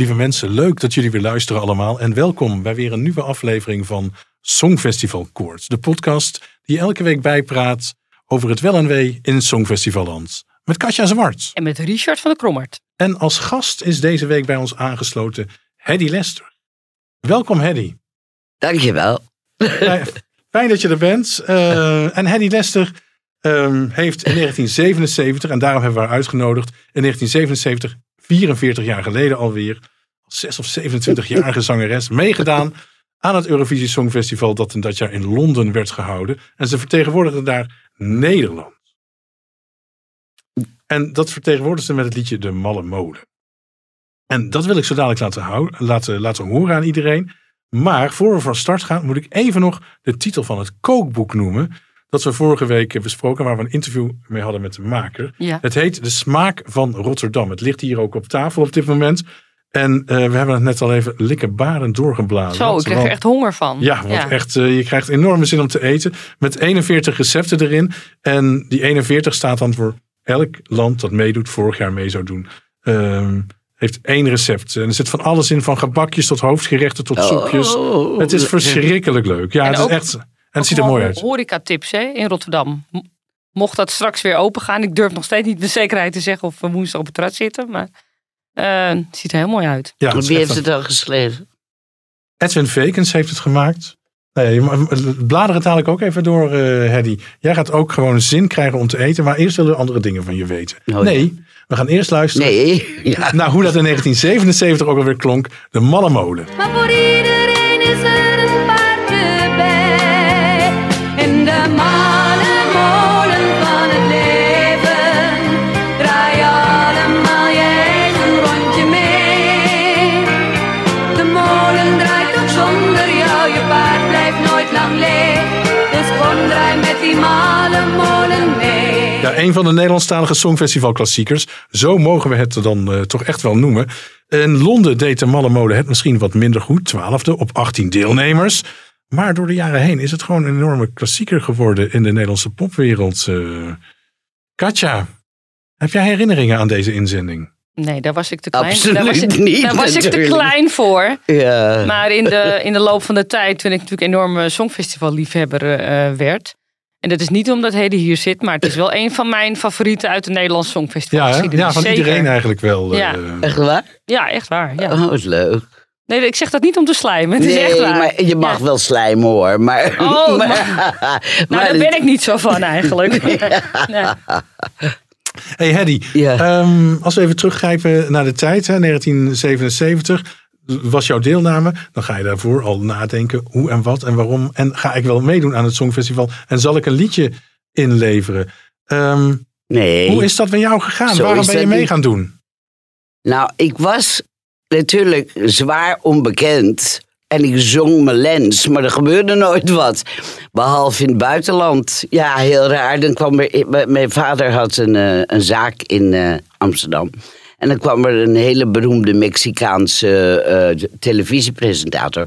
Lieve mensen, leuk dat jullie weer luisteren allemaal. En welkom bij weer een nieuwe aflevering van Songfestival Koorts. De podcast die elke week bijpraat over het wel en wee in Songfestivalland. Met Katja Zwart. En met Richard van der Krommert. En als gast is deze week bij ons aangesloten Hedy Lester. Welkom Hedy. Dankjewel. Fijn, fijn dat je er bent. Uh, en Hedy Lester um, heeft in 1977, en daarom hebben we haar uitgenodigd, in 1977, 44 jaar geleden alweer, 6 of 27-jarige zangeres, meegedaan aan het Eurovisie Songfestival dat in dat jaar in Londen werd gehouden. En ze vertegenwoordigde daar Nederland. En dat vertegenwoordigde ze met het liedje De Malle Molen. En dat wil ik zo dadelijk laten, houden, laten, laten horen aan iedereen. Maar voor we van start gaan, moet ik even nog de titel van het kookboek noemen. Dat we vorige week besproken, waar we een interview mee hadden met de maker. Ja. Het heet De Smaak van Rotterdam. Het ligt hier ook op tafel op dit moment. En uh, we hebben het net al even likkebarend doorgeblazen. Zo, ik krijg er echt honger van. Ja, want echt, uh, je krijgt enorme zin om te eten. Met 41 recepten erin. En die 41 staat dan voor elk land dat meedoet, vorig jaar mee zou doen. Uh, heeft één recept. En er zit van alles in, van gebakjes tot hoofdgerechten tot soepjes. Oh. Het is verschrikkelijk leuk. Ja, En het is echt. En het ziet er mooi uit. Horeca-tips hè, in Rotterdam. Mocht dat straks weer open gaan. Ik durf nog steeds niet met zekerheid te zeggen of we woensdag op het rad zitten. Maar eh, het ziet er heel mooi uit. Ja, Wie heeft een- het al geschreven? Edwin Vekens heeft het gemaakt. Nee, je mag- blader het dadelijk ook even door, eh Hedy. Jij gaat ook gewoon zin krijgen om te eten. Maar eerst willen we andere dingen van je weten. Oh, nee, we gaan eerst luisteren Nee. Ja. naar hoe dat in 1977 ook alweer klonk. De Malle Molen. Een van de Nederlandstalige Songfestival-klassiekers. Zo mogen we het dan eh, toch echt wel noemen. In Londen deed de Malle Molen het misschien wat minder goed. Twaalfde op 18 deelnemers. Maar door de jaren heen is het gewoon een enorme klassieker geworden in de Nederlandse popwereld. eh. Katja, heb jij herinneringen aan deze inzending? Nee, daar was ik te klein. Absoluut daar was ik, niet, Daar was ik te klein voor. Ja. Maar in de, in de loop van de tijd, toen ik natuurlijk enorme songfestivalliefhebber eh werd. En dat is niet omdat Hedy hier zit, maar het is wel een van mijn favorieten uit de Nederlandse Ja, songfestival. hè? ja van iedereen eigenlijk wel. Ja. eh. Echt waar? Ja, echt waar. Ja. Oh, wat leuk. Nee, ik zeg dat niet om te slijmen. Het is echt Nee, waar. maar je mag Ja. wel slijmen hoor. Maar, Oh, maar, Nou, maar daar ben ik niet zo van eigenlijk. Nee. Hey Hedy, Ja. ehm, als we even teruggrijpen naar de tijd, hè, 1977 was jouw deelname. Dan ga je daarvoor al nadenken hoe en wat en waarom. En ga ik wel meedoen aan het Songfestival? En zal ik een liedje inleveren? Ehm, Nee. hoe is dat bij jou gegaan? Zo Waarom ben je mee niet. gaan doen? Nou, ik was natuurlijk zwaar onbekend. En ik zong mijn lens, maar er gebeurde nooit wat. Behalve in het buitenland. Ja, heel raar. Dan kwam er, mijn vader had een, eh, een zaak in eh, Amsterdam. En dan kwam er een hele beroemde Mexicaanse eh, televisiepresentator.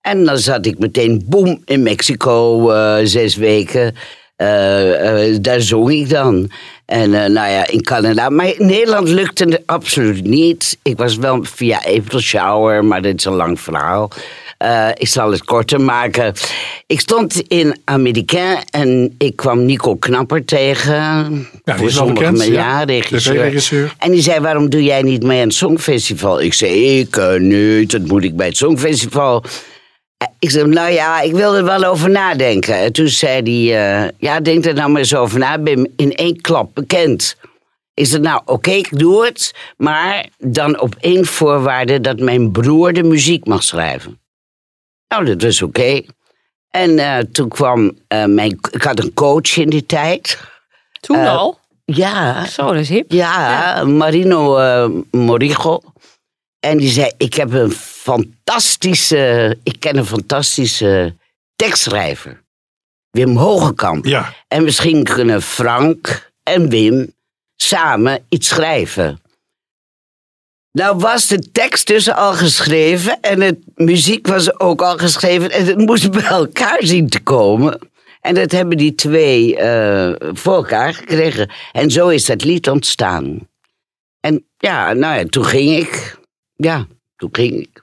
En dan zat ik meteen, boem, in Mexico eh, zes weken. Eh, eh, daar zong ik dan. En eh, nou ja, in Canada. Maar in Nederland lukte het absoluut niet. Ik was wel via April Shower, maar dit is een lang verhaal. Eh, ik zal het korter maken. Ik stond in Americain en ik kwam Nico Knapper tegen. Ja, voor sommigen, bekend, ja. regisseur. En die zei, waarom doe jij niet mee aan het Songfestival? Ik zei, ik eh, niet, dat moet ik bij het Songfestival. Eh, Ik zei, nou ja, ik wil er wel over nadenken. En toen zei hij, ja, denk er nou maar eens over na. Ik ben in één klap bekend. Ik zei, nou oké, ik doe het. Maar dan op één voorwaarde dat mijn broer de muziek mag schrijven. Nou, dat was oké. En eh, toen kwam eh, mijn... Ik had een coach in die tijd. Toen Eh, al? Ja, Zo, dat is hip. ja, Marino eh, Morigo. En die zei, ik heb een fantastische... Ik ken een fantastische tekstschrijver. Wim Hogekamp. Ja, En misschien kunnen Frank en Wim samen iets schrijven. Nou was de tekst dus al geschreven en de muziek was ook al geschreven en het moest bij elkaar zien te komen. En dat hebben die twee eh, voor elkaar gekregen. En zo is dat lied ontstaan. En ja, nou ja, toen ging ik. Ja, toen ging ik.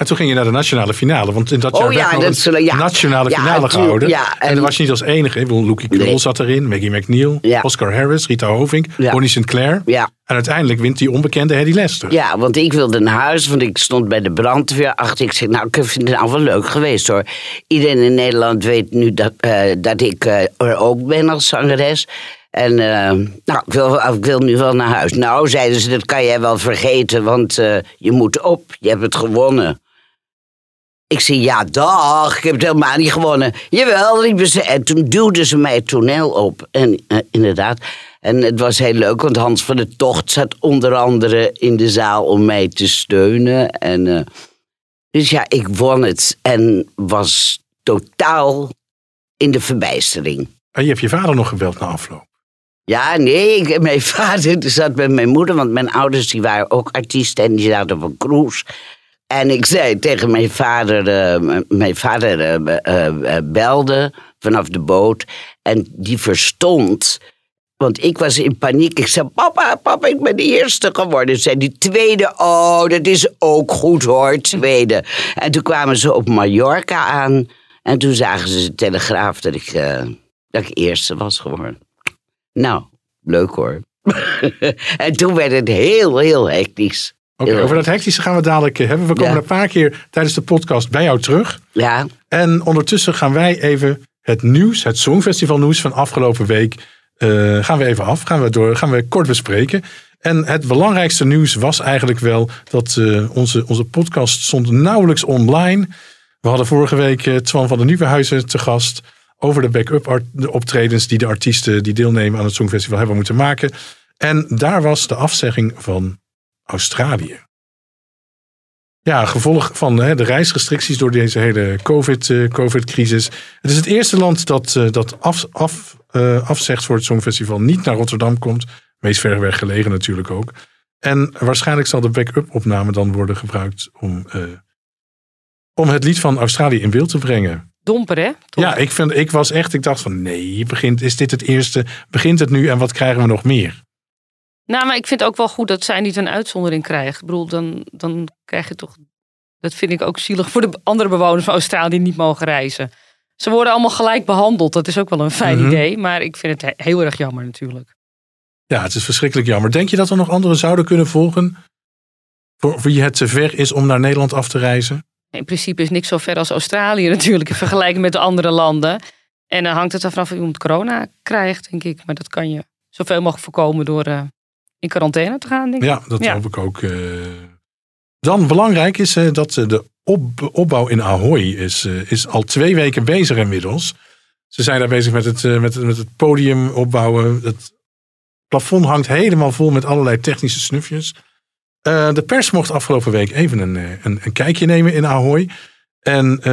En toen ging je naar de nationale finale. Want in dat jaar ja, werd dat een ja. nationale finale gehouden. en, en- dan was je niet als enige. Ik bedoel, Nee. zat erin, Maggie McNeil. Oscar Harris, Rita Hovink. Bonnie Sinclair. Ja, En uiteindelijk wint die onbekende Hedy Lester. Ja, want ik wilde naar huis, want ik stond bij de brandweer achter. Ik zei, nou, ik vind het nou wel leuk geweest hoor. Iedereen in Nederland weet nu dat, eh, dat ik eh, er ook ben als zangeres. En eh, nou, ik wil, ik wil nu wel naar huis. Nou, zeiden ze, dat kan jij wel vergeten, want je moet op. Je hebt het gewonnen. Ik zei, ja, dag, ik heb het helemaal niet gewonnen. Jawel, riepen ze. En toen duwden ze mij het toneel op. En eh, inderdaad, en het was heel leuk, want Hans van de Tocht zat onder andere in de zaal om mij te steunen. En, eh, dus ja, ik won het en was totaal in de verbijstering. En je hebt je vader nog gebeld na afloop. Ja, nee, ik, mijn vader zat met mijn moeder, want mijn ouders die waren ook artiesten en die zaten op een cruise. En ik zei tegen mijn vader, eh, mijn vader eh, eh, belde vanaf de boot en die verstond. Want ik was in paniek. Ik zei, papa, papa, ik ben de eerste geworden. Zei die tweede, oh, dat is ook goed hoor, tweede. En toen kwamen ze op Mallorca aan. En toen zagen ze de telegraaf dat ik, eh, dat ik eerste was geworden. Nou, leuk hoor. en toen werd het heel, heel hectisch. Oké, over dat hectische gaan we dadelijk eh, hebben. We komen Ja. een paar keer tijdens de podcast bij jou terug. Ja, En ondertussen gaan wij even het nieuws, het Songfestival nieuws van afgelopen week, eh, gaan we even af. Gaan we, door, gaan we kort bespreken. En het belangrijkste nieuws was eigenlijk wel dat eh, onze, onze podcast stond nauwelijks online. We hadden vorige week Twan van der Nieuwenhuizen te gast over de backup optredens die de artiesten die deelnemen aan het Songfestival hebben moeten maken. En daar was de afzegging van Australië. Ja, gevolg van hè, de reisrestricties door deze hele COVID, eh, COVID-crisis. Het is het eerste land dat, eh, dat af, af, eh, afzegt voor het Songfestival. Niet naar Rotterdam komt. Meest ver weg gelegen natuurlijk ook. En waarschijnlijk zal de backup opname dan worden gebruikt om, om het lied van Australië in beeld te brengen. Domper, hè? Ja, ik, vind, ik was echt, ik dacht van nee, begint, is dit het eerste? Begint het nu en wat krijgen we nog meer? Nou, maar ik vind ook wel goed dat zij niet een uitzondering krijgt. Ik bedoel, dan, dan krijg je toch... Dat vind ik ook zielig voor de andere bewoners van Australië die niet mogen reizen. Ze worden allemaal gelijk behandeld. Dat is ook wel een fijn Mhm. idee. Maar ik vind het he- heel erg jammer natuurlijk. Ja, het is verschrikkelijk jammer. Denk je dat er nog anderen zouden kunnen volgen? Voor wie het te ver is om naar Nederland af te reizen? In principe is niks zo ver als Australië natuurlijk. In vergelijking met de andere landen. En dan hangt het er vanaf of iemand corona krijgt, denk ik. Maar dat kan je zoveel mogelijk voorkomen door eh, in quarantaine te gaan, denk ik. Ja, dat Ja. hoop ik ook. eh. Dan belangrijk is eh, dat eh, de op- opbouw in Ahoy is, is al twee weken bezig inmiddels. Ze zijn daar bezig met het, met, met het podium opbouwen. Het plafond hangt helemaal vol met allerlei technische snufjes. De pers mocht afgelopen week even een, een, een kijkje nemen in Ahoy. En eh,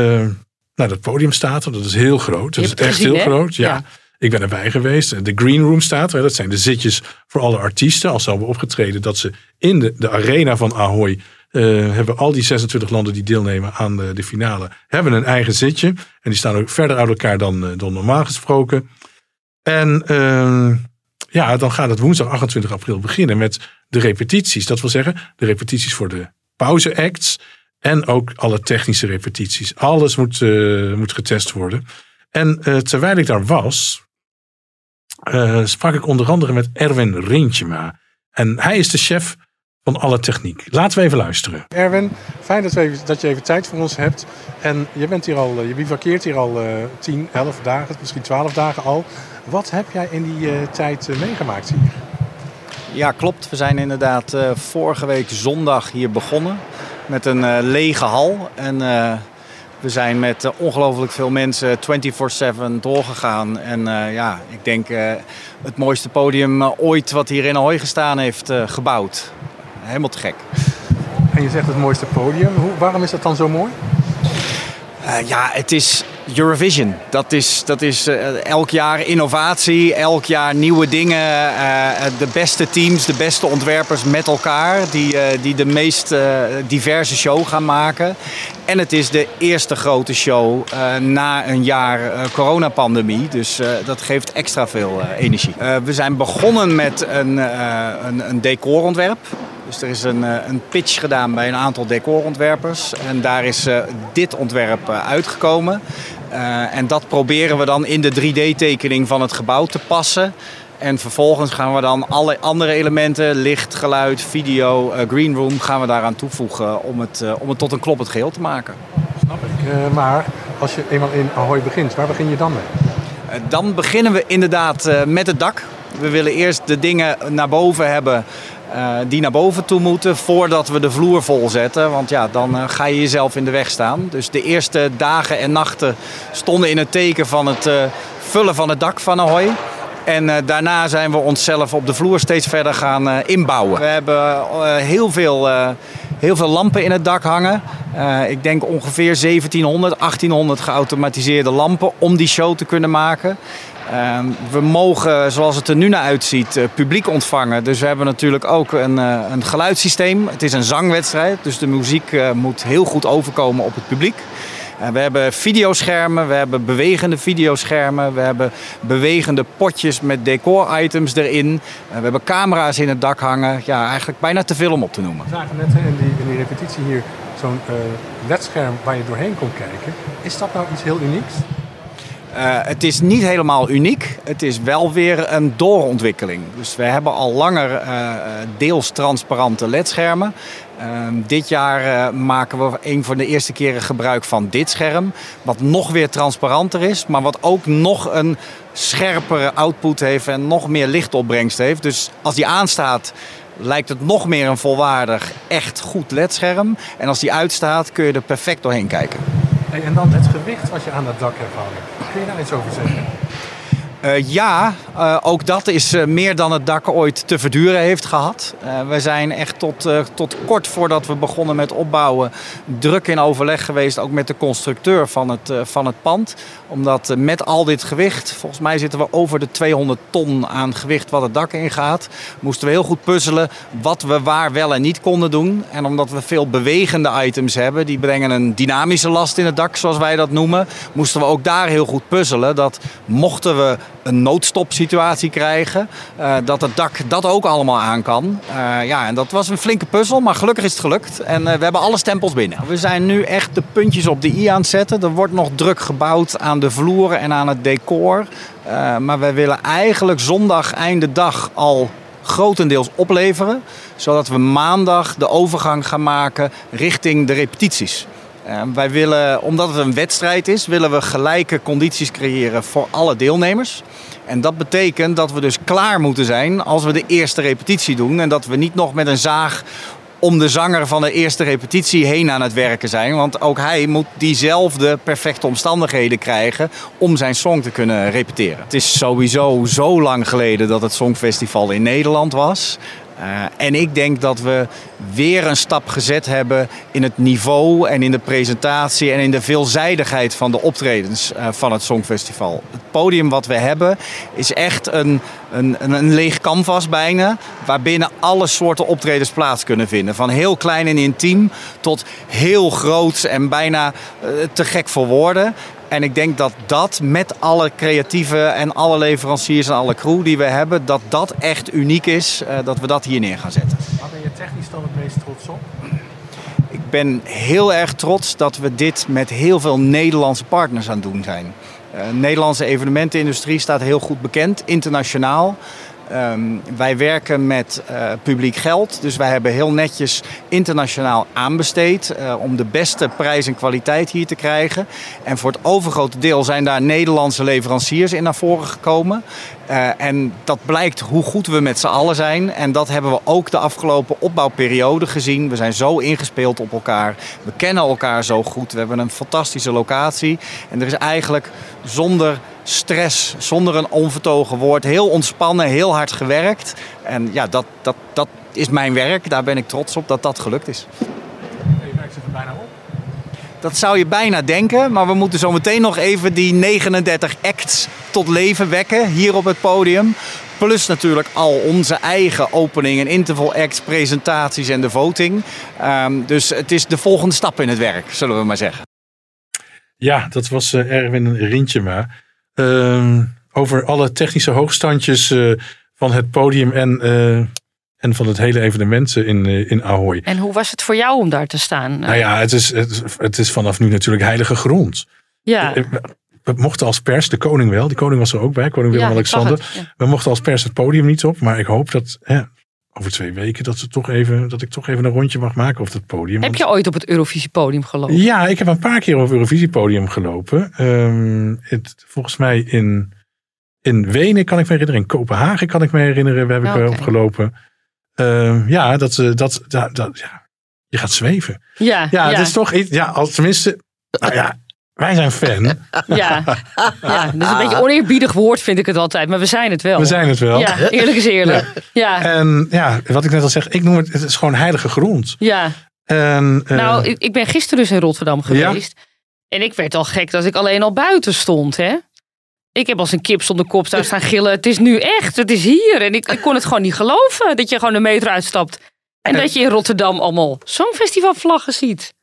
nou, dat podium staat er, dat is heel groot. Dat is echt gezien, heel hè? groot. Ja. Ja. Ik ben erbij geweest. De green room staat. Dat zijn de zitjes voor alle artiesten. Als ze hebben opgetreden dat ze in de, de arena van Ahoy eh, hebben al die 26 landen die deelnemen aan de, de finale, hebben een eigen zitje. En die staan ook verder uit elkaar dan, eh, dan normaal gesproken. En ehm, ja, dan gaat het woensdag 28 april beginnen met de repetities. Dat wil zeggen, de repetities voor de pauzeacts. En ook alle technische repetities. Alles moet, eh, moet getest worden. En terwijl ik daar was, eh, sprak ik onder andere met Erwin Rintjema. En hij is de chef van alle techniek. Laten we even luisteren. Erwin, fijn dat, we even, dat je even tijd voor ons hebt. En je bent hier al, eh, je bivakkeert hier al eh 10, 11 dagen, misschien 12 dagen al. Wat heb jij in die eh, tijd meegemaakt hier? Ja, klopt. We zijn inderdaad eh, vorige week zondag hier begonnen met een eh, lege hal. En eh, we zijn met eh, ongelooflijk veel mensen 24-7 doorgegaan. En eh, ja, ik denk eh, het mooiste podium ooit wat hier in Ahoy gestaan heeft gebouwd. Helemaal te gek. En je zegt het mooiste podium. Hoe, waarom is dat dan zo mooi? Eh, ja, het is Eurovision. Dat is, dat is eh, elk jaar innovatie, elk jaar nieuwe dingen. eh, de beste teams, de beste ontwerpers met elkaar die, die de meest diverse show gaan maken. En het is de eerste grote show na een jaar coronapandemie. Dus dat geeft extra veel energie. We zijn begonnen met een, een, een decorontwerp. Dus er is een, eh, een pitch gedaan bij een aantal decorontwerpers. En daar is eh, dit ontwerp eh, uitgekomen. En dat proberen we dan in de 3D-tekening van het gebouw te passen. En vervolgens gaan we dan alle andere elementen, licht, geluid, video, eh, green room, gaan we daaraan toevoegen om het, om het tot een kloppend geheel te maken. Snap ik. Maar als je eenmaal in Ahoy begint, waar begin je dan mee? Dan beginnen we inderdaad met het dak. We willen eerst de dingen naar boven hebben eh, die naar boven toe moeten voordat we de vloer vol zetten. Want ja, dan eh, ga je jezelf in de weg staan. Dus de eerste dagen en nachten stonden in het teken van het eh, vullen van het dak van Ahoy. En daarna zijn we onszelf op de vloer steeds verder gaan inbouwen. We hebben heel, veel, heel veel lampen in het dak hangen. Ik denk ongeveer 1700, 1800 geautomatiseerde lampen om die show te kunnen maken. Eh, we mogen, zoals het er nu naar uitziet, eh, publiek ontvangen. Dus we hebben natuurlijk ook een, eh, een geluidssysteem. Het is een zangwedstrijd, dus de muziek eh, moet heel goed overkomen op het publiek. We hebben videoschermen, we hebben bewegende videoschermen, we hebben bewegende potjes met decor-items erin. We hebben camera's in het dak hangen. Ja, eigenlijk bijna te veel om op te noemen. We zagen net in die, in die repetitie hier zo'n eh ledscherm waar je doorheen kon kijken. Is dat nou iets heel unieks? Eh, het is niet helemaal uniek. Het is wel weer een doorontwikkeling. Dus we hebben al langer eh, eh, deels transparante ledschermen. Ehm, dit jaar maken we een van de eerste keren gebruik van dit scherm. Wat nog weer transparanter is, maar wat ook nog een scherpere output heeft en nog meer lichtopbrengst heeft. Dus als die aanstaat, lijkt het nog meer een volwaardig, echt goed ledscherm. En als die uitstaat, kun je er perfect doorheen kijken. En dan het gewicht wat je aan dat dak hebt hangen. Kun je daar iets over zeggen? Eh, ja, eh, ook dat is eh, meer dan het dak ooit te verduren heeft gehad. Eh, we zijn echt tot, tot kort voordat we begonnen met opbouwen druk in overleg geweest, ook met de constructeur van het, van het pand. Omdat met al dit gewicht, volgens mij zitten we over de 200 ton aan gewicht wat het dak ingaat, moesten we heel goed puzzelen wat we waar wel en niet konden doen. En omdat we veel bewegende items hebben, die brengen een dynamische last in het dak, zoals wij dat noemen, moesten we ook daar heel goed puzzelen. Dat mochten we een noodstopsituatie krijgen, eh, dat het dak dat ook allemaal aan kan. Eh, ja, en dat was een flinke puzzel, maar gelukkig is het gelukt. En eh, we hebben alle stempels binnen. We zijn nu echt de puntjes op de i aan het zetten. Er wordt nog druk gebouwd aan de vloeren en aan het decor. Maar wij willen eigenlijk zondag einde dag al grotendeels opleveren. Zodat we maandag de overgang gaan maken richting de repetities. Eh, wij willen, omdat het een wedstrijd is, willen we gelijke condities creëren voor alle deelnemers. En dat betekent dat we dus klaar moeten zijn als we de eerste repetitie doen. En dat we niet nog met een zaag om de zanger van de eerste repetitie heen aan het werken zijn. Want ook hij moet diezelfde perfecte omstandigheden krijgen om zijn song te kunnen repeteren. Het is sowieso zo lang geleden dat het Songfestival in Nederland was. Uh, en ik denk dat we weer een stap gezet hebben in het niveau en in de presentatie en in de veelzijdigheid van de optredens uh, van het Songfestival. Het podium wat we hebben is echt een, een, een, leeg canvas bijna, waarbinnen alle soorten optredens plaats kunnen vinden. Van heel klein en intiem tot heel groot en bijna uh, te gek voor woorden. En ik denk dat dat met alle creatieve en alle leveranciers en alle crew die we hebben, dat dat echt uniek is, uh, dat we dat hier neer gaan zetten. Waar ben je technisch dan het meest trots op? Ik ben heel erg trots dat we dit met heel veel Nederlandse partners aan het doen zijn. De uh, Nederlandse evenementenindustrie staat heel goed bekend, internationaal. Ehm, wij werken met eh, publiek geld, dus wij hebben heel netjes internationaal aanbesteed eh, om de beste prijs en kwaliteit hier te krijgen. En voor het overgrote deel zijn daar Nederlandse leveranciers in naar voren gekomen. Eh, en dat blijkt hoe goed we met z'n allen zijn. En dat hebben we ook de afgelopen opbouwperiode gezien. We zijn zo ingespeeld op elkaar. We kennen elkaar zo goed. We hebben een fantastische locatie. En er is eigenlijk zonder stress, zonder een onvertogen woord, heel ontspannen, heel hard gewerkt. En ja, dat, dat, dat is mijn werk. Daar ben ik trots op dat dat gelukt is. Je merkt het er bijna op. Dat zou je bijna denken, maar we moeten zo meteen nog even die 39 acts tot leven wekken hier op het podium. Plus natuurlijk al onze eigen opening en interval acts, presentaties en de voting. Ehm, dus het is de volgende stap in het werk, zullen we maar zeggen. Ja, dat was eh, Erwin Rintjema. Ehm, over alle technische hoogstandjes eh, van het podium en, eh, en van het hele evenement eh, in, in Ahoy. En hoe was het voor jou om daar te staan? Nou ja, het is, het, het is vanaf nu natuurlijk heilige grond. ja. We- mochten als pers, de koning wel, die koning was er ook bij, koning Ja, Willem ik zag Alexander. het, ja. We mochten als pers het podium niet op, maar ik hoop dat hè, over twee weken dat, ze toch even, dat ik toch even een rondje mag maken op het podium. Heb je ooit op het Eurovisiepodium gelopen? Ja, ik heb een paar keer op het Eurovisiepodium gelopen. Ehm, het, volgens mij in, in Wenen kan ik me herinneren. In Kopenhagen kan ik me herinneren. Waar heb ik okay. opgelopen. Ehm, ja, dat, eh, dat, dat, dat, ja, je gaat zweven. Ja, Ja, ja, het is toch iets. Ja, als, tenminste, nou ja, wij zijn fan. ja. ja. Dat is een beetje oneerbiedig woord vind ik het altijd, maar we zijn het wel. We zijn het wel. Ja, eerlijk is eerlijk. Ja, En ja, wat ik net al zeg, ik noem het, het is gewoon heilige grond. ja. En, eh, Nou, ik, ik ben gisteren dus in Rotterdam geweest. En ik werd al gek dat ik alleen al buiten stond, hè. Ik heb als een kip zonder kop daar staan gillen. Het is nu echt, het is hier. En ik, ik kon het gewoon niet geloven dat je gewoon de metro uitstapt. En dat je in Rotterdam allemaal songfestivalvlaggen ziet.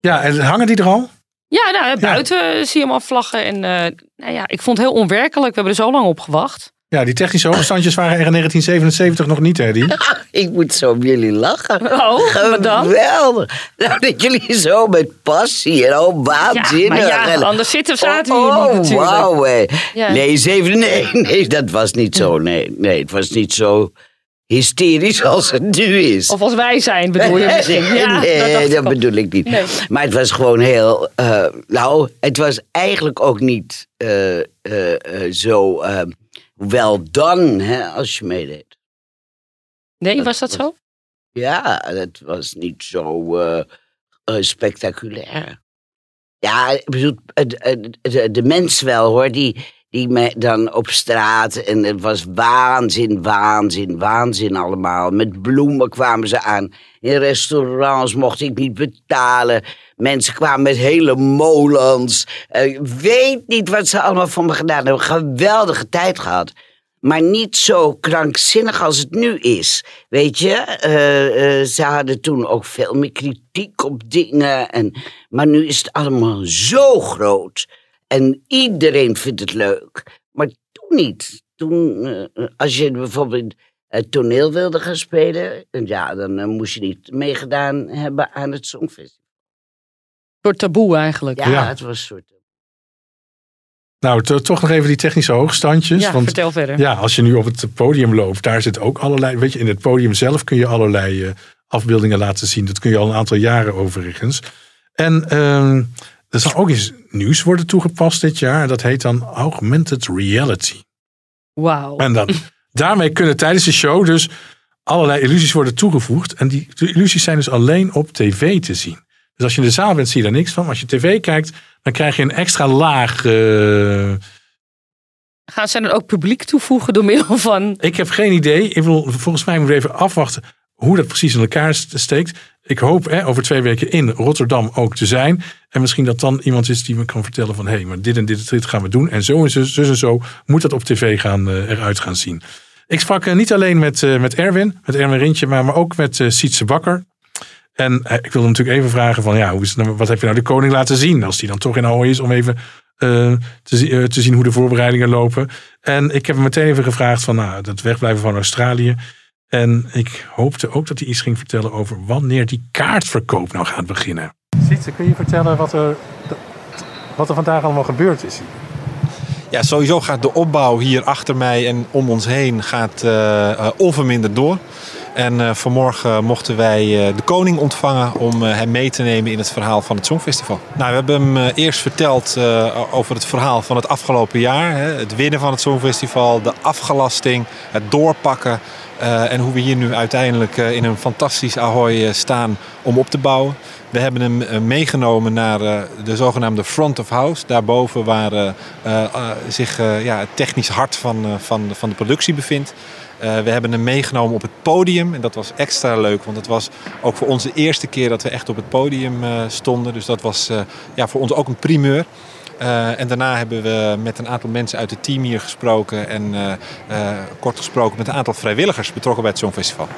ja, en hangen die er al? Ja, nou, buiten zie je allemaal vlaggen. En eh, nou ja, ik vond het heel onwerkelijk. We hebben er zo lang op gewacht. Ja, die technische hoogstandjes waren er in 1977 nog niet, hè? Die? Ik moet zo om jullie lachen. Oh, wat dan? Geweldig. Nou, dat jullie zo met passie en oh, Ja, waanzinnig. maar ja, En- anders zitten, zaten we hier oh, niet natuurlijk. wauw. hè. Ja. Nee, zeven, nee, nee, dat was niet zo. Nee, nee, het was niet zo hysterisch als het nu is. Of als wij zijn, bedoel je misschien. Ja, nee, dat bedoel ik niet. Nee. Maar het was gewoon heel. eh, nou, het was eigenlijk ook niet eh, eh, zo wel dan, hè, als je meedeed. Nee, was dat zo? Ja, dat was niet zo spectaculair. Ja, ik bedoel, het- het- de, de mens wel hoor, die, die me dan op straat. En het was waanzin, waanzin, waanzin allemaal. Met bloemen kwamen ze aan. In restaurants mocht ik niet betalen. Mensen kwamen met hele molens. Eh, Ik weet niet wat ze allemaal voor me gedaan hebben. Geweldige tijd gehad. Maar niet zo krankzinnig als het nu is. Weet je, Eh, eh, ze hadden toen ook veel meer kritiek op dingen. En, maar nu is het allemaal zo groot. En iedereen vindt het leuk. Maar toen niet. Toen, eh, als je bijvoorbeeld het toneel wilde gaan spelen. Ja, dan eh, moest je niet meegedaan hebben aan het Songfestival. Een soort taboe eigenlijk. Ja, Ja. het was een soort. Nou, to- toch nog even die technische hoogstandjes. Ja, want vertel verder. ja, als je nu op het podium loopt, daar zit ook allerlei. Weet je, in het podium zelf kun je allerlei eh, afbeeldingen laten zien. Dat kun je al een aantal jaren overigens. En ehm, er zal ook eens nieuws worden toegepast dit jaar. Dat heet dan augmented reality. Wauw. En dan, daarmee kunnen tijdens de show dus allerlei illusies worden toegevoegd. En die illusies zijn dus alleen op tv te zien. Dus als je in de zaal bent, zie je er niks van. Maar als je tv kijkt, dan krijg je een extra laag. eh, Gaan ze dan ook publiek toevoegen door middel van... ik heb geen idee. Ik bedoel, volgens mij moeten we even afwachten hoe dat precies in elkaar st- steekt. Ik hoop hè, over twee weken in Rotterdam ook te zijn. En misschien dat dan iemand is die me kan vertellen van... hé, hey, maar dit en dit, en dit gaan we doen. En zo en zo, en zo moet dat op tv gaan, eh, eruit gaan zien. Ik sprak eh, niet alleen met, eh, met Erwin, met Erwin Rintje... maar, maar ook met Sietse Bakker. En ik wilde natuurlijk even vragen van... ja, hoe is nou, wat heb je nou de koning laten zien... als die dan toch in Ahoy is om even te, te zien hoe de voorbereidingen lopen. En ik heb hem meteen even gevraagd van nou, dat wegblijven van Australië. En ik hoopte ook dat hij iets ging vertellen over wanneer die kaartverkoop nou gaat beginnen. Sietse, kun je vertellen wat er, wat er vandaag allemaal gebeurd is? Ja, sowieso gaat de opbouw hier achter mij en om ons heen gaat eh, eh, onverminderd door. En eh, vanmorgen mochten wij eh, de koning ontvangen om eh, hem mee te nemen in het verhaal van het Songfestival. Nou, we hebben hem eerst verteld eh, over het verhaal van het afgelopen jaar. Hè, het winnen van het Songfestival, de afgelasting, het doorpakken. Eh, en hoe we hier nu uiteindelijk eh, in een fantastisch Ahoy eh, staan om op te bouwen. We hebben hem meegenomen naar de zogenaamde front of house. Daarboven waar zich ja, het technisch hart van, van, van de productie bevindt. We hebben hem meegenomen op het podium. En dat was extra leuk, want het was ook voor ons de eerste keer dat we echt op het podium stonden. Dus dat was ja, voor ons ook een primeur. Eh, en daarna hebben we met een aantal mensen uit het team hier gesproken. En eh, eh, kort gesproken met een aantal vrijwilligers betrokken bij het Songfestival.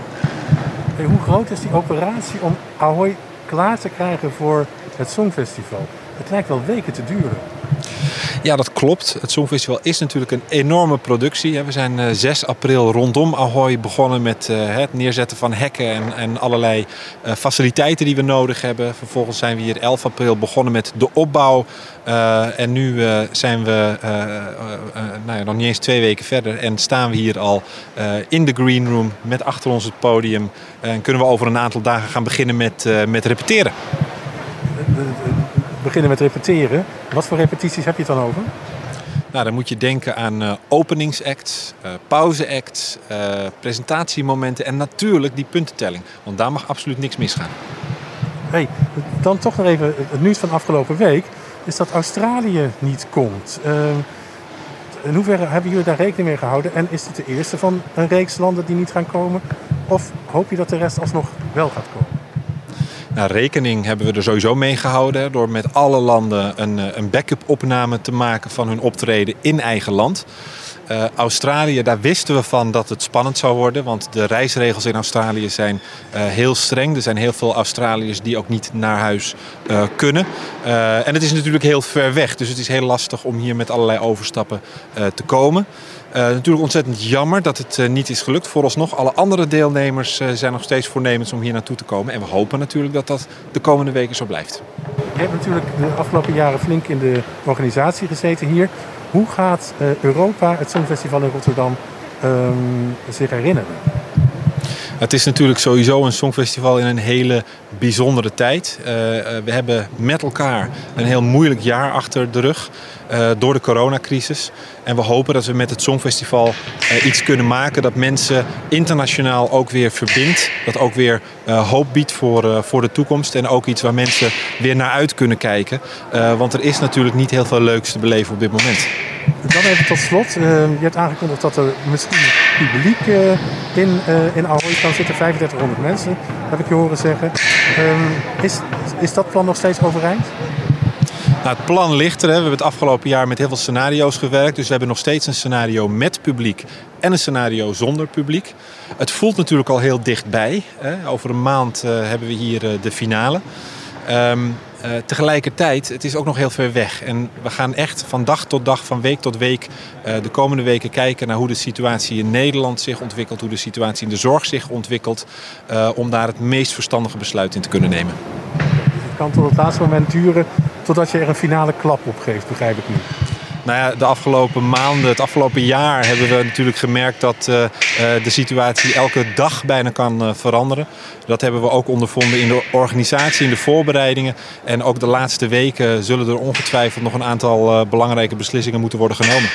Hoe groot is die operatie om Ahoy klaar te krijgen voor het Songfestival? Het lijkt wel weken te duren. Ja, dat klopt. Het Songfestival is natuurlijk een enorme productie. We zijn eh, 6 april rondom Ahoy begonnen met eh, het neerzetten van hekken en, allerlei eh, faciliteiten die we nodig hebben. Vervolgens zijn we hier 11 april begonnen met de opbouw. Eh, en nu eh, zijn we eh, eh, eh, nou ja, nog niet eens twee weken verder en staan we hier al eh, in de green room met achter ons het podium. En kunnen we over een aantal dagen gaan beginnen met, eh, met repeteren. Beginnen met repeteren. Wat voor repetities heb je het dan over? Nou, dan moet je denken aan eh, openingsacts, eh pauzeacts, eh, presentatiemomenten en natuurlijk die puntentelling. Want daar mag absoluut niks misgaan. Hey, dan toch nog even het nieuws van afgelopen week. Is dat Australië niet komt. Ehm, in hoeverre hebben jullie daar rekening mee gehouden? En is dit de eerste van een reeks landen die niet gaan komen? Of hoop je dat de rest alsnog wel gaat komen? Nou, rekening hebben we er sowieso mee gehouden door met alle landen een, eh, een backup opname te maken van hun optreden in eigen land. Eh, Australië, daar wisten we van dat het spannend zou worden, want de reisregels in Australië zijn eh, heel streng. Er zijn heel veel Australiërs die ook niet naar huis kunnen. En het is natuurlijk heel ver weg, dus het is heel lastig om hier met allerlei overstappen te komen. Eh, natuurlijk ontzettend jammer dat het eh, niet is gelukt. Vooralsnog, alle andere deelnemers eh, zijn nog steeds voornemens om hier naartoe te komen. En we hopen natuurlijk dat dat de komende weken zo blijft. Je hebt natuurlijk de afgelopen jaren flink in de organisatie gezeten hier. Hoe gaat Europa, het Songfestival in Rotterdam, ehm, zich herinneren? Het is natuurlijk sowieso een songfestival in een hele bijzondere tijd. Eh, eh, we hebben met elkaar een heel moeilijk jaar achter de rug eh, door de coronacrisis. En we hopen dat we met het Songfestival iets kunnen maken dat mensen internationaal ook weer verbindt. Dat ook weer hoop biedt voor, voor de toekomst. En ook iets waar mensen weer naar uit kunnen kijken. Want er is natuurlijk niet heel veel leuks te beleven op dit moment. Dan even tot slot. eh, je hebt aangekondigd dat er misschien publiek eh, in, eh in Ahoy kan zitten. 3500 mensen, heb ik je horen zeggen. Ehm, is, is dat plan nog steeds overeind? Nou, het plan ligt er. Hè. We hebben het afgelopen jaar met heel veel scenario's gewerkt. Dus we hebben nog steeds een scenario met publiek en een scenario zonder publiek. Het voelt natuurlijk al heel dichtbij. Hè. Over een maand hebben we hier de finale. Ehm, eh, tegelijkertijd, het is ook nog heel ver weg. En we gaan echt van dag tot dag, van week tot week, eh, de komende weken kijken naar hoe de situatie in Nederland zich ontwikkelt, hoe de situatie in de zorg zich ontwikkelt, eh, om daar het meest verstandige besluit in te kunnen nemen. Het kan tot het laatste moment duren totdat je er een finale klap op geeft, begrijp ik nu. Nou ja, de afgelopen maanden, het afgelopen jaar hebben we natuurlijk gemerkt dat eh, eh, de situatie elke dag bijna kan eh, veranderen. Dat hebben we ook ondervonden in de organisatie, in de voorbereidingen. En ook de laatste weken zullen er ongetwijfeld nog een aantal belangrijke beslissingen moeten worden genomen.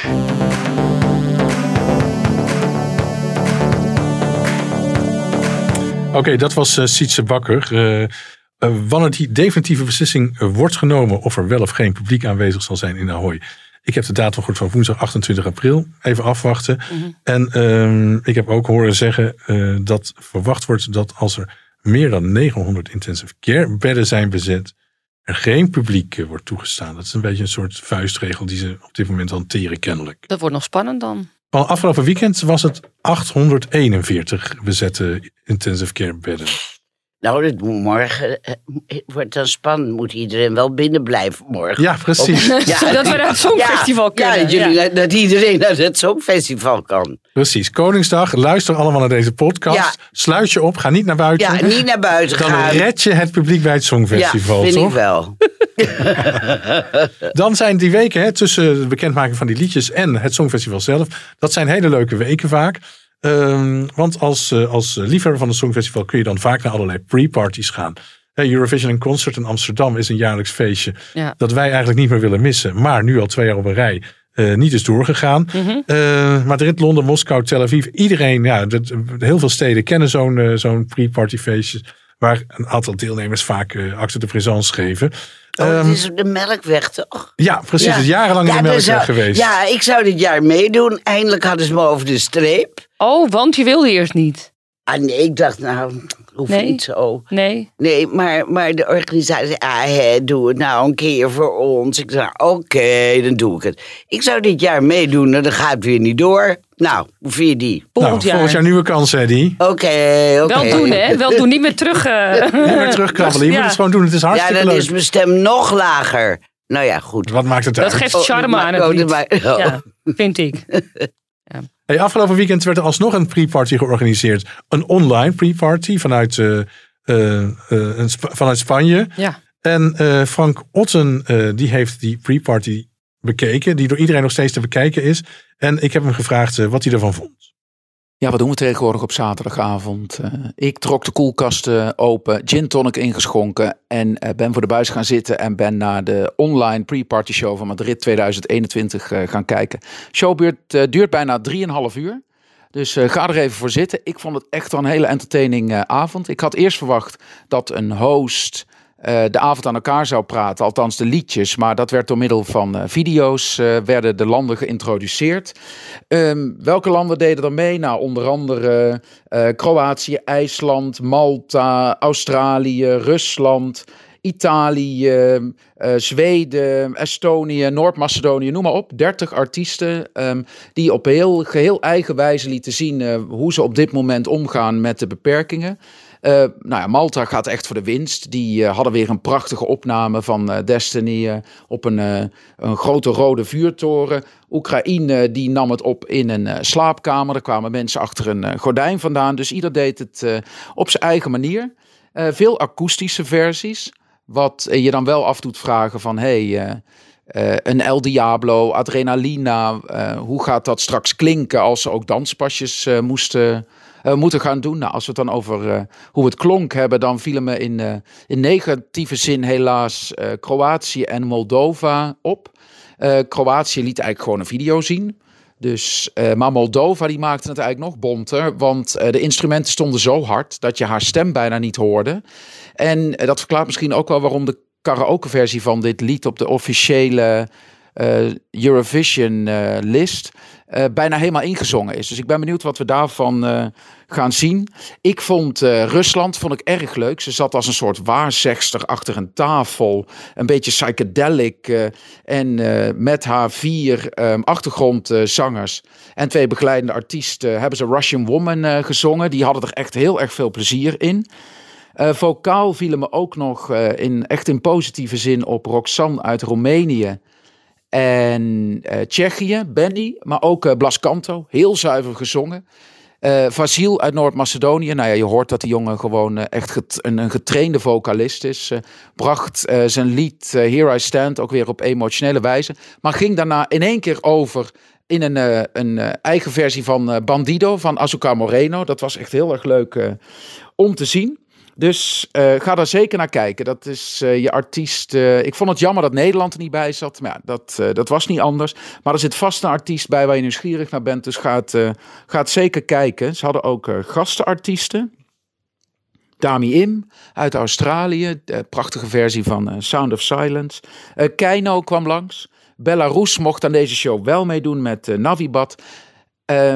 Oké, dat was Sietse Bakker. Wanneer die definitieve beslissing wordt genomen of er wel of geen publiek aanwezig zal zijn in Ahoy. Ik heb de datum gehoord van woensdag 28 april. Even afwachten. En ehm, ik heb ook horen zeggen eh, dat verwacht wordt dat als er meer dan 900 intensive care bedden zijn bezet, er geen publiek eh, wordt toegestaan. Dat is een beetje een soort vuistregel die ze op dit moment hanteren kennelijk. Dat wordt nog spannend dan. Van afgelopen weekend was het 841 bezette intensive care bedden. Nou, dat moet morgen eh, het wordt dan spannend. Moet iedereen wel binnen blijven morgen? Ja, precies. Zodat we naar het Songfestival ja, kunnen. Ja, jullie, dat iedereen naar het Songfestival kan. Precies. Koningsdag. Luister allemaal naar deze podcast. Ja. Sluit je op. Ga niet naar buiten. Ja, niet naar buiten Dan gaan. red je het publiek bij het ja, Songfestival, vind toch? ik wel. Dan zijn die weken hè, tussen de bekendmaking van die liedjes en het Songfestival zelf. Dat zijn hele leuke weken vaak. Ehm, want als, eh, als liefhebber van het Songfestival kun je dan vaak naar allerlei pre-parties gaan. Hè, Eurovision in Concert in Amsterdam is een jaarlijks feestje. Ja. Dat wij eigenlijk niet meer willen missen. Maar nu al twee jaar op een rij eh, niet is doorgegaan. Mhm. Eh, Madrid, Londen, Moskou, Tel Aviv. Iedereen, ja, dat, heel veel steden kennen zo'n eh, zo'n pre-party feestje. Waar een aantal deelnemers vaak acte de présence geven. Oh, Ehm, het is op de melkweg, toch? ja, precies. Ja. Het is jarenlang in de melkweg zou- geweest. Ja, ik zou dit jaar meedoen. Eindelijk hadden ze me over de streep. Oh, want je wilde eerst niet. Ah nee, ik dacht nou, hoeft Nee. niet zo. Nee. Nee, maar, maar de organisatie zei, ah, hè, doe het nou een keer voor ons. Ik zei, nou, oké, dan doe ik het. Ik zou dit jaar meedoen en dan gaat het weer niet door. Nou, hoe vind je die? nou, Volgend jaar. volgend jaar nieuwe kans, Eddie. Oké, oké. Wel doen, hè? Wel doen. Niet meer terug. eh. Niet meer terugkrabbelen. Je moet Ja. het gewoon doen. Het is Ja, hartstikke dan leuk. is mijn stem nog lager. Nou ja, goed. Wat maakt het Dat uit? geeft Oh, charme maar- aan het oh, lied. oh. Ja, vind ik. Hey, afgelopen weekend werd er alsnog een pre-party georganiseerd. Een online pre-party vanuit, eh, eh, eh, vanuit Spanje. Ja. En Frank Otten die heeft die pre-party bekeken. Die door iedereen nog steeds te bekijken is. En ik heb hem gevraagd wat hij ervan vond. Ja, wat doen we tegenwoordig op zaterdagavond? Eh, ik trok de koelkasten open, gin tonic ingeschonken en eh, ben voor de buis gaan zitten en ben naar de online pre-party show van Madrid 2021 eh, gaan kijken. Show duurt, bijna 3,5 uur. Dus ga er even voor zitten. Ik vond het echt wel een hele entertaining avond. Ik had eerst verwacht dat een host eh, de avond aan elkaar zou praten, althans de liedjes. Maar dat werd door middel van eh, video's, eh, werden de landen geïntroduceerd. Ehm, welke landen deden er mee? Nou, onder andere Kroatië, IJsland, Malta, Australië, Rusland, Italië, Zweden, Estonië, Noord-Macedonië, noem maar op. 30 artiesten ehm, die op heel, geheel eigen wijze lieten zien hoe ze op dit moment omgaan met de beperkingen. Eh, nou ja, Malta gaat echt voor de winst. Die eh, hadden weer een prachtige opname van eh, Destiny op een, een grote rode vuurtoren. Oekraïne die nam het op in een slaapkamer. Er kwamen mensen achter een gordijn vandaan. Dus ieder deed het op zijn eigen manier. Veel akoestische versies. Wat je dan wel af doet vragen van... Hey, een El Diablo, Adrenalina. hoe gaat dat straks klinken als ze ook danspasjes moesten, eh, moeten gaan doen? Nou, als we het dan over eh, hoe het klonk hebben, dan vielen me in, eh, in negatieve zin helaas Kroatië en Moldova op. Kroatië liet eigenlijk gewoon een video zien. Dus, maar Moldova die maakte het eigenlijk nog bonter. Want de instrumenten stonden zo hard dat je haar stem bijna niet hoorde. En dat verklaart misschien ook wel waarom de karaoke-versie van dit lied op de officiële eh, Eurovision-list eh, bijna helemaal ingezongen is. Dus ik ben benieuwd wat we daarvan eh, gaan zien. Ik vond eh, Rusland vond ik erg leuk. Ze zat als een soort waarzegster achter een tafel. Een beetje psychedelic. en met haar vier ehm, achtergrondzangers en twee begeleidende artiesten hebben ze Russian Woman gezongen. Die hadden er echt heel erg veel plezier in. Eh, vocaal vielen me ook nog in, echt in positieve zin op Roxanne uit Roemenië. En eh, Tsjechië, Benny, maar ook eh, Blas Canto, heel zuiver gezongen. Eh Vasil uit Noord-Macedonië, nou ja, je hoort dat die jongen gewoon echt een, een getrainde vocalist is. Bracht zijn lied Here I Stand ook weer op emotionele wijze. Maar ging daarna in één keer over in een, een eigen versie van Bandido van Azucar Moreno. Dat was echt heel erg leuk om te zien. Dus eh, ga daar zeker naar kijken. Dat is eh, je artiest. eh, ik vond het jammer dat Nederland er niet bij zat. Maar ja, dat, dat was niet anders. Maar er zit vast een artiest bij waar je nieuwsgierig naar bent. Dus ga het, ga het zeker kijken. Ze hadden ook gastenartiesten. Dami Im uit Australië. De prachtige versie van Sound of Silence. Keino kwam langs. Belarus mocht aan deze show wel meedoen met Navibat.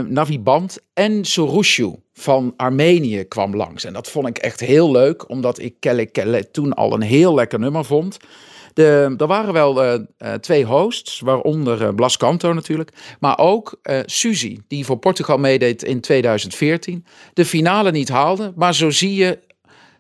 Naviband en Sorushu van Armenië kwam langs. En dat vond ik echt heel leuk, omdat ik Kelle toen al een heel lekker nummer vond. De, er waren wel eh, eh, twee hosts, waaronder eh, Blas Canto natuurlijk, maar ook eh Suzy, die voor Portugal meedeed in 2014. De finale niet haalde, maar zo zie je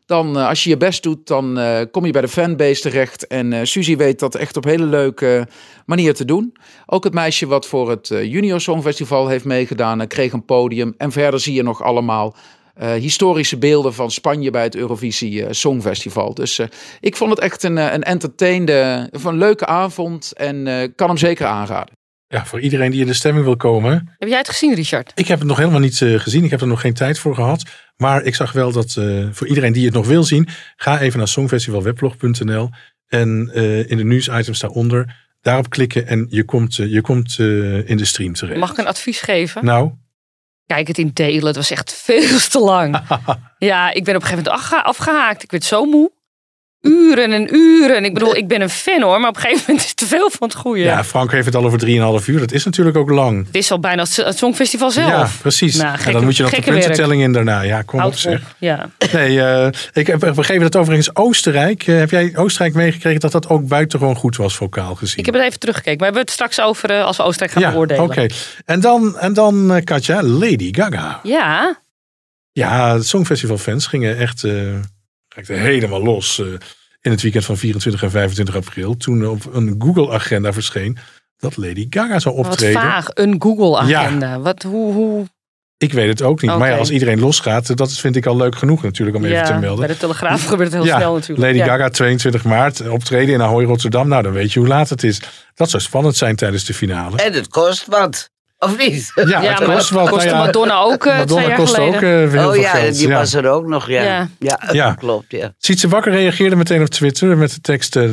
dan eh, als je je best doet, dan eh, kom je bij de fanbase terecht. En eh Suzy weet dat echt op hele leuke manier te doen. Ook het meisje wat voor het Junior Songfestival heeft meegedaan, kreeg een podium. En verder zie je nog allemaal historische beelden van Spanje bij het Eurovisie Songfestival. Dus ik vond het echt een, een entertainde, een leuke avond en kan hem zeker aanraden. Ja, voor iedereen die in de stemming wil komen. Heb jij het gezien, Richard? Ik heb het nog helemaal niet eh, gezien. Ik heb er nog geen tijd voor gehad. Maar ik zag wel dat eh, voor iedereen die het nog wil zien, ga even naar songfestivalweblog.nl en eh, in de nieuwsitems daaronder daarop klikken en je komt, je komt in de stream terecht. Mag ik een advies geven? Nou, Kijk het in delen. Het was echt veel te lang. ja, ik ben op een gegeven moment afgeha- afgehaakt. Ik werd zo moe. Uren en uren. Ik bedoel, ik ben een fan hoor. Maar op een gegeven moment is het te veel van het goede. ja, Frank heeft het al over 3,5 uur. Dat is natuurlijk ook lang. Het is al bijna het Songfestival zelf. Ja, precies. Nou, en dan moet je nog de puntentelling in daarna. Ja, kom op zeg. op. Ja. Nee, eh, ik heb begrepen dat overigens Oostenrijk. eh, heb jij Oostenrijk meegekregen dat dat ook buitengewoon goed was, vocaal gezien? Ik heb het even teruggekeken. Maar we hebben het straks over eh, als we Oostenrijk gaan ja, beoordelen. oké. En dan, en dan Katja, Lady Gaga. Ja, Ja, de Songfestival-fans gingen echt eh, raakten helemaal los eh, in het weekend van 24 en 25 april. Toen op een Google-agenda verscheen dat Lady Gaga zou wat optreden. vaag. Een Google-agenda. Wat, hoe, hoe... Ik weet het ook niet. Maar ja, als iedereen losgaat, dat vind ik al leuk genoeg natuurlijk om even te melden. bij de Telegraaf gebeurt het heel ja, snel natuurlijk. Lady ja. Gaga 22 maart optreden in Ahoy Rotterdam. Nou, dan weet je hoe laat het is. Dat zou spannend zijn tijdens de finale. En het kost wat. Of niet? Ja, Ja, het maar kost dat wat. kostte Nou ja, Madonna ook twee Madonna jaar kost ook eh, heel Oh veel ja, geld. die ja. was er ook nog, ja. Ja. Ja, Ja. dat klopt, ja. Sietse Bakker reageerde meteen op Twitter met de tekst, eh,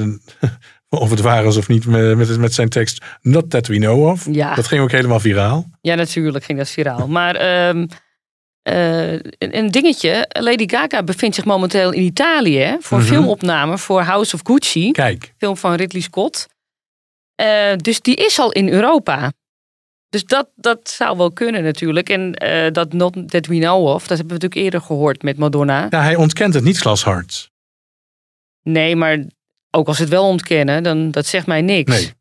of het waar is of niet, met, met, met zijn tekst Not That We Know Of. Ja. Dat ging ook helemaal viraal. Ja, natuurlijk ging dat viraal. Maar ehm, eh, een, een dingetje. Lady Gaga bevindt zich momenteel in Italië voor een Mhm. filmopname voor House of Gucci. Kijk, Film van Ridley Scott. Eh, dus die is al in Europa. Dus dat, dat zou wel kunnen natuurlijk. En eh, dat Not That We Know Of, dat hebben we natuurlijk eerder gehoord met Madonna. ja, hij ontkent het niet glashard. Nee, maar ook als ze het wel ontkennen, dan dat zegt mij niks. Nee.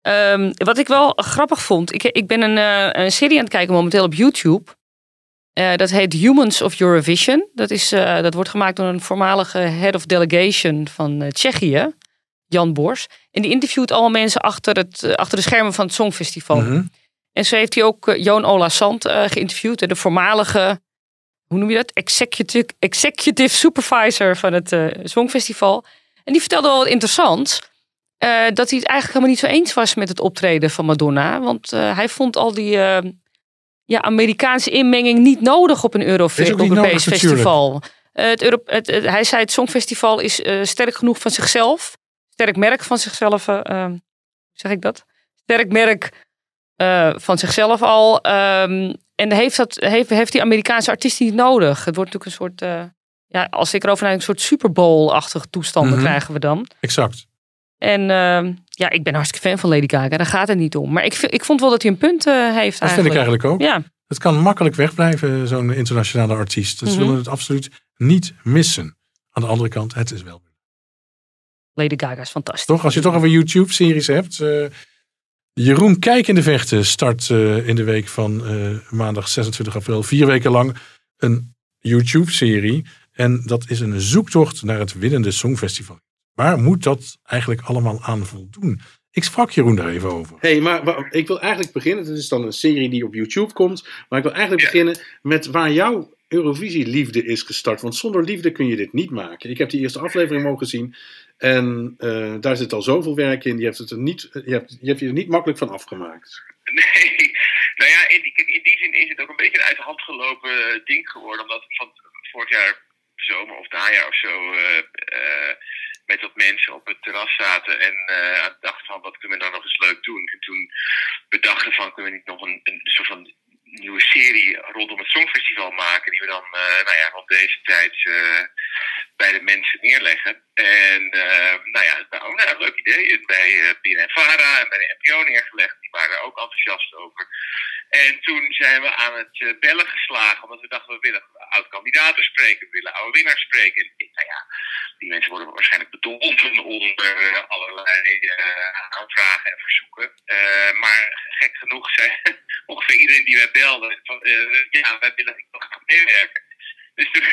Ehm, wat ik wel grappig vond, ik, ik ben een, eh, een serie aan het kijken momenteel op YouTube. Eh, dat heet Humans of Eurovision. Dat, is, dat wordt gemaakt door een voormalige head of delegation van Tsjechië, Jan Bors. En die interviewt allemaal mensen achter, het, eh, achter de schermen van het Songfestival. Mhm. En zo heeft hij ook eh, Joon Ola Sand eh, geïnterviewd. De voormalige, hoe noem je dat? Executive, executive supervisor van het Songfestival. En die vertelde wel wat interessants. dat hij het eigenlijk helemaal niet zo eens was met het optreden van Madonna. Want hij vond al die ja, Amerikaanse inmenging niet nodig op een Europees nodig, festival. Het Euro- het, het- hij zei het Songfestival is sterk genoeg van zichzelf. Sterk merk van zichzelf. eh, eh, hoe zeg ik dat? Sterk merk eh, van zichzelf al. ehm, en heeft, dat, heeft, heeft die Amerikaanse artiest niet nodig. Het wordt natuurlijk een soort, eh, ja, als ik erover nadenk, een soort Super Bowl-achtige toestanden Mhm. krijgen we dan. Exact. En ehm, ja, ik ben hartstikke fan van Lady Gaga. Daar gaat het niet om. Maar ik, ik vond wel dat hij een punt heeft Dat vind ik eigenlijk ook. Ja, Het kan makkelijk wegblijven, zo'n internationale artiest. Ze Mhm. zullen het absoluut niet missen. Aan de andere kant, het is wel. Lady Gaga is fantastisch. Toch, als je toch over YouTube-series hebt. eh, Jeroen Kijk in de Vechten start eh, in de week van eh, maandag 26 april. Vier weken lang een YouTube-serie. En dat is een zoektocht naar het winnende Songfestival. Waar moet dat eigenlijk allemaal aan voldoen? Ik sprak Jeroen daar even over. hey, maar ik wil eigenlijk beginnen. Het is dan een serie die op YouTube komt. Maar ik wil eigenlijk beginnen met waar jouw Eurovisie-liefde is gestart. Want zonder liefde kun je dit niet maken. Ik heb die eerste aflevering mogen zien. En eh, daar zit al zoveel werk in. Je hebt, het er niet, je, hebt, je hebt je er niet makkelijk van afgemaakt. Nee, nou ja, in, kijk, in die zin is het ook een beetje een uit de hand gelopen eh, ding geworden. Omdat van vorig jaar zomer of najaar of zo eh, eh, met wat mensen op het terras zaten en eh, dachten van wat kunnen we nou nog eens leuk doen. En toen bedachten van kunnen we niet nog een, een soort van nieuwe serie rondom het Songfestival maken. Die we dan eh, nou ja, rond deze tijd eh, bij de mensen neerleggen. En eh, nou ja, nou, nou, leuk idee. Bij BNNVARA en bij de NPO neergelegd. Die waren er ook enthousiast over. En toen zijn we aan het eh, bellen geslagen. Omdat we dachten, we willen oud-kandidaten spreken. We willen oude winnaars spreken. En, nou ja, die mensen worden waarschijnlijk bedolven onder eh, allerlei eh, aanvragen en verzoeken. Eh, maar gek genoeg zei ongeveer iedereen die wij eh, ja, wij willen nog graag meewerken. Dus toen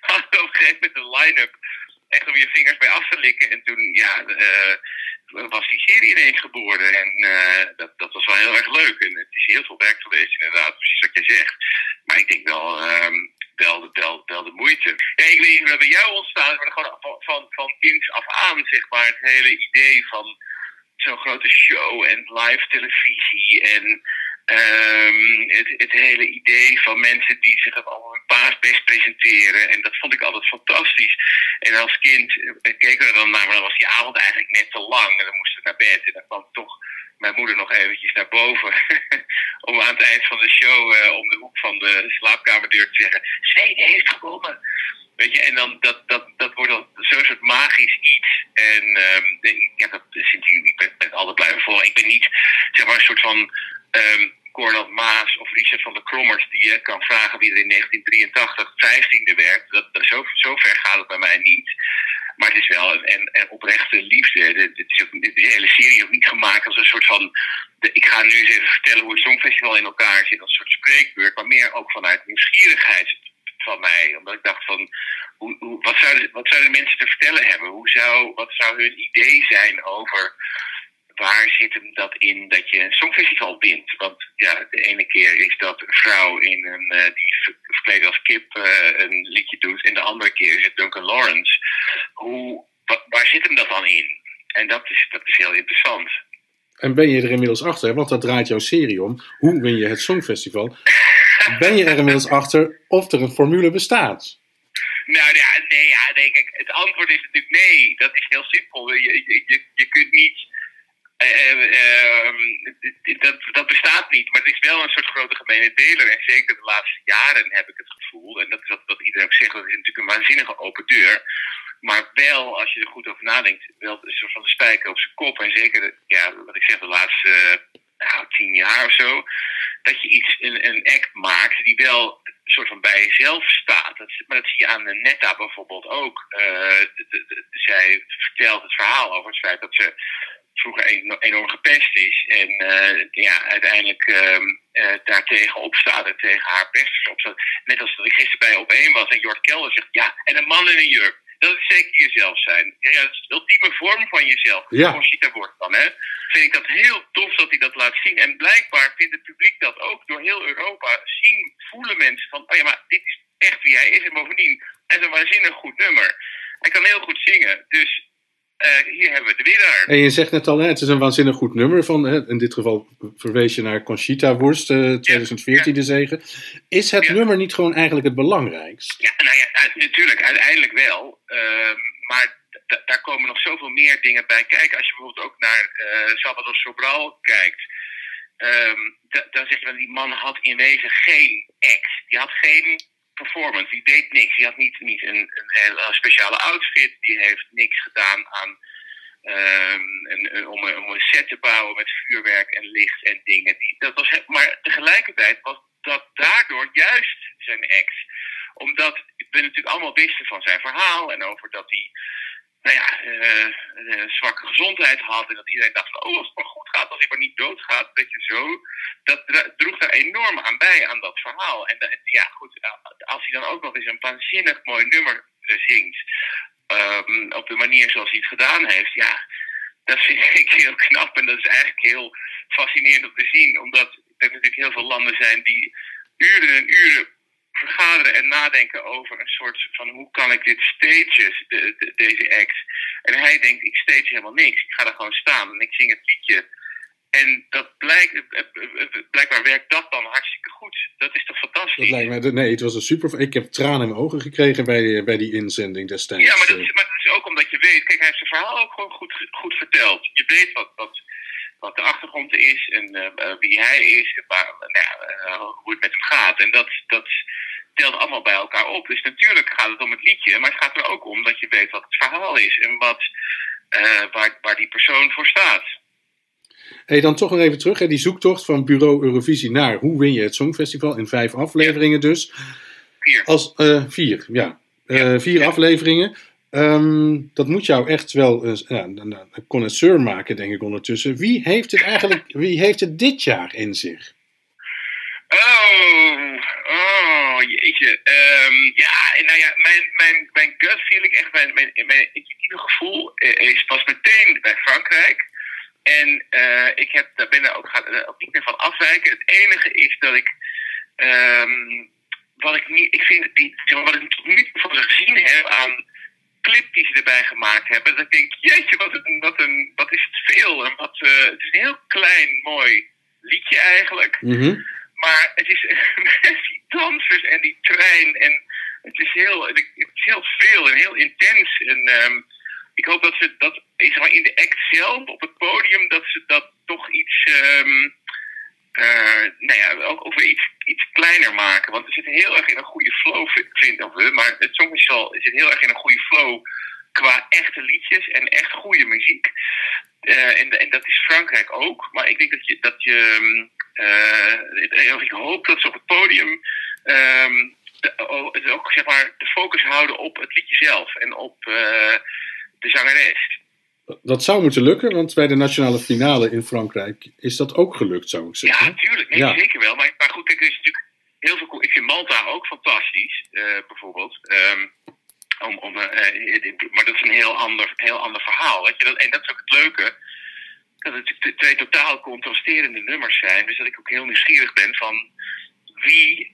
hadden we op een gegeven moment een line-up echt om je vingers bij af te likken. En toen, ja, eh, was die serie ineens geboren. En eh, dat, dat was wel heel erg leuk. En het is heel veel werk geweest, inderdaad, precies wat je zegt. Maar ik denk wel, ehm, wel, de- wel, de moeite. Ja, ik weet niet hoe dat bij jou ontstaan is, maar gewoon van, van, van af aan, zeg maar, het hele idee van zo'n grote show en live televisie en ehm, het, het hele idee van mensen die zich op hun paasbest presenteren. En dat vond ik altijd fantastisch. En als kind eh, keken we dan naar, maar dan was die avond eigenlijk net te lang en dan moesten we naar bed. En dan kwam toch mijn moeder nog eventjes naar boven om aan het eind van de show eh, om de hoek van de slaapkamerdeur te zeggen: Zweden heeft gewonnen. Weet je, en dan dat, dat, dat wordt dan zo'n soort magisch iets. En ehm, ik heb dat ik ben, ben altijd blijven volgen. Ik ben niet zeg maar een soort van ehm Cornel Maas of Richard van der Krommers die je kan vragen wie er in 1983 vijftiende werd. Dat, dat, zo, zo ver gaat het bij mij niet. Maar het is wel een, een, oprechte liefde. Dit is de hele serie ook niet gemaakt als een soort van. De, ik ga nu eens even vertellen hoe het Songfestival in elkaar zit, als een soort spreekbeurt, maar meer ook vanuit nieuwsgierigheid van mij. Omdat ik dacht van, hoe, hoe, wat, zouden, wat zouden mensen te vertellen hebben? Hoe zou, wat zou hun idee zijn over waar zit hem dat in dat je een songfestival wint? Want ja, de ene keer is dat een vrouw in een, eh, die ver- verkleed als kip eh, een liedje doet. En de andere keer is het Duncan Lawrence. Hoe, wa- waar zit hem dat dan in? En dat is, dat is heel interessant. En ben je er inmiddels achter, want dat draait jouw serie om. Hoe win je het Songfestival? Ben je er inmiddels achter of er een formule bestaat? Nou ja, nee, ja, nee, kijk, het antwoord is natuurlijk nee. Dat is heel simpel. Je, je, je, je kunt niet. Eh, eh, ehm, dat, dat bestaat niet, maar het is wel een soort grote gemene deler. En zeker de laatste jaren heb ik het gevoel, en dat is wat, iedereen ook zegt, dat is natuurlijk een waanzinnige open deur. Maar wel, als je er goed over nadenkt, wel een soort van spijker op zijn kop. En zeker, ja, wat ik zeg, de laatste eh, nou, tien jaar of zo. Dat je iets, een, een act maakt die wel een soort van bij jezelf staat. Dat, maar dat zie je aan Netta bijvoorbeeld ook. Eh, zij vertelt het verhaal over het feit dat ze vroeger eno- enorm gepest is. En eh, ja, uiteindelijk ehm eh, daartegen opstaat en tegen haar pesters opstaat. Net als dat ik gisteren bij op één was en Jort Kelder zegt, ja, en een man in een jurk. Dat is zeker jezelf zijn. Ja, ja, dat is de ultieme vorm van jezelf. Ja. Conchita wordt dan, hè. Vind ik dat heel tof dat hij dat laat zien. En blijkbaar vindt het publiek dat ook door heel Europa. Zien, voelen mensen van, oh ja, maar dit is echt wie hij is. En bovendien, hij is een waanzinnig goed nummer. Hij kan heel goed zingen. Dus eh, hier hebben we de winnaar. En je zegt net al, hè, het is een waanzinnig goed nummer. Van, hè, in dit geval verwees je naar Conchita Wurst, eh, 2014 de zegen. Is het Ja. nummer niet gewoon eigenlijk het belangrijkst? Ja, nou ja, natuurlijk, uiteindelijk wel. Ehm, maar daar komen nog zoveel meer dingen bij kijken. Als je bijvoorbeeld ook naar eh Salvador Sobral kijkt. ehm, da- dan zeg je die man had in wezen geen act. Die had geen performance. Die deed niks. Die had niet, niet een, een, hele speciale outfit. Die heeft niks gedaan aan ehm, een, om, een, set te bouwen met vuurwerk en licht en dingen. Die, dat was, maar tegelijkertijd was dat daardoor juist zijn act. Omdat we natuurlijk allemaal wisten van zijn verhaal en over dat hij nou ja, eh, een zwakke gezondheid had. En dat iedereen dacht van, oh, als het maar goed gaat, als hij maar niet doodgaat, dat je zo. Dat droeg daar enorm aan bij, aan dat verhaal. En da- ja, goed, eh, als hij dan ook nog eens een waanzinnig mooi nummer eh, zingt, ehm, op de manier zoals hij het gedaan heeft, ja, dat vind ik heel knap. En dat is eigenlijk heel fascinerend om te zien, omdat er natuurlijk heel veel landen zijn die uren en uren vergaderen en nadenken over een soort van hoe kan ik dit stages, de, de- deze act. En hij denkt, ik stage helemaal niks. Ik ga daar gewoon staan en ik zing het liedje. En dat blijkt, eh, eh, eh, blijkbaar werkt dat dan hartstikke goed. Dat is toch Dat fantastisch? lijkt mij, nee, het was een super. Ik heb tranen in mijn ogen gekregen bij, bij die inzending destijds. Ja, maar dat, is, maar dat is ook omdat je weet, kijk, hij heeft zijn verhaal ook gewoon goed, goed verteld. Je weet wat, wat, wat de achtergrond is en eh, eh, wie hij is en waar, nou eh, hoe het met hem gaat. En dat, dat telt allemaal bij elkaar op. Dus natuurlijk gaat het om het liedje, maar het gaat er ook om dat je weet wat het verhaal is en wat, waar, waar die persoon voor staat. Hey, dan toch nog even terug. Hè, die zoektocht van Bureau Eurovisie naar hoe win je het Songfestival in vijf afleveringen dus. Vier. Als, vier, ja. Vier afleveringen. Ehm, dat moet jou echt wel een, een, een connoisseur maken, denk ik ondertussen. Wie heeft het eigenlijk, wie heeft het dit jaar in zich? Oh, oh, jeetje. Ehm, ja, nou ja, mijn, mijn, mijn gut feeling, echt mijn, mijn, mijn intuïtieve gevoel eh, is, was meteen bij Frankrijk. En eh, ik heb, daar ben ook, ga, er ook niet meer van afwijken. Het enige is dat ik ehm, wat ik niet, ik vind, die, wat ik tot nu toe gezien heb aan clip die ze erbij gemaakt hebben, dat ik denk, jeetje, wat, een, wat, een, wat is het veel. En wat, eh, het is een heel klein, mooi liedje eigenlijk. Mhm. Maar het is met die dansers en die trein. En het is heel, het is heel veel en heel intens. En ehm, ik hoop dat ze dat zeg maar, in de act zelf, op het podium, dat ze dat toch iets. ehm, eh, nou ja, ook, ook weer iets, iets kleiner maken. Want we zitten heel erg in een goede flow, vind- vinden we. Maar het Songfestival zit heel erg in een goede flow qua echte liedjes en echt goede muziek. Eh, en, en dat is Frankrijk ook. Maar ik denk dat je. Dat je eh, ik hoop dat ze op het podium. ehm, de, o- het ook zeg maar, de focus houden op het liedje zelf en op eh, de zangeres. Dat zou moeten lukken, want bij de nationale finale in Frankrijk is dat ook gelukt, zou ik Ja, zeggen. natuurlijk. Nee, Ja. zeker wel. Maar, maar goed, er is natuurlijk heel veel. Ik vind Malta ook fantastisch, eh, bijvoorbeeld. Ehm, om, om, eh, eh, maar dat is een heel ander, heel ander verhaal. Weet je? Dat, en dat is ook het leuke. Dat het twee totaal contrasterende nummers zijn. Dus dat ik ook heel nieuwsgierig ben van wie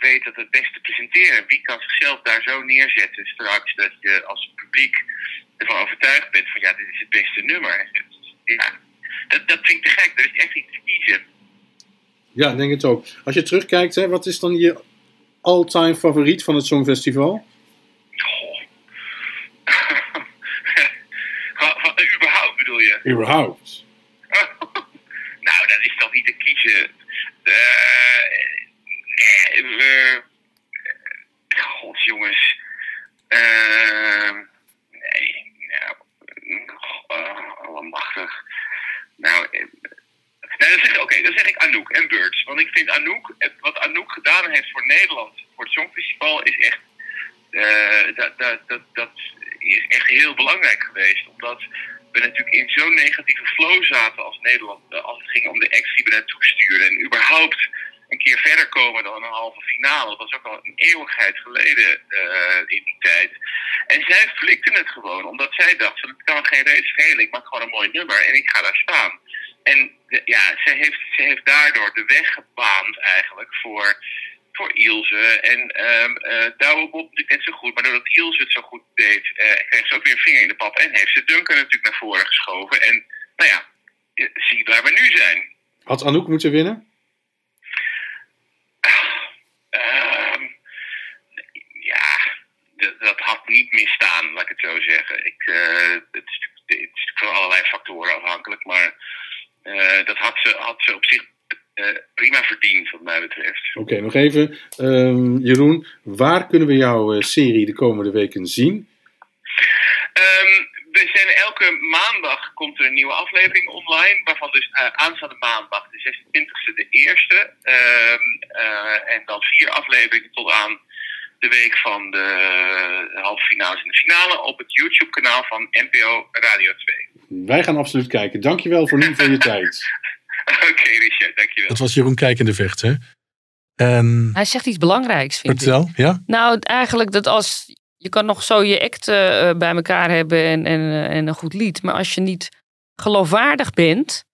weet dat het beste presenteren. Wie kan zichzelf daar zo neerzetten straks dat je als publiek ervan overtuigd bent van ja, dit is het beste nummer. Ja, dat, dat vind ik te gek. Er is echt iets te kiezen. Ja, ik denk het ook. Als je terugkijkt, hè, wat is dan je all-time favoriet van het Songfestival? Goh. Überhaupt bedoel je? Überhaupt. nou, dat is toch niet te kiezen. Eh, nee, eh, God, jongens. Eh, nou, uh, allemachtig. Nou, eh, dan zeg, ik- oké, dan zeg ik Anouk en Birds. Want ik vind Anouk, wat Anouk gedaan heeft voor Nederland, voor het Songfestival, is echt eh, dat, dat, dat, dat is echt heel belangrijk geweest. Omdat we natuurlijk in zo'n negatieve flow zaten als Nederland. Als het ging om de acts die we sturen. En überhaupt een keer verder komen dan een halve finale. Dat was ook al een eeuwigheid geleden eh, in die tijd. En zij flikte het gewoon. Omdat zij dacht, het kan geen reet schelen. Ik maak gewoon een mooi nummer en ik ga daar staan. En ja, zij heeft, zij heeft daardoor de weg gebaand eigenlijk voor voor Ilse. En ehm eh Douwe natuurlijk net zo goed. Maar doordat Ilse het zo goed deed, eh, kreeg ze ook weer een vinger in de pap. En heeft ze Duncan natuurlijk naar voren geschoven. En nou ja, zie waar we nu zijn. Had Anouk moeten winnen? Ehm, ja, dat had niet misstaan, laat ik het zo zeggen. Ik, eh, het, is, natuurlijk- het is van allerlei factoren afhankelijk. Maar eh, dat had ze, had ze op zich eh, prima verdiend, wat mij betreft. Oké, nog even. Ehm, Jeroen, waar kunnen we jouw serie de komende weken zien? Ehm, we zijn elke maandag komt er een nieuwe aflevering online, waarvan dus eh, aanstaande maandag, de 26e, de eerste. Ehm, eh, en dan vier afleveringen tot aan de week van de halve finales en de finale op het YouTube-kanaal van NPO Radio 2. Wij gaan absoluut kijken. Dankjewel voor nu voor je tijd. Oké, Richard, dankjewel. Dat was Jeroen Kijkende Vecht, hè? En Hij zegt iets belangrijks, vind ik. vertel, ja? Nou, eigenlijk dat als je kan nog zo je act eh, bij elkaar hebben en, en, eh, en een goed lied, maar als je niet geloofwaardig bent,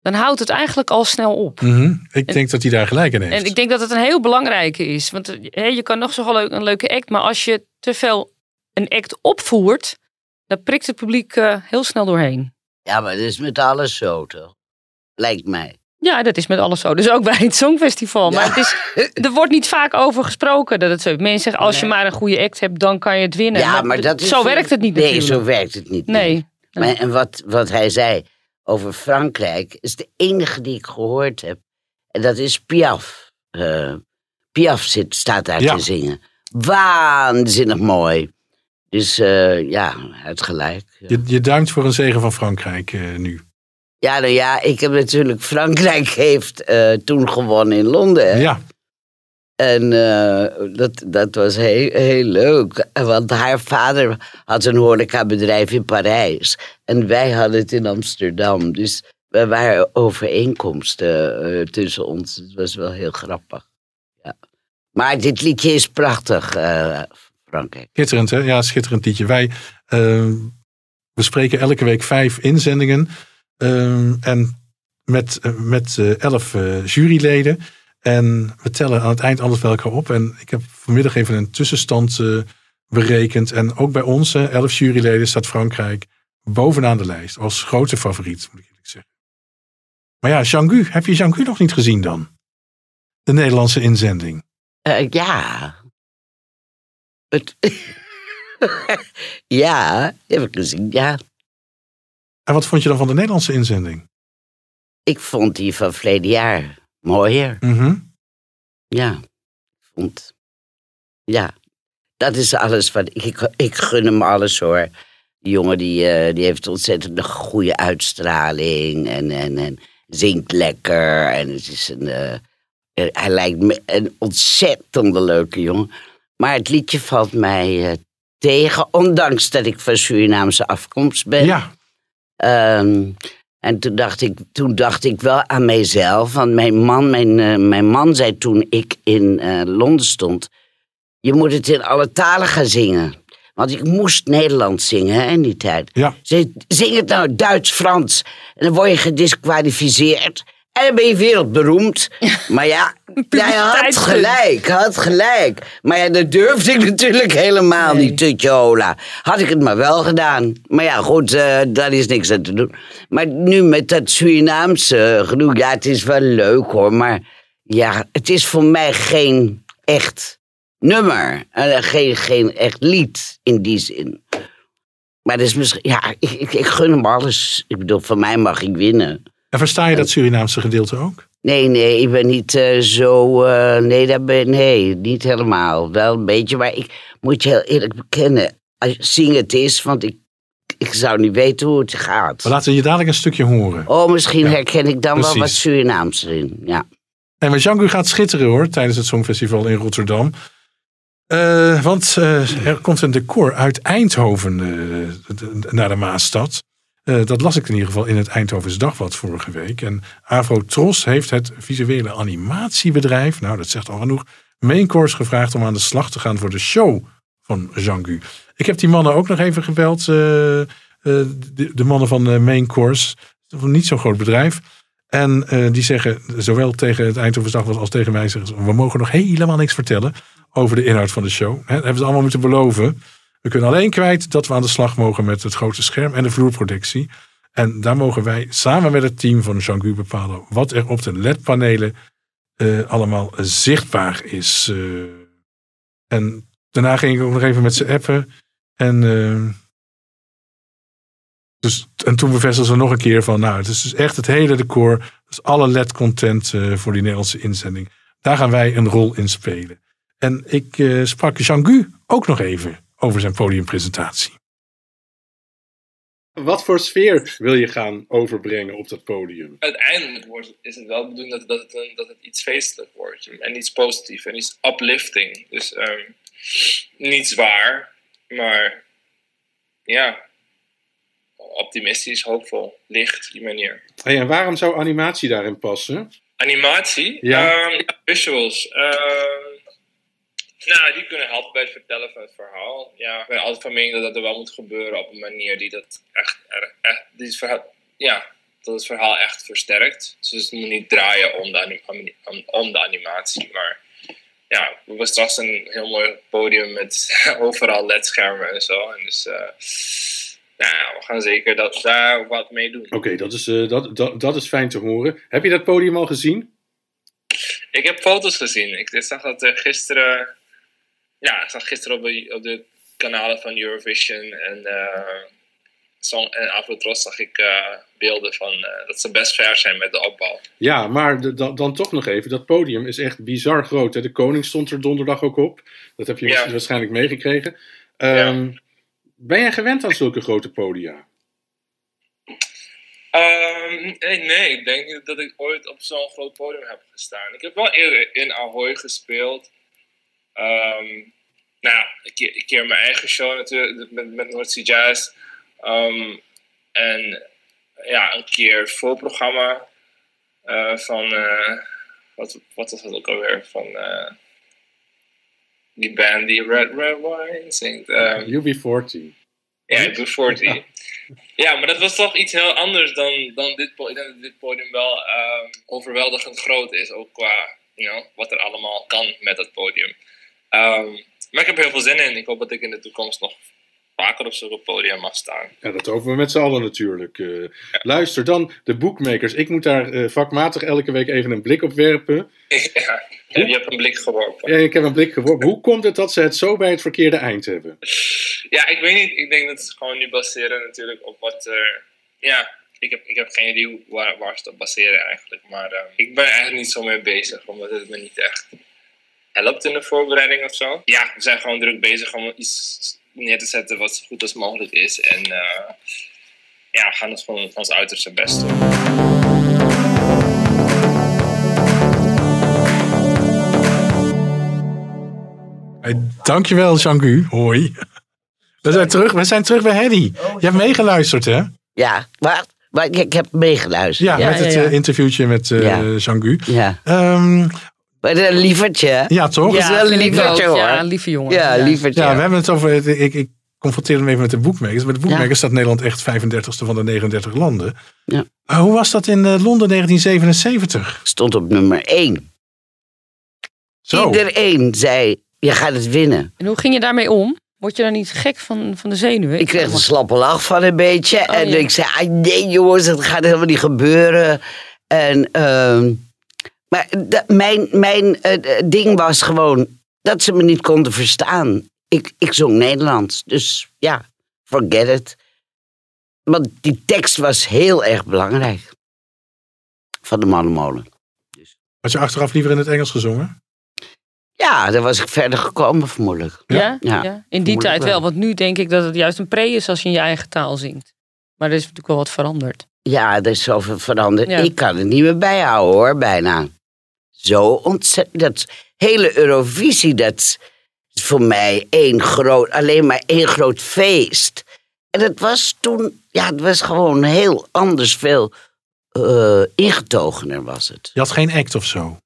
dan houdt het eigenlijk al snel op. Mhm. Ik denk dat hij daar gelijk in heeft. En ik denk dat het een heel belangrijke is, want eh, hè, je kan nog zo leuk, een leuke act, maar als je te veel een act opvoert, dan prikt het publiek eh, heel snel doorheen. Ja, maar dat is met alles zo, toch? Lijkt mij. Ja, dat is met alles zo. Dus ook bij het Songfestival. Maar het is, er wordt niet vaak over gesproken dat het zo. Mensen zeggen, als je maar een goede act hebt, dan kan je het winnen. Ja, maar dat is zo werkt het niet Nee, natuurlijk. zo werkt het niet. Nee. Maar, en wat, wat hij zei over Frankrijk is de enige die ik gehoord heb. En dat is Piaf. Eh, Piaf zit, staat daar Ja. te zingen. Waanzinnig mooi. Dus eh, ja, had gelijk. Je, je duimt voor een zegen van Frankrijk eh, nu. Ja, nou ja, ik heb natuurlijk... Frankrijk heeft eh, toen gewonnen in Londen. Ja, En eh, dat, dat was heel, heel leuk. Want haar vader had een horecabedrijf in Parijs. En wij hadden het in Amsterdam. Dus er waren overeenkomsten eh, tussen ons. Het was wel heel grappig. Ja. Maar dit liedje is prachtig, Frankrijk. schitterend hè? Ja, schitterend liedje. Wij bespreken elke week vijf inzendingen. Eh, en met, eh, met eh, elf eh, juryleden. En we tellen aan het eind alles bij elkaar op. En ik heb vanmiddag even een tussenstand berekend. En ook bij onze elf juryleden staat Frankrijk bovenaan de lijst. Als grote favoriet, moet ik eerlijk zeggen. Maar ja, Jean-Gu, heb je Jean-Gu nog niet gezien dan? De Nederlandse inzending. Eh, ja. Het... ja, heb ik gezien, ja. En wat vond je dan van de Nederlandse inzending? Ik vond die van verleden jaar mooier. Mhm. Ja, ik vond. Ja, dat is alles wat ik. Ik, ik gun hem alles hoor. Die jongen die, eh, die heeft ontzettend een goede uitstraling en, en, en zingt lekker. En het is een, eh, eh, hij lijkt me een ontzettend leuke jongen. Maar het liedje valt mij tegen, ondanks dat ik van Surinaamse afkomst ben. Ja, Ehm, en toen dacht, ik, toen dacht ik wel aan mijzelf. Want mijn man, mijn, eh, mijn man zei toen ik in eh, Londen stond... je moet het in alle talen gaan zingen. Want ik moest Nederlands zingen hè, in die tijd. ja. Ze zing het nou Duits, Frans. En dan word je gedisqualificeerd. En dan ben je wereldberoemd. Maar ja, hij had gelijk, had gelijk. Maar ja, dat durfde ik natuurlijk helemaal niet, Tutje Hola. Had ik het maar wel gedaan. Maar ja, goed, eh, daar is niks aan te doen. Maar nu met dat Surinaamse gedoe, ja, het is wel leuk hoor. Maar ja, het is voor mij geen echt nummer. Eh, geen, geen echt lied in die zin. Maar dat is misschien, ja, ik, ik, ik gun hem alles. Ik bedoel, van mij mag ik winnen. En versta je dat Surinaamse gedeelte ook? Nee, nee, ik ben niet eh, zo. eh, nee, dat ben, nee, niet helemaal. Wel een beetje, maar ik moet je heel eerlijk bekennen. Als zing het is, want ik, ik zou niet weten hoe het gaat. We laten je dadelijk een stukje horen. Oh, misschien Ja, herken ik dan wel wat. Surinaams in. Ja. En maar Django gaat schitteren hoor, tijdens het Songfestival in Rotterdam. Eh, want er komt een decor uit Eindhoven naar de Maasstad. Eh, dat las ik in ieder geval in het Eindhovens Dagblad vorige week. En Avro Tros heeft het visuele animatiebedrijf, nou dat zegt al genoeg, Maincourse gevraagd om aan de slag te gaan voor de show van Jean-Gu. Ik heb die mannen ook nog even gebeld, eh, eh, de, de mannen van uh, Maincourse. Niet zo'n groot bedrijf. En die zeggen, zowel tegen het Eindhovens Dagblad als tegen mij, zeggen ze, we mogen nog helemaal niks vertellen over de inhoud van de show. Hè, dat hebben ze allemaal moeten beloven. We kunnen alleen kwijt dat we aan de slag mogen met het grote scherm en de vloerproductie. En daar mogen wij samen met het team van Jean-Gu bepalen wat er op de LED-panelen eh, allemaal zichtbaar is. eh. en daarna ging ik ook nog even met ze appen. En, eh, dus, en toen bevestigden ze nog een keer van, nou, het is dus echt het hele decor. Dus alle LED-content voor die Nederlandse inzending. Daar gaan wij een rol in spelen. En ik sprak Jean-Gu ook nog even over zijn podiumpresentatie. Wat voor sfeer wil je gaan overbrengen op dat podium? uiteindelijk wordt, is het wel de bedoeling dat, dat, het een, dat het iets feestelijk wordt. En iets positiefs en iets uplifting. Dus ehm, niet zwaar, maar ja, optimistisch, hoopvol, licht, die manier. Hey, en waarom zou animatie daarin passen? Animatie, Ja. Ehm, visuals. Ehm, nou, die kunnen helpen bij het vertellen van het verhaal. Ja, ik ben altijd van mening dat dat er wel moet gebeuren op een manier die dat echt, echt die het verhaal, ja, dat het verhaal echt versterkt. Dus het moet niet draaien om de, om, om de animatie, maar ja, we hebben straks een heel mooi podium met overal ledschermen en zo. En dus, eh, ja, we gaan zeker dat, daar wat mee doen. Oké, dat, is, eh, dat, dat, dat is fijn te horen. Heb je dat podium al gezien? Ik heb foto's gezien. Ik zag dat eh, gisteren. Ja, ik zag gisteren op de, op de kanalen van Eurovision en, eh Song en Afrotros zag ik eh, beelden van eh, dat ze best ver zijn met de opbouw. Ja, maar de- dan, dan toch nog even. Dat podium is echt bizar groot. Hè? De koning stond er donderdag ook op. Dat heb je Ja. waarschijnlijk meegekregen. Ehm, Ben jij gewend aan zulke grote podia? Ehm, nee, nee, ik denk niet dat ik ooit op zo'n groot podium heb gestaan. Ik heb wel eerder in Ahoy gespeeld. Ehm, nou, ja, een keer, mijn eigen show natuurlijk met, met Noordzee Jazz. Ehm, en ja, een keer voorprogramma eh, van, eh, wat, wat was dat ook alweer? Van eh, die band die Red Red Wine zingt. Ehm, UB40. ja, ik doe 40. Ja, maar dat was toch iets heel anders dan, dan dit podium. Ik denk dat dit podium wel ehm, overweldigend groot is. Ook qua you know, wat er allemaal kan met het podium. Ehm, maar ik heb heel veel zin in. Ik hoop dat ik in de toekomst nog vaker op zo'n podium mag staan. Ja, dat hopen we met z'n allen natuurlijk. Eh, luister dan, de boekmakers. Ik moet daar eh, vakmatig elke week even een blik op werpen. ja, je hebt een blik geworpen. Ja, ik heb een blik geworpen. Hoe komt het dat ze het zo bij het verkeerde eind hebben? Ja, ik weet niet. Ik denk dat ze gewoon nu baseren natuurlijk op wat er... Ja, ik heb, ik heb geen idee waar, waar ze het op baseren eigenlijk. Maar eh, ik ben eigenlijk niet zo mee bezig, omdat het me niet echt helpt in de voorbereiding of zo. Ja, we zijn gewoon druk bezig om iets neer te zetten wat zo goed als mogelijk is. En eh, ja, we gaan ons gewoon ons uiterste best doen. Hey, dankjewel, Jean-Gu. Hoi. We zijn terug, we zijn terug bij Hedy. Je hebt meegeluisterd, hè? Ja, maar, maar ik, ik heb meegeluisterd. Ja, met het eh, interviewtje met eh Ja. Jean-Gu. Ja. Ehm, een lievertje. ja, toch? Dat is wel een lievertje hoor. Ja, lieve jongen. Ja, lievertje. Ja, we hebben het over. Ik, ik confronteer hem even met de boekmakers. Met de boekmakers staat Nederland echt 35ste van de 39 landen. Ja. Maar hoe was dat in eh, Londen 1977? Stond op nummer 1. Zo. Iedereen zei, je gaat het winnen. En hoe ging je daarmee om? Word je dan niet gek van, van de zenuwen? Ik kreeg een slappe lach van een beetje. Oh, en ja. ik zei, ah, nee jongens, dat gaat helemaal niet gebeuren. En, ehm, maar mijn, mijn eh, ding was gewoon dat ze me niet konden verstaan. Ik, ik zong Nederlands, dus ja, forget it. Want die tekst was heel erg belangrijk. Van de Mannenmolen. Had je achteraf liever in het Engels gezongen? Ja, daar was ik verder gekomen vermoedelijk. Ja? Ja, Ja, in die vermoedelijk tijd wel. wel. Want nu denk ik dat het juist een pre is als je in je eigen taal zingt. Maar er is natuurlijk wel wat veranderd. Ja, er is zoveel veranderd. Ja. Ik kan het niet meer bijhouden hoor, bijna. Zo ontzettend. Dat hele Eurovisie, dat is voor mij één groot, alleen maar één groot feest. En het was toen, ja, het was gewoon heel anders, veel eh, ingetogener was het. Je had geen act of zo.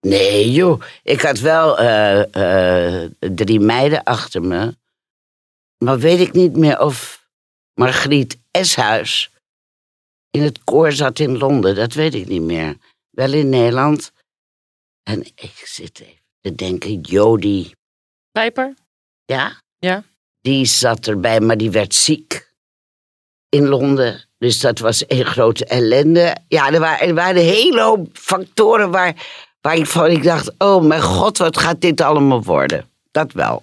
Nee joh, ik had wel eh, eh, drie meiden achter me. Maar weet ik niet meer of Margriet Eshuis in het koor zat in Londen. Dat weet ik niet meer. Wel in Nederland. En ik zit even te denken, Jody, Pijper? ja? Ja. Die zat erbij, maar die werd ziek in Londen. Dus dat was een grote ellende. Ja, er waren, er waren een hele hoop factoren waar, waar ik van ik dacht... oh mijn god, wat gaat dit allemaal worden? Dat wel.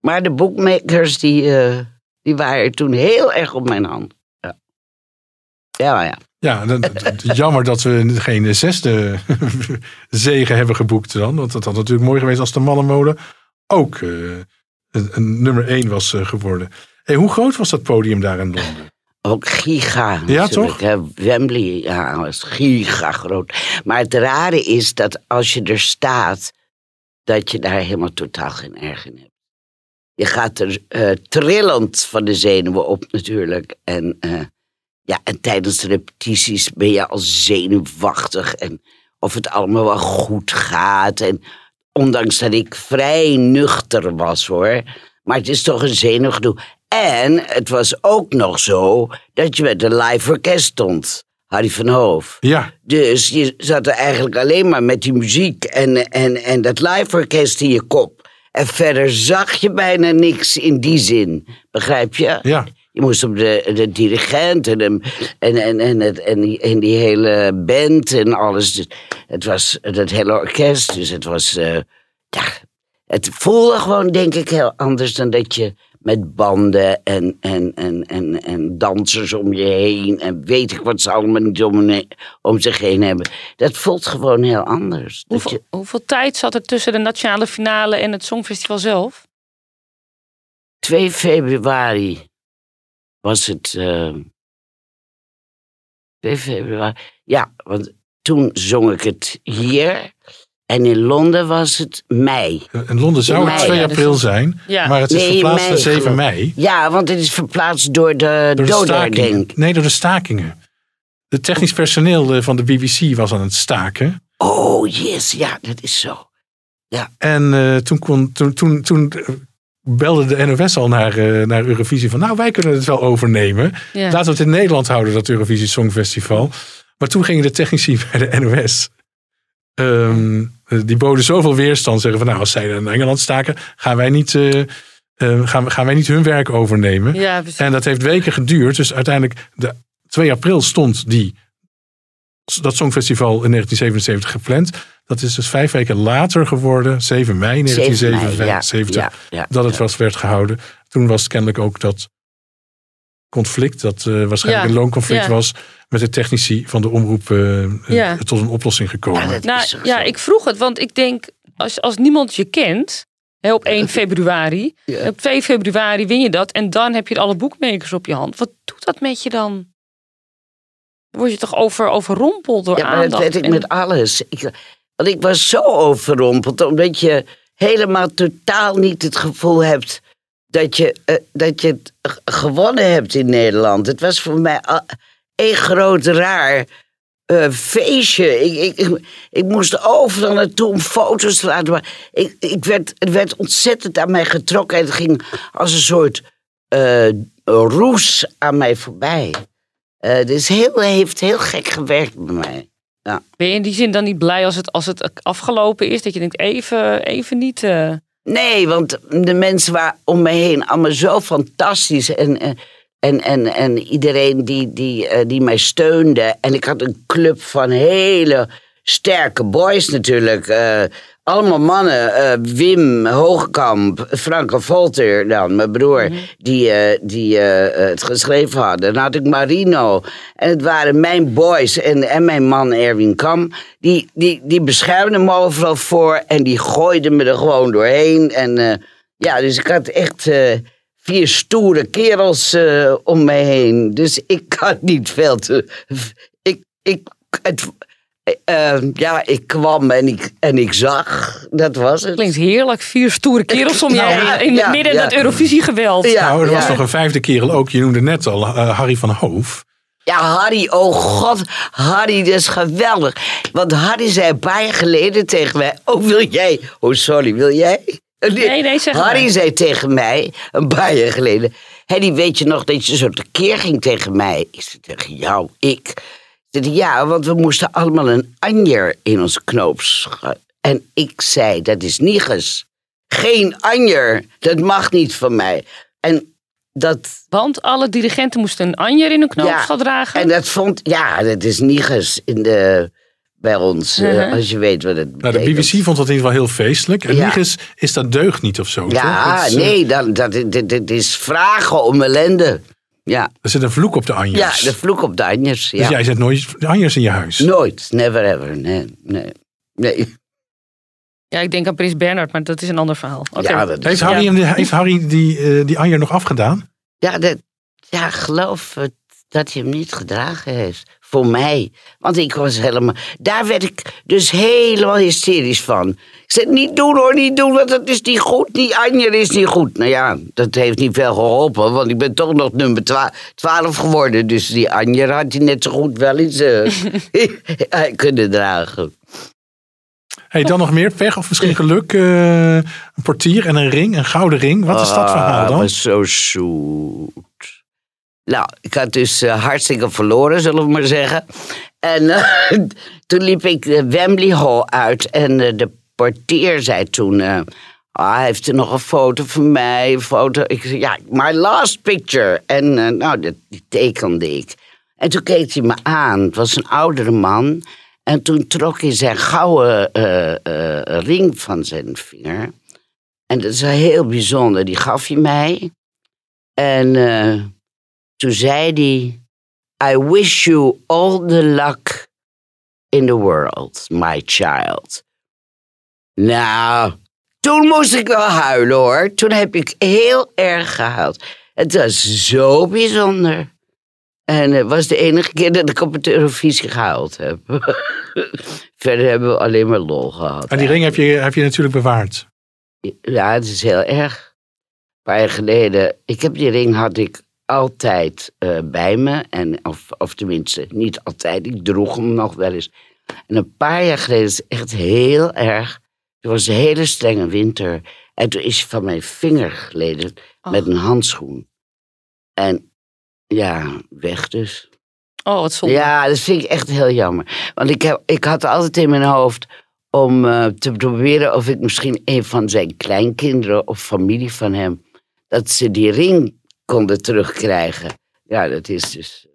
Maar de boekmakers, die, eh, die waren toen heel erg op mijn hand. Ja, ja, ja. Ja, dan- jammer dat we geen zesde zegen hebben geboekt dan. Want dat had natuurlijk mooi geweest als de Mannenmolen ook eh, een, een nummer één was eh, geworden. Hey, hoe groot was dat podium daar in Londen? Ook giga. Ja, toch? hè. Wembley, ja, was giga groot. Maar het rare is dat als je er staat, dat je daar helemaal totaal geen erg in hebt. Je gaat er eh, trillend van de zenuwen op natuurlijk. En, ja, en tijdens de repetities ben je al zenuwachtig. En of het allemaal wel goed gaat. En ondanks dat ik vrij nuchter was hoor. Maar het is toch een zenuwgedoe. En het was ook nog zo dat je met een live orkest stond. Harry van Hoof. Ja, Dus je zat er eigenlijk alleen maar met die muziek en, en, en dat live orkest in je kop. En verder zag je bijna niks in die zin. Begrijp je? ja. Je moest op de, de dirigent en, hem- en, en, en, het, en, die, en die hele band en alles. Dus het was het hele orkest, dus het was... eh, ja, het voelde gewoon, denk ik, heel anders dan dat je met banden en, en, en, en, en dansers om je heen... en weet ik wat ze allemaal niet om, om zich heen hebben. Dat voelt gewoon heel anders. Dat Hoeveel, je, hoeveel tijd zat er tussen de nationale finale en het Songfestival zelf? 2 februari was het. 2 februari. Ja, want toen zong ik het hier. En in Londen was het mei. In Londen zou het Mei, 2 ja, dus- april zijn, Ja. maar het is Nee, verplaatst naar mei 7 geloof- mei. Ja, want het is verplaatst door de, Door de stakingen. denk ik. Nee, door de stakingen. De technisch personeel eh, van de BBC was aan het staken. Oh, yes, ja, dat is zo. En eh, toen, kon, toen, toen, toen eh, belde de NOS al naar, eh, naar Eurovisie van... nou, wij kunnen het wel overnemen. Ja. Laten we het in Nederland houden, dat Eurovisie Songfestival. Maar toen gingen de technici bij de NOS... ehm, die boden zoveel weerstand. Zeggen van nou, als zij in Engeland staken, gaan wij niet, eh, eh, gaan, wij niet hun werk overnemen. Ja. En dat heeft weken geduurd. Dus uiteindelijk, de 2 april stond die, dat Songfestival in 1977 gepland. Dat is dus vijf weken later geworden, 7 mei 7 mei, 1977, ja, ja, ja, dat het ja. was, werd gehouden. Toen was kennelijk ook dat conflict, dat eh, waarschijnlijk Ja, een loonconflict ja. was, met de technici van de omroep Ja. tot een oplossing gekomen. dat Nou ja, ik vroeg het, want ik denk, als, als niemand je kent, hè, op 1 februari, Ja. op 2 februari win je dat en dan heb je alle boekmakers op je hand. Wat doet dat met je dan? Word je toch over, overrompeld door Ja, maar dat aandacht? weet ik met alles. Ik, want ik was zo overrompeld, omdat je helemaal totaal niet het gevoel hebt dat je, eh, dat je het gewonnen hebt in Nederland. Het was voor mij één groot raar eh, feestje. Ik, ik, ik, moest overal naartoe om foto's te laten maken. Ik, ik werd, het werd ontzettend aan mij getrokken en het ging als een soort eh, roes aan mij voorbij. Eh het is heel, heeft heel gek gewerkt bij mij. Ben je in die zin dan niet blij als het, als het afgelopen is? Dat je denkt, even, even niet... eh, Nee, want de mensen waren om me heen allemaal zo fantastisch. En, en, en, en, en iedereen die, die, eh, die mij steunde. En ik had een club van hele sterke boys natuurlijk. eh, allemaal mannen. eh, Wim Hoogkamp, Franke Volter dan, mijn broer. Die, eh, die eh, het geschreven hadden. Dan had ik Marino. En het waren mijn boys en, en mijn man Erwin Kam. Die, die, die beschermden me overal voor. En die gooiden me er gewoon doorheen. En ja, dus ik had echt vier stoere kerels om me heen. Dus ik had niet veel te... Ik, ik, het, eh, ja, ik kwam en ik, en ik zag. Dat was het. klinkt heerlijk, vier stoere kerels om Ja, heen. In ja, midden in ja. dat Eurovisie-geweld. Ja, nou, er was nog een vijfde kerel ook. Je noemde net al eh, Harry van Hoof. Ja, Harry, oh god, Harry, dat is geweldig. Want Harry zei een paar jaar geleden tegen mij: Oh, wil jij? Oh, sorry, wil jij? Nee, nee, zeg Harry maar. zei tegen mij een paar jaar geleden: Henny, weet je nog dat je zo tekeer ging tegen mij? Ik zei tegen jou, ik. Ja, want we moesten allemaal een anjer in onze knoop En ik zei: Dat is niges. Geen anjer, dat mag niet van mij. En dat Want alle dirigenten moesten een anjer in hun knoopsgat dragen. en dat vond, ja, dat is niges in de, bij ons, eh, Mhm. als je weet wat het Nou, de betekent. BBC vond dat in ieder geval heel feestelijk. En Ja. Niges is dat deugd niet of zo. toch? Ja, eh, nee, dat, dat, dit, dit is vragen om ellende. Ja, Er zit een vloek op de anjers. ja de vloek op de anjers. Ja. Dus jij zet nooit de anjers in je huis. Nooit, never ever, nee, nee. nee. Ja, ik denk aan Prins Bernhard, maar dat is een ander verhaal. Oké. Ja, dat Heeft Harry, hem- heeft Harry die, eh, die anjer nog afgedaan? Ja, dat, ja, geloof het, dat hij hem niet gedragen heeft. Voor mij. Want ik was helemaal... Daar werd ik dus helemaal hysterisch van. Ik zei, niet doen hoor, niet doen, want dat is niet goed. Die Anjer is niet goed. Nou ja, dat heeft niet veel geholpen, want ik ben toch nog nummer 12 geworden. Dus die Anjer had hij net zo goed wel eens eh, kunnen dragen. Hey, dan nog meer pech of misschien geluk. eh, een portier en een ring, een gouden ring. Wat is dat verhaal Ah, dan? was zo zoet. Nou, ik had dus eh, hartstikke verloren, zullen we maar zeggen. En eh, toen liep ik de Wembley Hall uit en eh, de portier zei toen... eh, ah, heeft er nog een foto van mij, foto. Ik zei, ja, my last picture. En eh, nou, dat, die tekende ik. En toen keek hij me aan. Het was een oudere man. En toen trok hij zijn gouden eh, eh, ring van zijn vinger. En dat is heel bijzonder. Die gaf hij mij. En eh, toen zei hij... I wish you all the luck in the world, my child. Nou, toen moest ik wel huilen hoor. Toen heb ik heel erg gehuild. Het was zo bijzonder. En het was de enige keer dat ik op het Eurovisie gehuild heb. Verder hebben we alleen maar lol gehad. En die ring heb je, heb je natuurlijk bewaard. Ja, het is heel erg. Een paar jaar geleden, ik heb die ring had ik altijd eh, bij me. En, of, of tenminste, niet altijd, ik droeg hem nog wel eens. En een paar jaar geleden, is het echt heel erg. Het was een hele strenge winter. En toen is hij van mijn vinger geleden met een handschoen. En ja, weg dus. Oh, wat zonde. Ja, dat vind ik echt heel jammer. Want ik, heb, ik had altijd in mijn hoofd... om eh, te proberen of ik misschien een van zijn kleinkinderen of familie van hem, dat ze die ring konden terugkrijgen. Ja, dat is dus.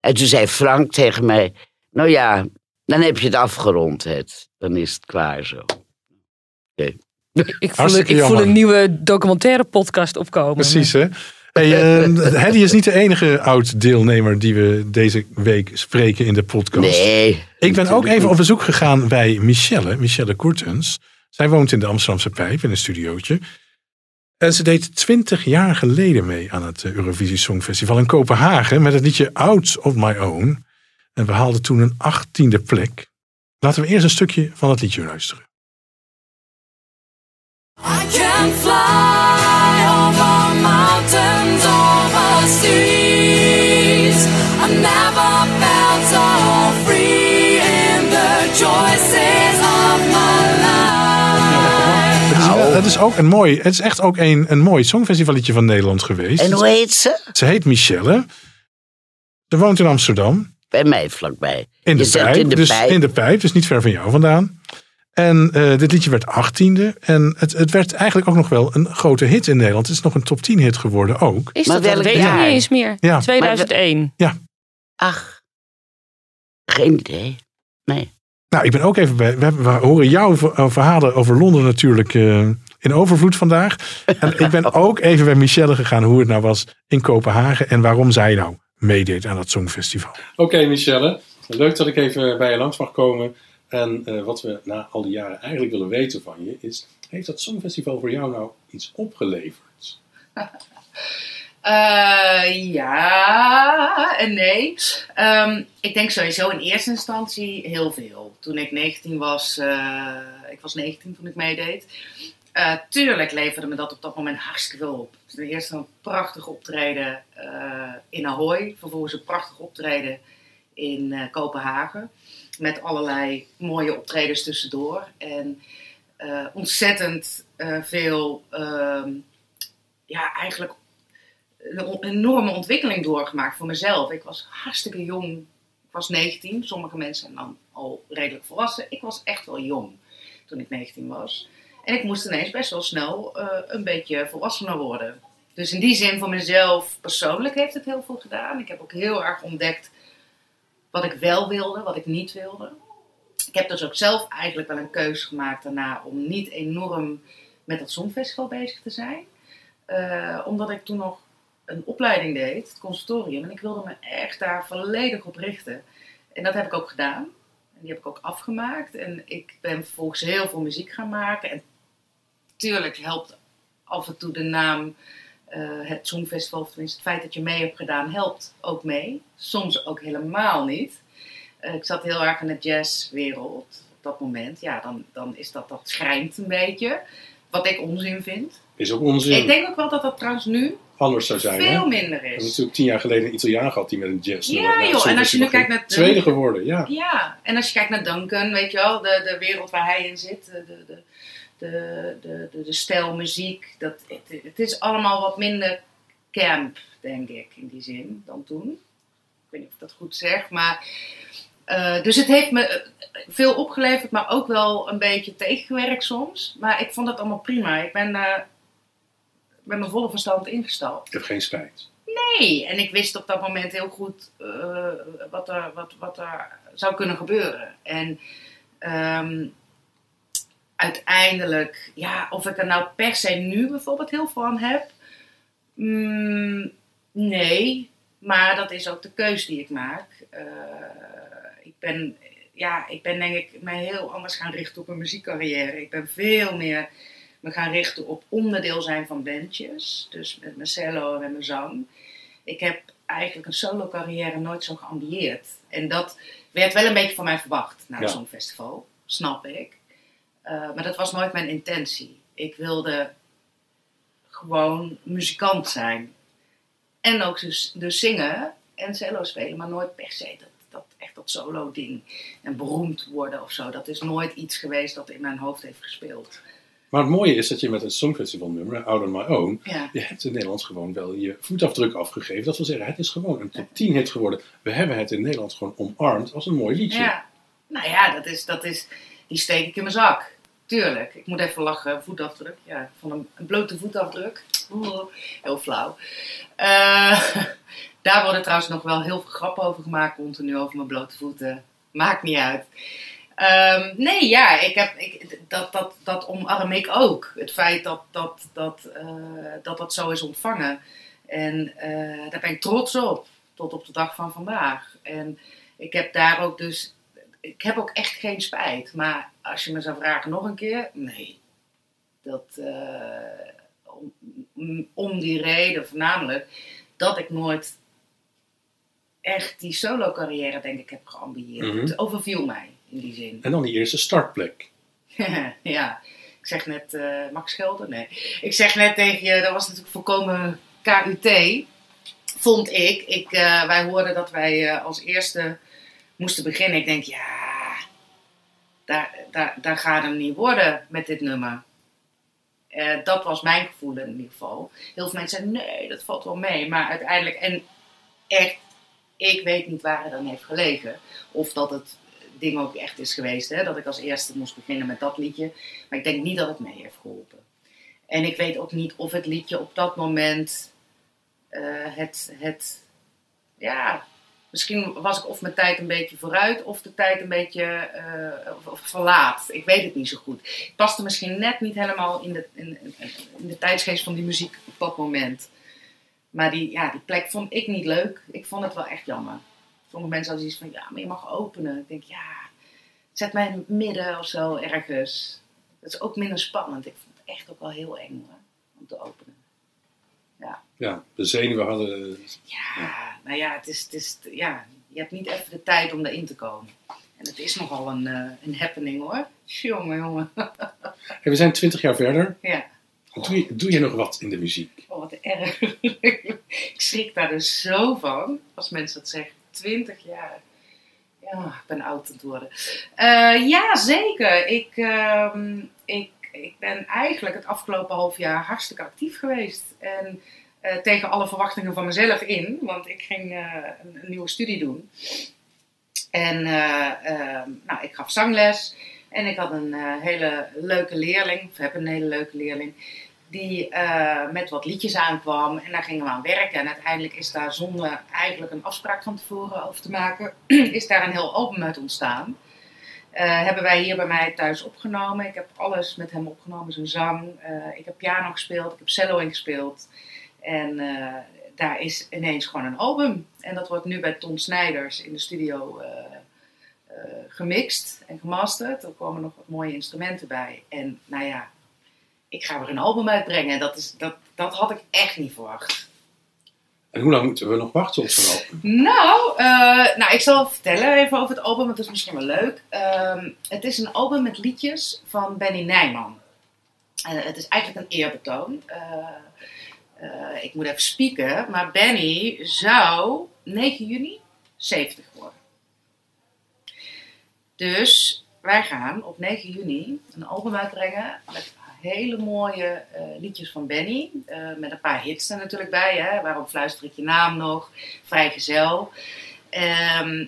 En toen zei Frank tegen mij: Nou ja, dan heb je het afgerond, het. Dan is het klaar zo. Ik voel, ik voel een nieuwe documentaire podcast opkomen. Precies, hè? Hey, eh, Hedy is niet de enige oud-deelnemer die we deze week spreken in de podcast. Nee. Ik ben ook even op bezoek gegaan bij Michelle, Michelle Koertens. Zij woont in de Amsterdamse Pijp in een studiootje. En ze deed twintig jaar geleden mee aan het eh, Eurovisie Songfestival in Kopenhagen met het liedje Out of My Own. En we haalden toen een achttiende plek. Laten we eerst een stukje van het liedje luisteren. I can fly Het is, wel- het is ook een mooi, het is echt ook een, een mooi songfestivalliedje van Nederland geweest. En hoe heet ze? Ze heet Michelle. Ze woont in Amsterdam. Bij mij vlakbij. In de, pijp, in de dus pijp. in de pijp, dus niet ver van jou vandaan. En eh, dit liedje werd achttiende. En het, het werd eigenlijk ook nog wel een grote hit in Nederland. Het is nog een top 10 hit geworden ook. Is Maar dat, welk weet ik niet eens meer. Ja. 2001. Ach, geen idee. Nee. Nou, ik ben ook even bij. We, hebben, we horen jouw eh, verhalen over Londen natuurlijk eh, in overvloed vandaag. En ik ben ook even bij Michelle gegaan hoe het nou was in Kopenhagen. En waarom zij nou meedeed aan dat Songfestival. Oké, Michelle. Leuk dat ik even bij je langs mag komen. En eh, wat we na al die jaren eigenlijk willen weten van je is... Heeft dat Songfestival voor jou nou iets opgeleverd? Eh, ja en nee. Ehm, ik denk sowieso in eerste instantie heel veel. Toen ik 19 was, eh, ik was 19 toen ik meedeed. Eh, tuurlijk leverde me dat op dat moment hartstikke veel op. Ten eerste een prachtig optreden in Ahoy. Vervolgens een prachtig optreden in Kopenhagen. Met allerlei mooie optredens tussendoor. En ontzettend veel, ehm, ja, eigenlijk een enorme ontwikkeling doorgemaakt voor mezelf. Ik was hartstikke jong. Ik was 19. Sommige mensen zijn dan al redelijk volwassen. Ik was echt wel jong toen ik 19 was. En ik moest ineens best wel snel eh, een beetje volwassener worden. Dus in die zin voor mezelf persoonlijk heeft het heel veel gedaan. Ik heb ook heel erg ontdekt wat ik wel wilde, wat ik niet wilde. Ik heb dus ook zelf eigenlijk wel een keuze gemaakt daarna om niet enorm met dat Songfestival bezig te zijn. Eh, omdat ik toen nog een opleiding deed, het conservatorium. En ik wilde me echt daar volledig op richten. En dat heb ik ook gedaan. En die heb ik ook afgemaakt. En ik ben vervolgens heel veel muziek gaan maken. En tuurlijk helpt af en toe de naam eh, het Songfestival, of tenminste het feit dat je mee hebt gedaan, helpt ook mee. Soms ook helemaal niet. Eh, ik zat heel erg in de jazzwereld op dat moment. Ja, dan, dan is dat, dat schrijnt een beetje. Wat ik onzin vind. Is ook onzin. Ik denk ook wel dat dat trouwens nu Anders zou zijn, hè? veel We minder hebben is. natuurlijk tien jaar geleden een Italiaan gehad die met een jazz Ja, joh, en als je nu kijkt naar- Tweede geworden, ja. Ja, en als je kijkt naar Duncan, weet je wel, de, de wereld waar hij in zit, de, de, de, de, de, de, stijl muziek, dat, het, het is allemaal wat minder camp, denk ik, in die zin, dan toen. Ik weet niet of ik dat goed zeg, maar... eh, dus het heeft me eh, veel opgeleverd, maar ook wel een beetje tegengewerkt soms. Maar ik vond dat allemaal prima. Ik ben eh met mijn volle verstand ingestapt. Ik heb geen spijt. Nee, en ik wist op dat moment heel goed eh, wat, er, wat, wat er zou kunnen gebeuren. En ehm, uiteindelijk, ja, of ik er nou per se nu bijvoorbeeld heel veel aan heb, mm, nee, maar dat is ook de keus die ik maak. Eh, ik ben, ja, ik ben denk ik me heel anders gaan richten op een muziekcarrière. Ik ben veel meer me gaan richten op onderdeel zijn van bandjes. Dus met mijn cello en met mijn zang. Ik heb eigenlijk een solo carrière nooit zo geambieerd. En dat werd wel een beetje van mij verwacht na het Ja. Songfestival. Snap ik. Eh, maar dat was nooit mijn intentie. Ik wilde gewoon muzikant zijn. En ook dus, dus zingen en cello spelen. Maar nooit per se dat, dat, echt dat solo ding. En beroemd worden of zo. Dat is nooit iets geweest dat in mijn hoofd heeft gespeeld. Maar het mooie is dat je met het Songfestival nummer, Out on My Own, Ja. je hebt in Nederland gewoon wel je voetafdruk afgegeven. Dat wil zeggen, het is gewoon een top 10 hit geworden. We hebben het in Nederland gewoon omarmd als een mooi liedje. Ja, nou ja, dat is, dat is. die steek ik in mijn zak. Tuurlijk. Ik moet even lachen. Voetafdruk. Ja, van een, een blote voetafdruk. Oeh, heel flauw. Eh, daar worden trouwens nog wel heel veel grappen over gemaakt. Continu over mijn blote voeten. Maakt niet uit. Ehm, nee, ja, ik heb, ik, dat, dat, dat omarm ik ook. Het feit dat dat, dat, eh, dat, dat zo is ontvangen. En eh, daar ben ik trots op. Tot op de dag van vandaag. En ik heb daar ook dus... Ik heb ook echt geen spijt. Maar als je me zou vragen nog een keer... Nee. Dat... eh, om, om die reden voornamelijk... Dat ik nooit echt die solo carrière denk ik heb geambieerd. Mhm. Het overviel mij in die zin. En dan die eerste startplek. ja, ik zeg net, eh Max Schelder? Nee. Ik zeg net tegen je, dat was natuurlijk voorkomen KUT, vond ik. ik eh, wij hoorden dat wij eh, als eerste moesten beginnen. Ik denk, ja, daar, daar, daar gaat hem niet worden met dit nummer. Dat was mijn gevoel in ieder geval. Heel veel mensen zeiden, nee, dat valt wel mee. Maar uiteindelijk, en echt, ik weet niet waar het dan heeft gelegen. Of dat het ding ook echt is geweest. Hè? Dat ik als eerste moest beginnen met dat liedje. Maar ik denk niet dat het mee heeft geholpen. En ik weet ook niet of het liedje op dat moment eh, het, het, ja, misschien was ik of mijn tijd een beetje vooruit of de tijd een beetje of verlaat. Ik weet het niet zo goed. Ik paste misschien net niet helemaal in de, in, in de tijdsgeest van die muziek op dat moment. Maar die, ja, die plek vond ik niet leuk. Ik vond het wel echt jammer. Sommige mensen hadden zoiets van, ja, maar je mag openen. Ik denk, ja, zet mij in het midden of zo ergens. Dat is ook minder spannend. Ik vond het echt ook wel heel eng hoor, om te openen. Ja, Ja, de zenuwen hadden... ja nou ja, het is, het is, ja, je hebt niet even de tijd om erin te komen. En het is nogal een, eh, een happening hoor. Jongen, jongen. Hey, we zijn twintig jaar verder. ja. Doe je, doe je nog wat in de muziek? Oh, wat erg. ik schrik daar dus zo van, als mensen dat zeggen. 20 jaar. Ja, ik ben oud aan het. Eh, ja, zeker. Ik, ehm, ik, ik ben eigenlijk het afgelopen half jaar hartstikke actief geweest. En eh, tegen alle verwachtingen van mezelf in. Want ik ging eh, een, een nieuwe studie doen. En eh, ehm, nou, ik gaf zangles. En ik had een hele leuke leerling, of heb een hele leuke leerling, die eh, met wat liedjes aankwam. En daar gingen we aan werken. En uiteindelijk is daar zonder eigenlijk een afspraak van tevoren over te maken, is daar een heel album uit ontstaan. Eh, hebben wij hier bij mij thuis opgenomen. Ik heb alles met hem opgenomen, zijn zang. Eh, ik heb piano gespeeld, ik heb cello ingespeeld. En daar is ineens gewoon een album. En dat wordt nu bij Tom Snijders in de studio gemixt en gemasterd. Er komen nog wat mooie instrumenten bij. En nou ja, ik ga weer een album uitbrengen. Dat, is, dat, dat had ik echt niet verwacht. En hoe lang moeten we nog wachten op zo'n album? Nou, eh, nou, ik zal vertellen even over het album, want dat is misschien wel leuk. Ehm, het is een album met liedjes van Benny Nijman. En het is eigenlijk een eerbetoon. Eh, eh, ik moet even spieken, maar Benny zou 9 juni 70 worden. Dus wij gaan op 9 juni een album uitbrengen met hele mooie eh, liedjes van Benny. eh, met een paar hits er natuurlijk bij. Hè? Waarom fluister ik je naam nog? Vrijgezel. Ehm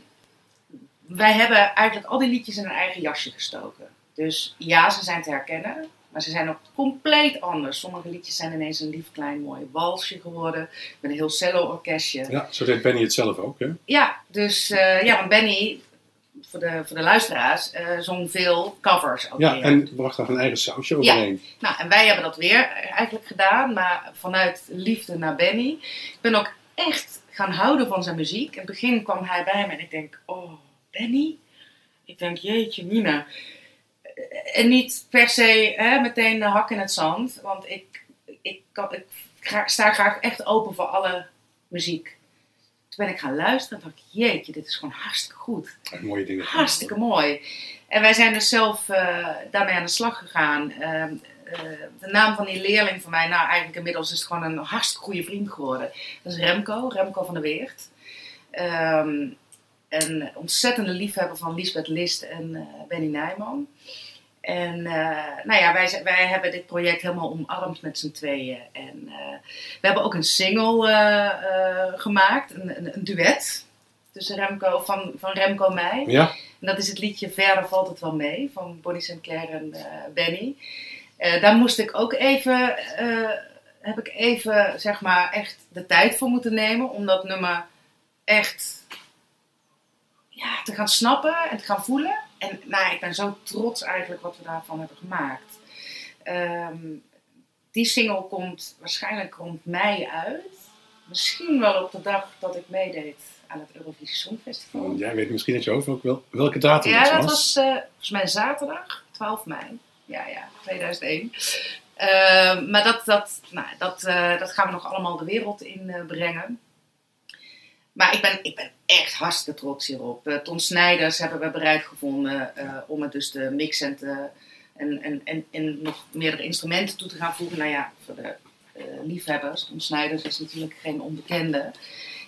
wij hebben eigenlijk al die liedjes in een eigen jasje gestoken. Dus ja, ze zijn te herkennen. Maar ze zijn ook compleet anders. Sommige liedjes zijn ineens een lief klein mooi walsje geworden. Met een heel cello-orkestje. Ja, zo deed Benny het zelf ook, hè? Ja, dus eh, ja, want Benny, voor de, voor de luisteraars, eh, zong veel covers ook Ja, weer. en bracht daar een eigen sausje overheen. Nou, en wij hebben dat weer eigenlijk gedaan, maar vanuit liefde naar Benny. Ik ben ook echt gaan houden van zijn muziek. In het begin kwam hij bij me en ik denk, oh, Benny? Ik denk, jeetje, Nina. Eh, En niet per se hè, meteen de hak in het zand, want ik, ik, kan, ik sta graag echt open voor alle muziek. Toen ben ik gaan luisteren en dacht ik, jeetje, dit is gewoon hartstikke goed. Mooie dingen. Hartstikke mooi. En wij zijn dus zelf eh, daarmee aan de slag gegaan. Ehm, eh, de naam van die leerling van mij, nou eigenlijk inmiddels is het gewoon een hartstikke goede vriend geworden. Dat is Remco, Remco van der Weert. Ehm, een ontzettende liefhebber van Lisbeth List en eh, Benny Nijman. En eh, nou ja, wij, wij hebben dit project helemaal omarmd met z'n tweeën. En eh, we hebben ook een single eh, gemaakt, een, een, een duet. tussen Remco, van, van Remco en mij. Ja. En dat is het liedje Verder valt het wel mee van Bonnie Sinclair en Benny. Daar moest ik ook even, heb ik even, zeg maar, echt de tijd voor moeten nemen om dat nummer echt ja, te gaan snappen en te gaan voelen. En nou, ik ben zo trots eigenlijk wat we daarvan hebben gemaakt. Ehm, die single komt waarschijnlijk rond mei uit. Misschien wel op de dag dat ik meedeed aan het Eurovisie Songfestival. Jij weet misschien dat je hoofd ook wel welke datum Ja, het dat was. was eh, volgens mij zaterdag, 12 mei. Ja, ja, 2001. Ehm, maar dat, dat, nou, dat, eh, dat gaan we nog allemaal de wereld in eh, brengen. Maar ik ben, ik ben echt hartstikke trots hierop. Eh, Ton Snijders hebben we bereid gevonden eh, om het dus te mixen en, te, en, en, en, en nog meerdere instrumenten toe te gaan voegen. Nou ja, voor de eh, liefhebbers. Tom Snijders is natuurlijk geen onbekende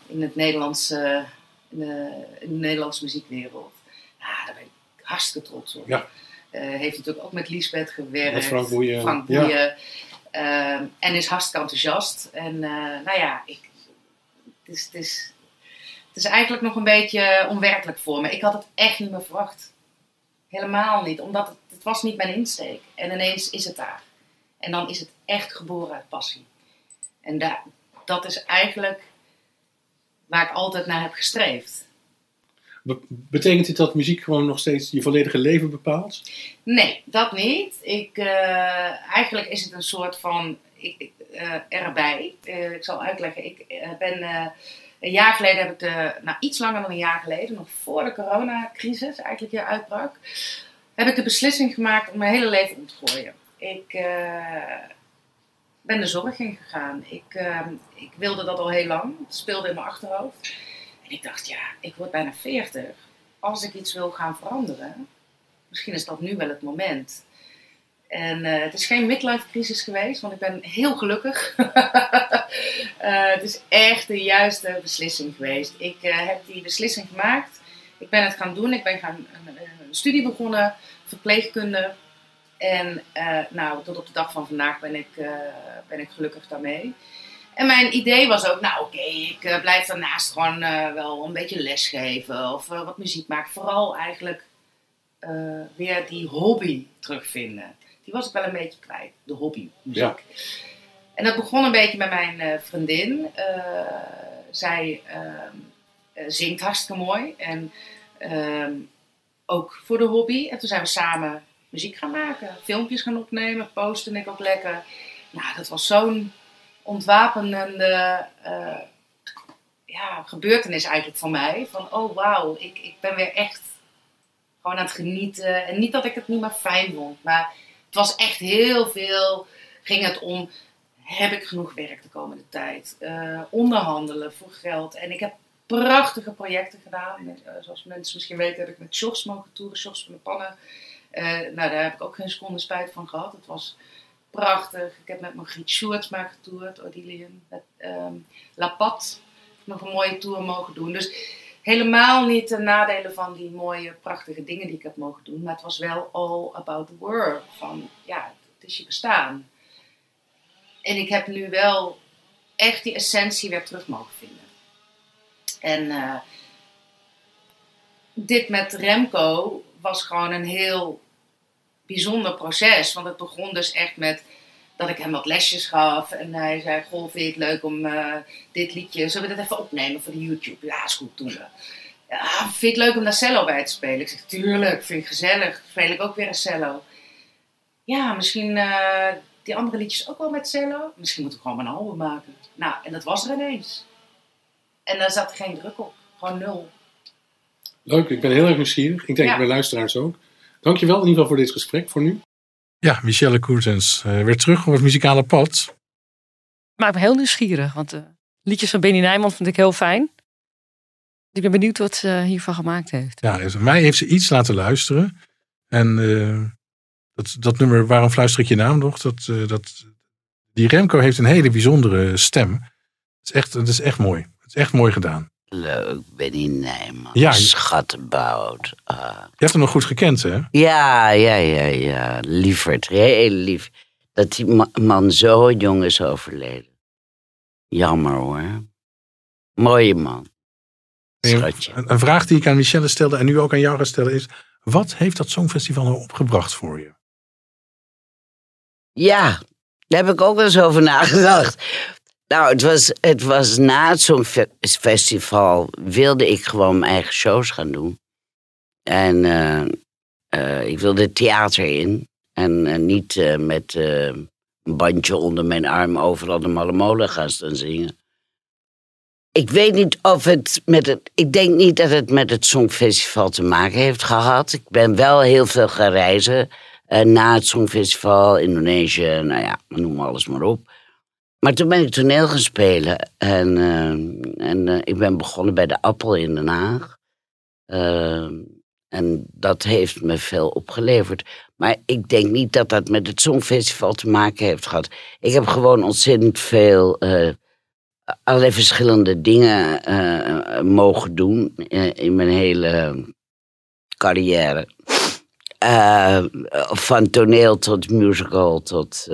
in, het Nederlandse, in, de, in de Nederlandse muziekwereld. Ja, daar ben ik hartstikke trots op. Ja. Heeft natuurlijk ook met Lisbeth gewerkt. Met Frank Boeien. Frank Ja. Boeien. Ehm, en is hartstikke enthousiast. En nou ja, ik, het, is, het, is, het is eigenlijk nog een beetje onwerkelijk voor me. Ik had het echt niet meer verwacht. Helemaal niet. Omdat het, het was niet mijn insteek. En ineens is het daar. En dan is het echt geboren uit passie. En daar, dat is eigenlijk waar ik altijd naar heb gestreefd. Be- betekent dit dat muziek gewoon nog steeds je volledige leven bepaalt? Nee, dat niet. Ik, eh, eigenlijk is het een soort van ik, ik, eh, erbij. Eh, ik zal uitleggen. Ik ben een jaar geleden heb ik nou iets langer dan een jaar geleden, nog voor de coronacrisis eigenlijk hier uitbrak, heb ik de beslissing gemaakt om mijn hele leven om te gooien. Ik eh, ben de zorg ingegaan. Ik, eh, ik wilde dat al heel lang. Speelde in mijn achterhoofd. En ik dacht, ja, ik word bijna 40. Als ik iets wil gaan veranderen, misschien is dat nu wel het moment. En eh, het is geen midlife crisis geweest, want ik ben heel gelukkig. Eh, het is echt de juiste beslissing geweest. Ik eh, heb die beslissing gemaakt. Ik ben het gaan doen. Ik ben gaan een, studie begonnen, verpleegkunde. En nou, tot op de dag van vandaag ben ik, ben ik gelukkig daarmee. En mijn idee was ook, nou oké, ik blijf daarnaast gewoon wel een beetje lesgeven of wat muziek maken. Vooral eigenlijk weer die hobby terugvinden. Die was ik wel een beetje kwijt, de hobby muziek. Ja. En dat begon een beetje met mijn eh, vriendin. Eh, zij ehm, eh, zingt hartstikke mooi en ehm, ook voor de hobby. En toen zijn we samen muziek gaan maken, filmpjes gaan opnemen, posten ik ook lekker. Nou, dat was zo'n ontwapenende ja, gebeurtenis eigenlijk voor mij. Van, oh wauw, ik, ik ben weer echt gewoon aan het genieten. En niet dat ik het niet meer fijn vond, maar het was echt heel veel. Ging het om, heb ik genoeg werk de komende tijd? Eh, onderhandelen voor geld. En ik heb prachtige projecten gedaan. Met, eh, zoals mensen misschien weten heb ik met Sjors mogen toeren, Sjors van de Pannen. Eh, nou, daar heb ik ook geen seconde spijt van gehad. Het was prachtig. Ik heb met Margriet Sjoerdsma getoerd, Odilion. Met ehm La Pat nog een mooie tour mogen doen. Dus helemaal niet de nadelen van die mooie, prachtige dingen die ik heb mogen doen. Maar het was wel all about the work. Van, ja, het is je bestaan. En ik heb nu wel echt die essentie weer terug mogen vinden. En eh, dit met Remco was gewoon een heel bijzonder proces. Want het begon dus echt met dat ik hem wat lesjes gaf. En hij zei, goh, vind je het leuk om eh, dit liedje... Zullen we dat even opnemen voor de YouTube? Ja, is goed, doen we. Ja, vind je het leuk om daar cello bij te spelen? Ik zeg, tuurlijk, vind ik gezellig. Speel ik ook weer een cello. Ja, misschien eh, die andere liedjes ook wel met cello. Misschien moeten we gewoon een album maken. Nou, en dat was er ineens. En daar zat geen druk op. Gewoon nul. Leuk, ik ben heel erg nieuwsgierig. Ik denk Ja. mijn luisteraars ook. Dankjewel in ieder geval voor dit gesprek voor nu. Ja, Michelle Koertens. eh, weer terug op het muzikale pad. Maakt me heel nieuwsgierig, want de liedjes van Benny Nijman vind ik heel fijn. Ik ben benieuwd wat ze hiervan gemaakt heeft. Ja, dus mij heeft ze iets laten luisteren. En eh, dat, dat nummer, waarom fluister ik je naam nog? Dat, eh, dat, die Remco heeft een hele bijzondere stem. Het is echt, het is echt mooi. Het is echt mooi gedaan. Leuk, Benny Nijman. Ja. Schattenbout. Ah. Je hebt hem nog goed gekend, hè? Ja, ja, ja, ja. Lieverd, heel lief. Dat die ma- man zo jong is overleden. Jammer hoor. Mooie man. Schatje. Een, een vraag die ik aan Michelle stelde en nu ook aan jou ga stellen is... Wat heeft dat Songfestival nou opgebracht voor je? Ja, daar heb ik ook wel eens over nagedacht. Nou, het was, het was na het Songfestival wilde ik gewoon mijn eigen shows gaan doen. En eh, eh, ik wilde theater in. En eh, niet met een bandje onder mijn arm overal de malle molen gaan zingen. Ik weet niet of het met het. Ik denk niet dat het met het Songfestival te maken heeft gehad. Ik ben wel heel veel gaan reizen. na het Songfestival, Indonesië, nou ja, noem alles maar op. Maar toen ben ik toneel gaan spelen. En, eh, en eh, ik ben begonnen bij de Appel in Den Haag. Eh, en dat heeft me veel opgeleverd. Maar ik denk niet dat dat met het Songfestival te maken heeft gehad. Ik heb gewoon ontzettend veel allerlei verschillende dingen mogen doen in mijn hele carrière. Van toneel tot musical tot.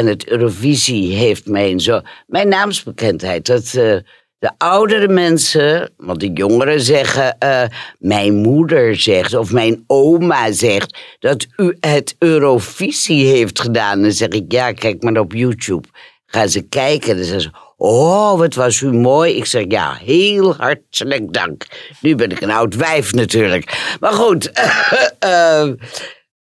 En het Eurovisie heeft mij zo. Mijn naamsbekendheid. Dat eh, de oudere mensen, want de jongeren zeggen. eh, mijn moeder zegt of mijn oma zegt. dat u het Eurovisie heeft gedaan. Dan zeg ik ja, kijk maar op YouTube. Gaan ze kijken. Dan zeggen ze. Oh, wat was u mooi. Ik zeg ja, heel hartelijk dank. Nu ben ik een oud wijf natuurlijk. Maar goed. eh,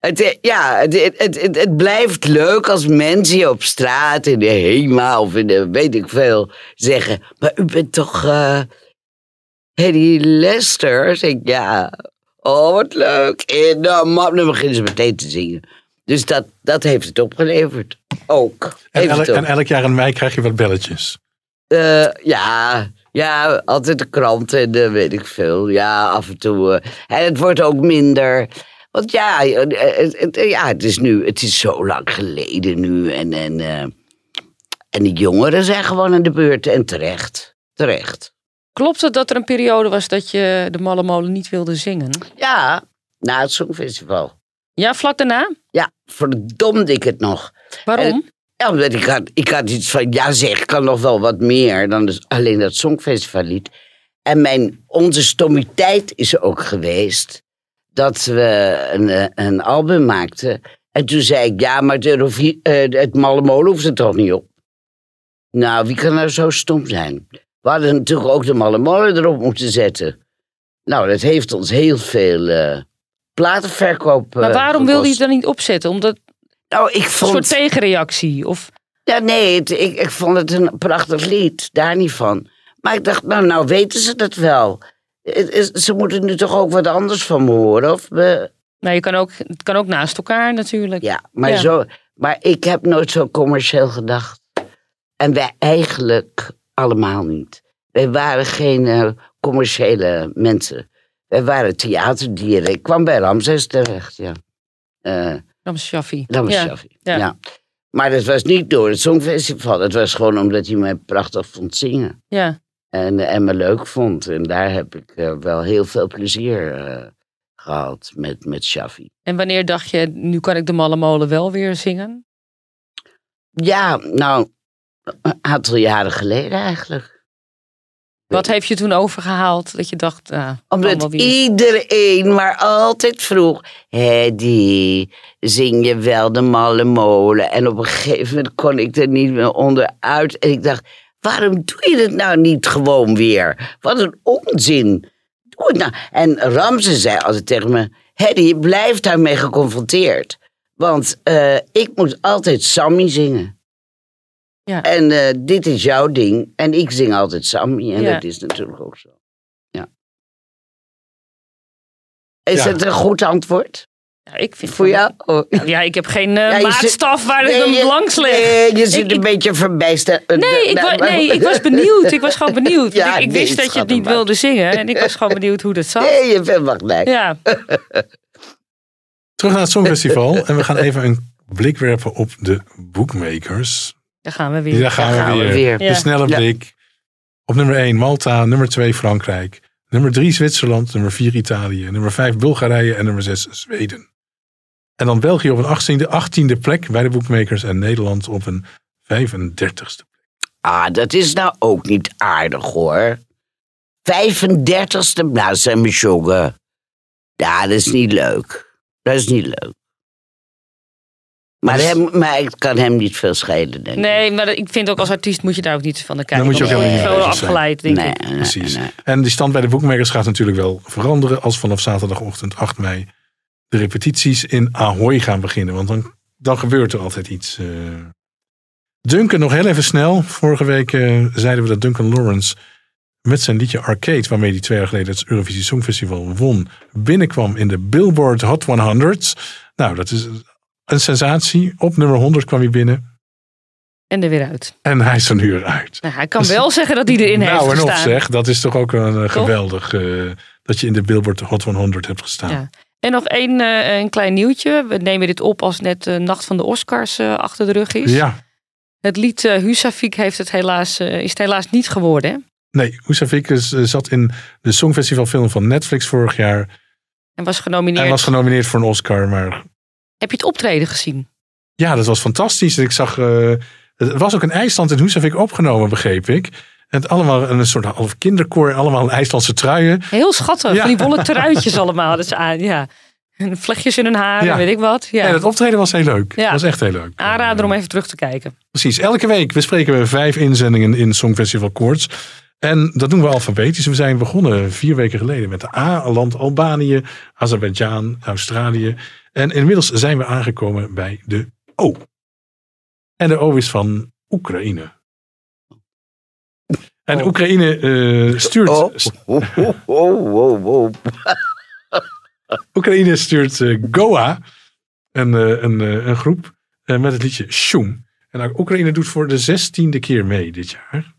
het, eh, ja, het, het, het, blijft leuk als mensen je op straat in de HEMA of in de weet ik veel zeggen. Maar u bent toch Hedy Lester? Zeg ik, ja. Oh, wat leuk. En dan, dan beginnen ze meteen te zingen. Dus dat, dat heeft het opgeleverd. Ook. En elk, en jaar in mei krijg je wat belletjes. Eh, ja, ja, altijd de krant en eh, weet ik veel. Ja, af en toe. en het wordt ook minder. Want ja, eh, het, het- ja, het is nu, het is zo lang geleden nu. En, en, eh, en de jongeren zijn gewoon aan de beurt. En terecht, terecht. Klopt het dat er een periode was dat je de Malle Molen niet wilde zingen? Ja, na het Songfestival. Ja, vlak daarna? Ja, verdomde ik het nog. Waarom? En- ja, omdat ik had, ik had iets van, ja zeg, ik kan nog wel wat meer dan dus alleen dat Songfestivallied. En mijn, onze stommiteit is ook geweest dat we een, eh, een album maakten. En toen zei ik, ja, maar het, Eurovi- eh, het Malle Molen hoeft er toch niet op. Nou, wie kan nou zo stom zijn? We hadden natuurlijk ook de Malle Molen erop moeten zetten. Nou, dat heeft ons heel veel eh platenverkoop Maar waarom wilde je het dan niet opzetten? Omdat Nou, ik een vond... soort tegenreactie? Of Ja, nee, het- ik, ik vond het een prachtig lied, daar niet van. Maar ik dacht, nou, nou weten ze dat wel. Ze moeten nu toch ook wat anders van me horen? Of we, nou, je kan ook, het kan ook naast elkaar natuurlijk. ja, maar, Ja. Zo, maar ik heb nooit zo commercieel gedacht. En wij eigenlijk allemaal niet. Wij waren geen eh, commerciële mensen. Wij waren theaterdieren. Ik kwam bij Ramses terecht, ja. Eh, Ramses Shaffi. Was ja. Shaffi, Ja. ja. Maar dat was niet door het Songfestival. Dat was gewoon omdat hij mij prachtig vond zingen. Ja. En, en me leuk vond. En daar heb ik eh, wel heel veel plezier eh, gehad met, met Shaffi. En wanneer dacht je, nu kan ik de Malle Molen wel weer zingen? Ja, nou, een aantal jaren geleden eigenlijk. Wat heeft je toen overgehaald dat je dacht, ah, Omdat iedereen maar altijd vroeg... Hedy, zing je wel de malle molen? En op een gegeven moment kon ik er niet meer onderuit. En ik dacht, waarom doe je het nou niet gewoon weer? Wat een onzin. Doe het nou. En Ramse zei altijd tegen me... Hedy, blijf daarmee geconfronteerd. Want eh, ik moet altijd Sammy zingen. Ja. En eh, dit is jouw ding. En ik zing altijd Sammy. En Ja. dat is natuurlijk ook zo. Ja. Is Ja. het een goed antwoord? Ja, ik vind Voor jou? Oh. Ja, ik heb geen eh, Ja, maatstaf waar ik hem je- langs leg. Nee, je zit Ik- een ik- beetje verbijsterd. Nee, ik, wa- nee, ik was benieuwd. Ik was gewoon benieuwd. Ja, ik ik nee, wist dat je het niet wilde zingen. En ik was gewoon benieuwd hoe dat zat. Nee, je bent wel gelijk. Ja, Terug naar het Songfestival. en we gaan even een blik werpen op de bookmakers. daar gaan we weer. Daar gaan, Daar gaan we we weer. De Ja. snelle Ja. blik. Op nummer 1 Malta, nummer 2 Frankrijk, nummer 3 Zwitserland, nummer 4 Italië, nummer 5 Bulgarije en nummer 6 Zweden. En dan België op een 18e, 18e plek bij de bookmakers en Nederland op een 35e. Ah, dat is nou ook niet aardig hoor. 35ste Blazem jongen. Ja, dat is niet leuk. Dat is niet leuk. Maar, Dus- hem, maar het kan hem niet veel schelen, denk ik. Nee, maar ik vind ook als artiest moet je daar ook niet van de kijken. Dan moet je ook helemaal niet zijn. afgeleid, denk ik. Precies. En die stand bij de boekmakers gaat natuurlijk wel veranderen als vanaf zaterdagochtend 8 mei de repetities in Ahoy gaan beginnen. Want dan, dan gebeurt er altijd iets. eh. Duncan, nog heel even snel. Vorige week eh, zeiden we dat Duncan Lawrence met zijn liedje Arcade, waarmee hij twee jaar geleden het Eurovisie Songfestival won, binnenkwam in de Billboard Hot 100. Nou, dat is een sensatie. Op nummer 100 kwam hij binnen. En er weer uit. En hij is er nu weer uit. Nou, hij kan wel zeggen dat hij erin heeft Nou, en gestaan. op zeg, dat is toch ook een, eh, geweldig dat je in de Billboard Hot 100 hebt gestaan. Ja. En nog één eh, een klein nieuwtje. We nemen dit op als net de nacht van de Oscars eh, achter de rug is. Ja. Het lied eh Husavik heeft het helaas, eh, is het helaas niet geworden. Hè? Nee, Husavik is, eh, zat in de Songfestivalfilm van Netflix vorig jaar. En was genomineerd. Hij was genomineerd voor een Oscar, maar Heb je het optreden gezien? ja, dat was fantastisch. Ik zag, eh, het was ook een IJsland in Husavik opgenomen, begreep ik. En het allemaal een soort half kinderkoor, allemaal IJslandse truien. Heel schattig. Ja. Van die wollen truitjes allemaal. Is aan, ja. En vlechtjes in hun haar, Ja. weet ik wat. Ja. En het optreden was heel leuk. Ja. was echt heel leuk. Aanrader om even terug te kijken. Precies, elke week bespreken we vijf inzendingen in Songfestival Koorts. En dat doen we alfabetisch. We zijn begonnen vier weken geleden met de A-land Albanië, Azerbeidzjan, Australië. En inmiddels zijn we aangekomen bij de O. En de O is van Oekraïne. En Oekraïne eh, stuurt. Oh, oh. Oekraïne stuurt eh, Goa, een, eh, een, eh, een groep, met het liedje Shum. En Oekraïne doet voor de zestiende keer mee dit jaar.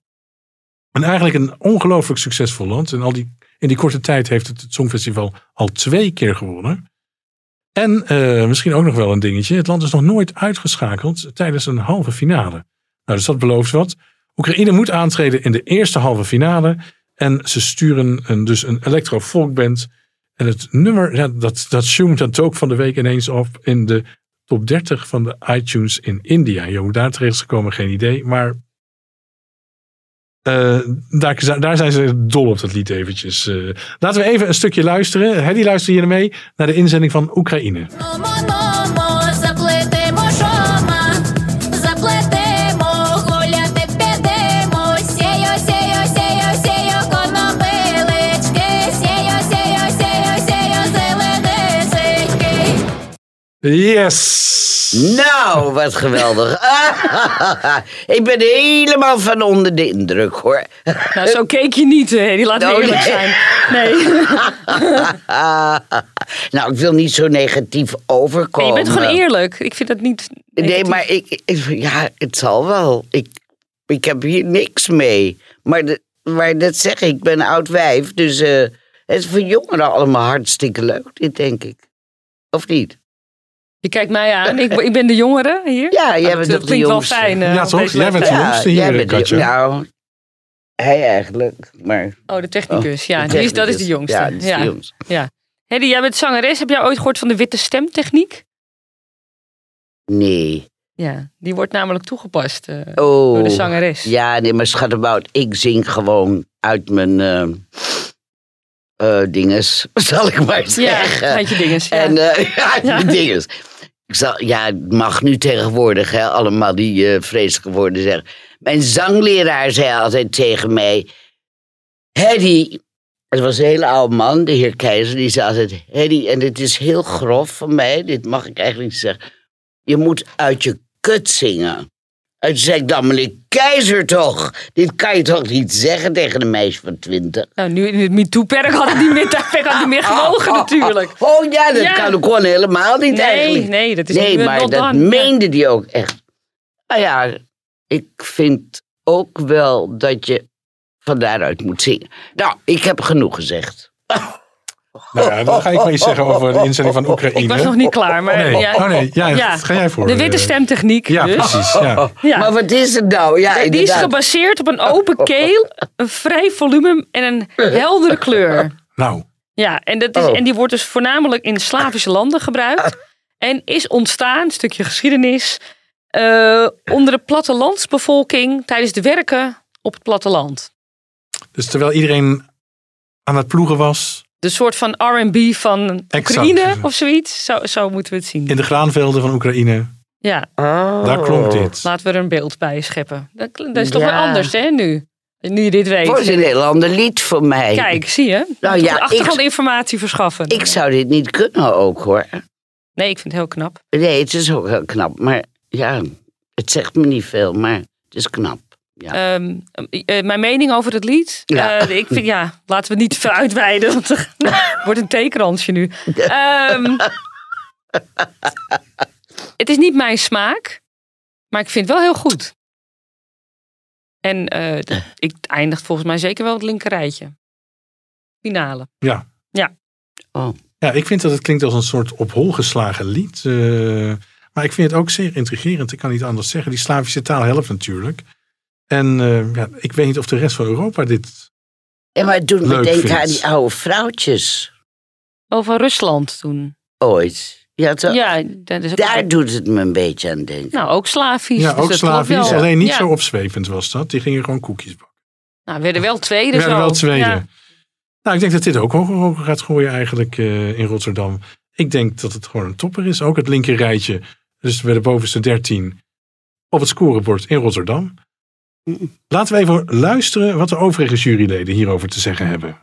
En eigenlijk een ongelooflijk succesvol land. En al die, in die korte tijd heeft het, het Songfestival al twee keer gewonnen. En misschien ook nog wel een dingetje. Het land is nog nooit uitgeschakeld tijdens een halve finale. Nou, dus dat belooft wat. Oekraïne moet aantreden in de eerste halve finale. En ze sturen dus een electro-folkband. En het nummer, dat, dat zoomt dat ook van de week ineens op in de top 30 van de iTunes in India. Je hoe daar terecht is gekomen, geen idee. Maar eh, daar, daar zijn ze dol op, dat lied eventjes. Eh, laten we even een stukje luisteren. Die luister hier mee naar de inzending van Oekraïne. Yes! Nou, wat geweldig. ik ben helemaal van onder de indruk, hoor. Nou, zo keek je niet, hè? Die laat Oh, eerlijk nee. zijn. Nee. nou, ik wil niet zo negatief Nee, overkomen. je bent gewoon eerlijk. Ik vind dat niet. Nee, maar ik, ik- ja, het zal wel. Ik, ik heb hier niks mee. Maar, de, maar dat zeg ik, ik ben een oud wijf. Dus eh, het is voor jongeren allemaal hartstikke leuk, dit denk ik. Of niet? Je kijkt mij aan. Ik, ik ben de jongere hier. Ja, jij Dat, bent de klinkt wel fijn. eh, Ja, toch? Jij bent de jongste hier, jij bent de- Katja. Nou, hij eigenlijk, maar... Oh, de technicus. Ja, de die is, dat is de technicus. jongste. Ja, de ja. jongste. Ja. Hedy, jij bent zangeres. Heb jij ooit gehoord van de witte stemtechniek? Nee. Ja, die wordt namelijk toegepast eh, Oh. door de zangeres. Ja, nee, maar schattenbout, ik zing gewoon uit mijn eh eh, dinges, zal ik maar Ja, zeggen. uit je dinges, ja. En, Ja. mijn dinges. Ik zal, ja, het mag nu tegenwoordig, hè, allemaal die eh, vreselijke woorden zeggen. Mijn zangleraar zei altijd tegen mij, Hedy, het was een hele oude man, de heer Keizer, die zei altijd, Hedy, en dit is heel grof van mij, dit mag ik eigenlijk niet zeggen. Je moet uit je kut zingen. Zei ik dan, meneer Keizer toch? Dit kan je toch niet zeggen tegen een meisje van twintig? Nou, nu in het MeToo-perk had het niet meer, had het meer gewogen natuurlijk. Oh ja, dat Ja. kan ook gewoon helemaal niet Nee, eigenlijk. nee, dat is Nee, maar dat done, meende die ook echt. Nou ja, ik vind ook wel dat je van daaruit moet zingen. Nou, ik heb genoeg gezegd. Nou ja, dan ga ik maar iets zeggen over de inzending van Oekraïne. Ik was nog niet klaar, maar... Nee. Ja, Oh nee, ja, ga jij voor, De witte eh, stemtechniek Ja, dus. precies. Ja. Ja. Maar wat is het nou? Ja, die is gebaseerd op een open keel, een vrij volume en een heldere kleur. Nou, Ja, en, dat is, Oh. en die wordt dus voornamelijk in Slavische landen gebruikt. En is ontstaan, een stukje geschiedenis, eh, onder de plattelandsbevolking tijdens de werken op het platteland. dus terwijl iedereen aan het ploegen was. De soort van R&B van Exact. Oekraïne of zoiets. Zo, zo moeten we het zien. In de graanvelden van Oekraïne. Ja. Daar klonk dit. Laten we er een beeld bij scheppen. Dat, is toch Ja. weer anders, hè, nu? Nu je dit weet. Voor een heel ander lied voor mij. Kijk, zie je? Nou ja, de achtergrondinformatie verschaffen. Ik zou dit niet kunnen ook hoor. Nee, ik vind het heel knap. Nee, het is ook heel knap. Maar ja, het zegt me niet veel, maar het is knap. Ja. Ehm, eh, mijn mening over het lied. Ja. Eh, ik vind, ja, laten we het niet te veel uitweiden, want er wordt een theekransje nu. Ehm, het is niet mijn smaak, maar ik vind het wel heel goed. En eh, d- ik eindigt volgens mij zeker wel het linkerrijtje. Finale. Ja. Ja. Ja, ik vind dat het klinkt als een soort op hol geslagen lied. eh, maar ik vind het ook zeer intrigerend. Ik kan niet anders zeggen. Die Slavische taal helpt natuurlijk. En eh, ja, ik weet niet of de rest van Europa dit... En maar het doet me denken vindt. aan die oude vrouwtjes Over Rusland toen. ooit. Ja, toch? Ja, dat is ook Daar doet het me een beetje aan denken. Nou, ook Slavisch. Ja, dus ook Slavisch. wel. Alleen niet Ja. zo opzwepend was dat. Die gingen gewoon koekjes bakken. Nou, we werden wel tweede We werden wel tweede. Ja. Nou, ik denk dat dit ook hoger, hoger gaat gooien eigenlijk eh, in Rotterdam. Ik denk dat het gewoon een topper is. Ook het linker rijtje. Dus bij de bovenste 13 op het scorebord in Rotterdam. Laten we even luisteren wat de overige juryleden hierover te zeggen hebben.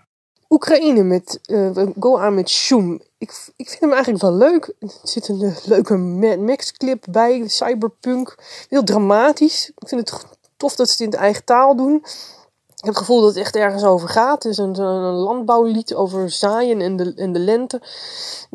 Oekraïne met eh Go aan met Shoom. Ik, ik vind hem eigenlijk wel leuk. Er zit een eh, leuke Mad Max clip bij, cyberpunk. Heel dramatisch. Ik vind het tof dat ze het in de eigen taal doen. Ik heb het gevoel dat het echt ergens over gaat. Het is een, landbouwlied over zaaien en de, en de lente.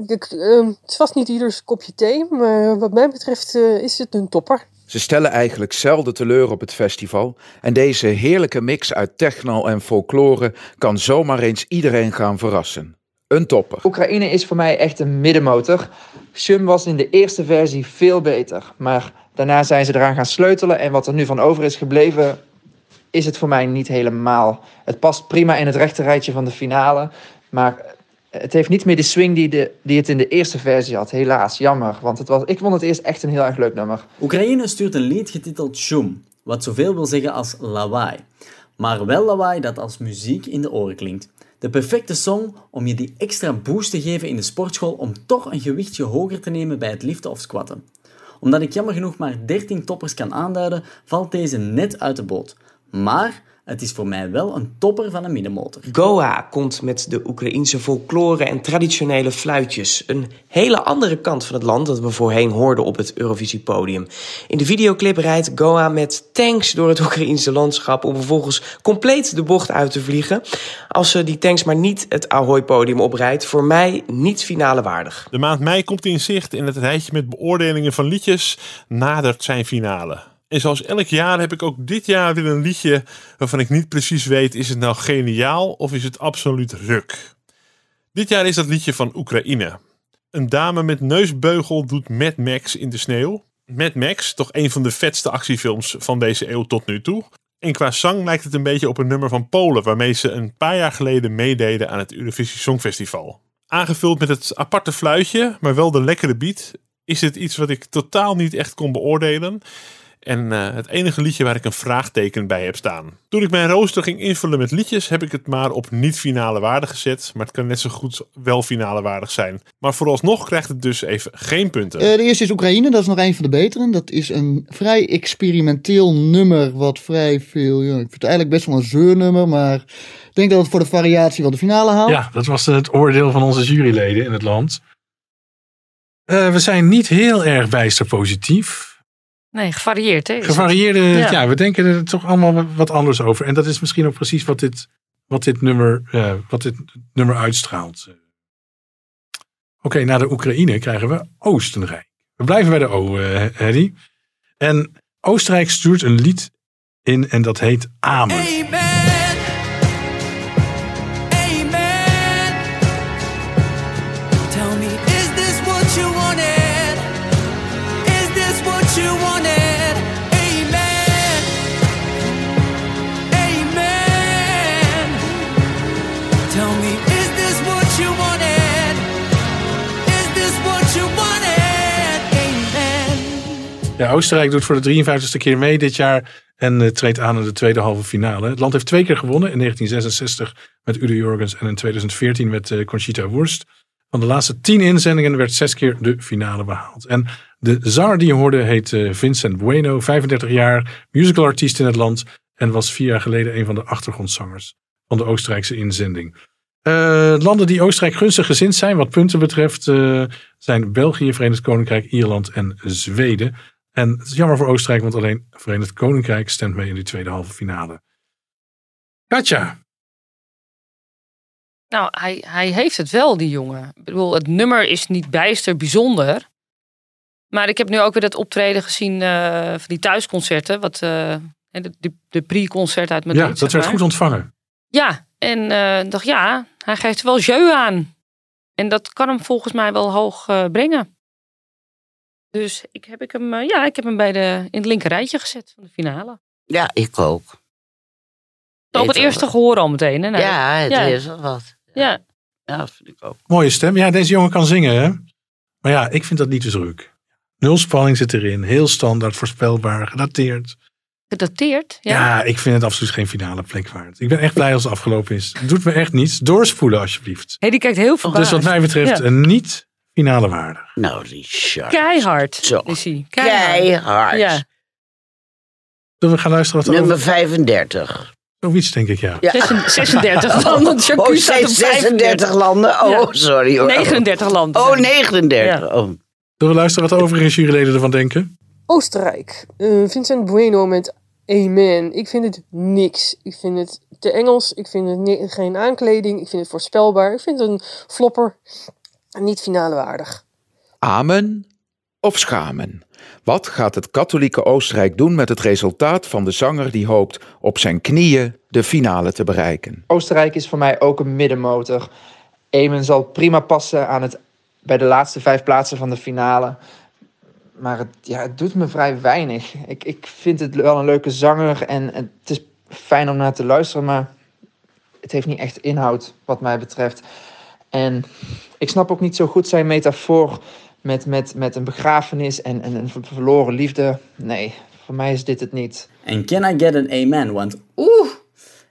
Ik, eh, het vast niet ieders kopje thee, maar wat mij betreft eh, is het een topper. Ze stellen eigenlijk zelden teleur op het festival. En deze heerlijke mix uit techno en folklore kan zomaar eens iedereen gaan verrassen. Een topper. Oekraïne is voor mij echt een middenmotor. Shum was in de eerste versie veel beter. Maar daarna zijn ze eraan gaan sleutelen. En wat er nu van over is gebleven, is het voor mij niet helemaal. Het past prima in het rechterrijtje van de finale. Maar het heeft niet meer de swing die, de, die het in de eerste versie had. Helaas, jammer. Want het was, ik vond het eerst echt een heel erg leuk nummer. Oekraïne stuurt een lied getiteld Shum, wat zoveel wil zeggen als lawaai. Maar wel lawaai dat als muziek in de oren klinkt. De perfecte song om je die extra boost te geven in de sportschool om toch een gewichtje hoger te nemen bij het liften of squatten. Omdat ik jammer genoeg maar 13 toppers kan aanduiden, valt deze net uit de boot. Maar het is voor mij wel een topper van een middenmotor. Goa komt met de Oekraïense folklore en traditionele fluitjes. Een hele andere kant van het land dat we voorheen hoorden op het Eurovisiepodium. In de videoclip rijdt Goa met tanks door het Oekraïense landschap om vervolgens compleet de bocht uit te vliegen. Als ze die tanks maar niet het Ahoy-podium oprijdt, voor mij niet finale waardig. De maand mei komt in zicht en het rijtje met beoordelingen van liedjes nadert zijn finale. En zoals elk jaar heb ik ook dit jaar weer een liedje waarvan ik niet precies weet: is het nou geniaal of is het absoluut ruk? Dit jaar is dat liedje van Oekraïne. Een dame met neusbeugel doet Mad Max in de sneeuw. Mad Max, toch een van de vetste actiefilms van deze eeuw tot nu toe. En qua zang lijkt het een beetje op een nummer van Polen, waarmee ze een paar jaar geleden meededen aan het Eurovisie Songfestival. Aangevuld met het aparte fluitje, maar wel de lekkere beat, is het iets wat ik totaal niet echt kon beoordelen. En eh, het enige liedje waar ik een vraagteken bij heb staan. Toen ik mijn rooster ging invullen met liedjes, heb ik het maar op niet-finale waarde gezet. Maar het kan net zo goed wel finale waardig zijn. Maar vooralsnog krijgt het dus even geen punten. Eh, de eerste is Oekraïne, dat is nog een van de beteren. Dat is een vrij experimenteel nummer, wat vrij veel... Ja, ik vind het eigenlijk best wel een zeurnummer, maar ik denk dat het voor de variatie wel de finale haalt. Ja, dat was het oordeel van onze juryleden in het land. Eh, we zijn niet heel erg bijster positief. Nee, gevarieerd hè? Gevarieerde, Ja. ja. we denken er toch allemaal wat anders over. En dat is misschien ook precies wat dit, wat dit, nummer, eh, wat dit nummer uitstraalt. Oké, na de Oekraïne krijgen we Oostenrijk. We blijven bij de O, eh Hedy. En Oostenrijk stuurt een lied in en dat heet Amen. Tell Oostenrijk doet voor de 53ste keer mee dit jaar. En eh, treedt aan in de tweede halve finale. Het land heeft twee keer gewonnen. In 1966 met Udo Jorgens en in 2014 met eh, Conchita Wurst. Van de laatste tien inzendingen werd zes keer de finale behaald. En de zanger die je hoorde heet eh, Vincent Bueno, 35 jaar, musicalartiest in het land. En was vier jaar geleden een van de achtergrondzangers van de Oostenrijkse inzending. Landen die Oostenrijk gunstig gezind zijn, wat punten betreft, zijn België, Verenigd Koninkrijk, Ierland en Zweden. En het is jammer voor Oostenrijk, want alleen Verenigd Koninkrijk stemt mee in die tweede halve finale. Katja, Nou, hij, hij heeft het wel, die jongen. Ik bedoel, het nummer is niet bijster bijzonder. Maar ik heb nu ook weer dat optreden gezien eh, van die thuisconcerten. Wat, eh, de, de, de pre-concert uit Madrid. ja, dat werd maar. goed ontvangen. Ja, en ik dacht, ja, hij geeft wel jeu aan. En dat kan hem volgens mij wel hoog brengen. Dus ik heb, ik hem, eh, ja, ik heb hem bij de, in het linker rijtje gezet van de finale. Ja, ik ook. Op het eerste gehoor al meteen. Hè? Nou, Ja, het ja. is wat. Ja. Ja, dat vind ik ook. Mooie stem. Ja, deze jongen kan zingen, hè? Maar ja, ik vind dat niet te druk. Nul spanning zit erin. Heel standaard, voorspelbaar, gedateerd. Gedateerd? Ja. Ja. ik vind het absoluut geen finale plek waard. Ik ben echt blij als het afgelopen is. Het doet me echt niets. Doorspoelen alsjeblieft. Hey, die kijkt heel verbaasd. Dus wat mij betreft Ja. een niet finale waardig. Nou, Richard. Keihard Zo. is hij. Keihard. Ja. Zullen we gaan luisteren wat er Nummer over... 35. Zoiets denk ik, ja. Ja. 36 landen. Jacques Oh, staat op 36 landen? Oh, Ja. sorry hoor. 39 landen. Oh, 39. Oh. Zullen we luisteren wat de overige juryleden ervan denken? Oostenrijk. Eh, Vincent Bueno met Amen. Ik vind het niks. Ik vind het te Engels. Ik vind het geen aankleding. Ik vind het voorspelbaar. Ik vind het een flopper. Niet finale waardig. Amen of schamen? Wat gaat het katholieke Oostenrijk doen met het resultaat van de zanger die hoopt op zijn knieën de finale te bereiken? Oostenrijk is voor mij ook een middenmotor. Emen zal prima passen aan het, bij de laatste vijf plaatsen van de finale. Maar het, ja, het doet me vrij weinig. Ik, ik vind het wel een leuke zanger en, en het is fijn om naar te luisteren, maar het heeft niet echt inhoud wat mij betreft. En ik snap ook niet zo goed zijn metafoor met, met, met een begrafenis en, en een ver- verloren liefde. Nee, voor mij is dit het niet. En can I get an amen? Want oeh,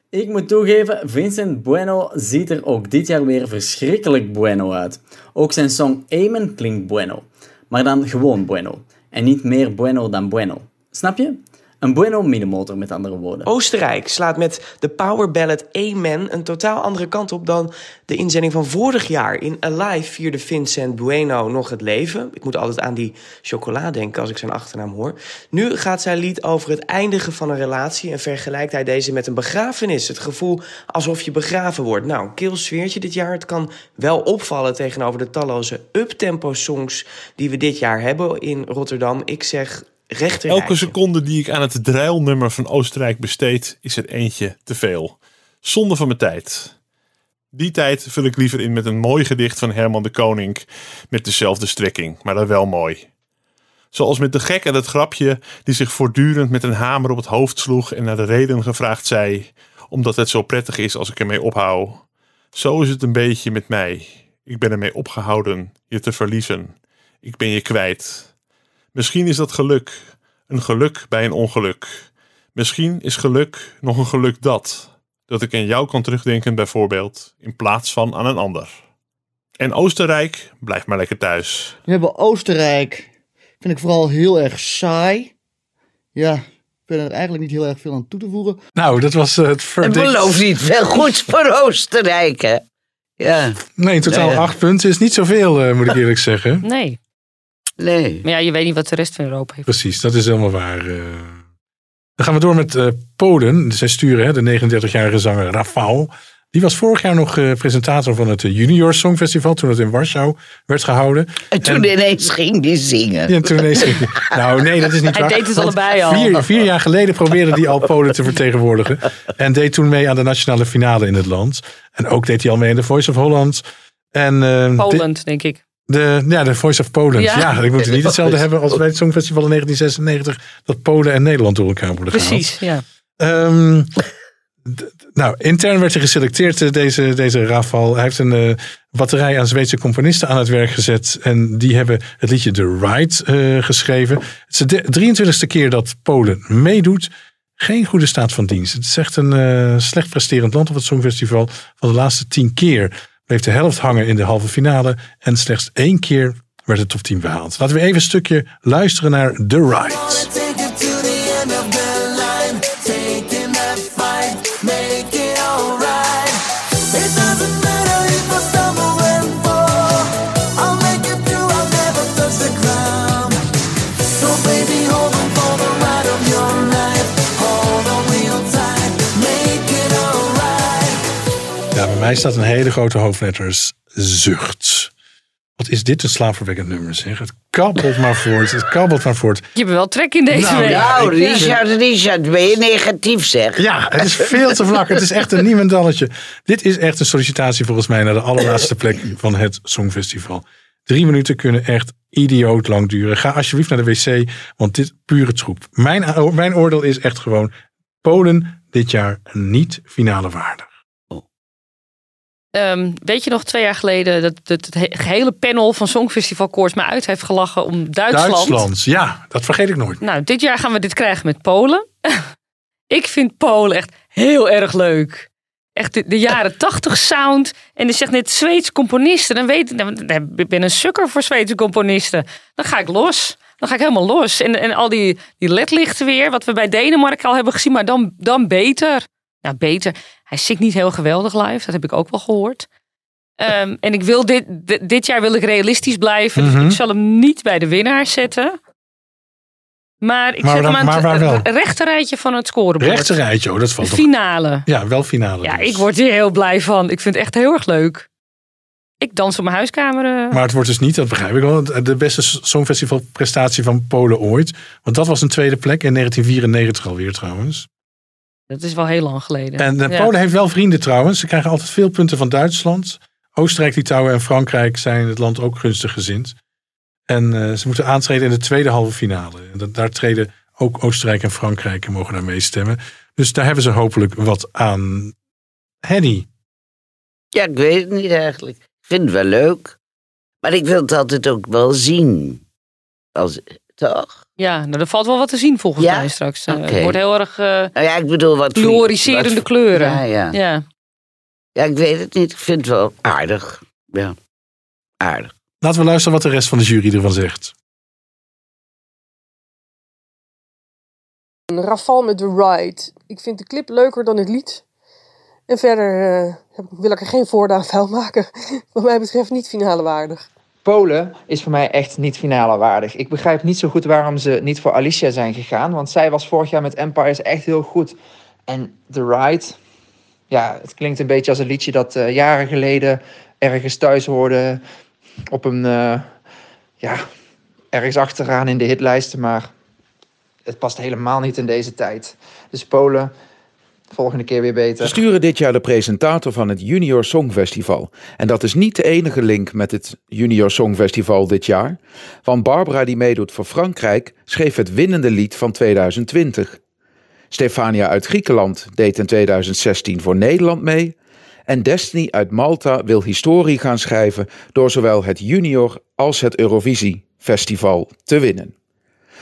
ik moet toegeven, Vincent Bueno ziet er ook dit jaar weer verschrikkelijk bueno uit. Ook zijn song Amen klinkt bueno, maar dan gewoon bueno. En niet meer bueno dan bueno. Snap je? Een bueno middenmotor met andere woorden. Oostenrijk slaat met de power ballad Amen een totaal andere kant op dan de inzending van vorig jaar. In Alive vierde Vincent Bueno nog het leven. Ik moet altijd aan die chocola denken als ik zijn achternaam hoor. Nu gaat zijn lied over het eindigen van een relatie en vergelijkt hij deze met een begrafenis. Het gevoel alsof je begraven wordt. Nou, een sfeertje dit jaar. Het kan wel opvallen tegenover de talloze uptempo songs die we dit jaar hebben in Rotterdam. Ik zeg rechter Elke seconde die ik aan het druilnummer van Oostenrijk besteed, is er eentje te veel. Zonde van mijn tijd. Die tijd vul ik liever in met een mooi gedicht van Herman de Koning met dezelfde strekking, maar dan wel mooi. Zoals met de gek en het grapje die zich voortdurend met een hamer op het hoofd sloeg en naar de reden gevraagd zei, omdat het zo prettig is als ik ermee ophoud. Zo is het een beetje met mij. Ik ben ermee opgehouden je te verliezen. Ik ben je kwijt. Misschien is dat geluk, een geluk bij een ongeluk. Misschien is geluk nog een geluk dat, dat ik aan jou kan terugdenken bijvoorbeeld, in plaats van aan een ander. En Oostenrijk, blijf maar lekker thuis. We hebben Oostenrijk. Vind ik vooral heel erg saai. Ja, ik ben er eigenlijk niet heel erg veel aan toe te voegen. Nou, dat was eh, het Het verdict. belooft niet veel goeds voor Oostenrijk, hè? Ja. Nee, in totaal Nee. acht punten is niet zoveel, eh, moet ik eerlijk zeggen. Nee. Nee. Maar ja, je weet niet wat de rest van Europa heeft. Precies, dat is helemaal waar. eh. Dan gaan we door met eh, Polen. Zij sturen hè, de 39-jarige zanger Rafał. Die was vorig jaar nog eh, presentator van het Junior Songfestival. Toen het in Warschau werd gehouden. En toen ineens ging die zingen. Ja, toen ineens ging- Nou, nee, dat is niet Hij waar. deed het Want allebei al. Vier, vier jaar geleden probeerde hij al Polen te vertegenwoordigen. En deed toen mee aan de nationale finale in het land. En ook deed hij al mee in de Voice of Holland. En, eh, Poland, denk ik. De, ja, de Voice of Poland. Ja, Ja. ik moet het niet hetzelfde hebben als bij het Songfestival in 1996. Dat Polen en Nederland door elkaar worden gehaald. Precies, ja. Ehm, nou, intern werd hij geselecteerd, eh, deze, deze Rafal. Hij heeft een eh, batterij aan Zweedse componisten aan het werk gezet. En die hebben het liedje The Ride eh, geschreven. Het is de 23e keer dat Polen meedoet. geen goede staat van dienst. Het is echt een slecht presterend land op het Songfestival. Van de laatste tien keer bleef de helft hangen in de halve finale. En slechts één keer werd de top 10 behaald. Laten we even een stukje luisteren naar The Ride. Mij staat een hele grote hoofdletters zucht. Wat is dit een slaapverwekkend nummer zeg. Het kabbelt maar voort. Het kabbelt maar voort. Je hebt wel trek in deze Nou, week. Nou, Richard, Richard, ben je negatief zeg? Ja, het is veel te vlak. Het is echt een niemendalletje. Dit is echt een sollicitatie volgens mij naar de allerlaatste plek van het Songfestival. Drie minuten kunnen echt idioot lang duren. Ga alsjeblieft naar de wc, want dit pure troep. Mijn, mijn oordeel is echt gewoon Polen dit jaar niet finale waardig. Ehm, weet je nog twee jaar geleden dat, dat het he- gehele panel van Songfestival Koorts me uit heeft gelachen om Duitsland. Duitsland, ja, dat vergeet ik nooit. Nou, dit jaar gaan we dit krijgen met Polen. ik vind Polen echt heel erg leuk. Echt de, de jaren tachtig sound. En er zegt net Zweedse componisten. Dan weet ik, dan- dan- ik ben een sukker voor Zweedse componisten. Dan ga ik los. Dan ga ik helemaal los. En, en al die, die ledlichten weer, wat we bij Denemarken al hebben gezien, maar dan, dan beter. Nou, beter. Hij zingt niet heel geweldig live, dat heb ik ook wel gehoord. Ehm, en ik wil dit, dit, jaar wil ik realistisch blijven. Mhm. Dus ik zal hem niet bij de winnaar zetten. Maar ik Maar zet dan- hem aan het rechte rijtje van het scorebord. Rechtse rijtje, oh, dat De valt toch. finale. Ja, wel finale. Ja, dus. ik word hier heel blij van. Ik vind het echt heel erg leuk. Ik dans op mijn huiskamer. eh. Maar het wordt dus niet, dat begrijp ik wel, de beste Songfestivalprestatie van Polen ooit. Want dat was een tweede plek in 1994 alweer trouwens. Dat is wel heel lang geleden. En eh, Ja. Polen heeft wel vrienden trouwens. Ze krijgen altijd veel punten van Duitsland. Oostenrijk, Litouwen en Frankrijk zijn het land ook gunstig gezind. En eh, ze moeten aantreden in de tweede halve finale. En dat, daar treden ook Oostenrijk en Frankrijk en mogen daar meestemmen. Dus daar hebben ze hopelijk wat aan. Henny. Ja, ik weet het niet eigenlijk. Ik vind het wel leuk. Maar ik wil het altijd ook wel zien. Als, toch? Ja, nou, er valt wel wat te zien volgens Ja? mij straks. Eh. Het wordt heel erg eh Nou ja, ik bedoel wat... fluoriserende wat- kleuren. Ja, ja. ja. Ja, ik weet het niet. Ik vind het wel aardig. Ja, aardig. Laten we luisteren wat de rest van de jury ervan zegt. Een Rafal met The Ride. Ik vind de clip leuker dan het lied. En verder eh, heb- wil ik er geen voordeel aan vuil maken. Wat mij betreft niet finale waardig. Polen is voor mij echt niet finale waardig. Ik begrijp niet zo goed waarom ze niet voor Alicia zijn gegaan. Want zij was vorig jaar met Empires echt heel goed. En The Ride, ja, het klinkt een beetje als een liedje dat eh, jaren geleden ergens thuis hoorde. Op een, eh, ja, ergens achteraan in de hitlijsten. Maar het past helemaal niet in deze tijd. Dus Polen, volgende keer weer beter. We sturen dit jaar de presentator van het Junior Songfestival. En dat is niet de enige link met het Junior Songfestival dit jaar. Want Barbara, die meedoet voor Frankrijk, schreef het winnende lied van 2020. Stefania uit Griekenland deed in 2016 voor Nederland mee. En Destiny uit Malta wil historie gaan schrijven door zowel het Junior als het Eurovisie Festival te winnen.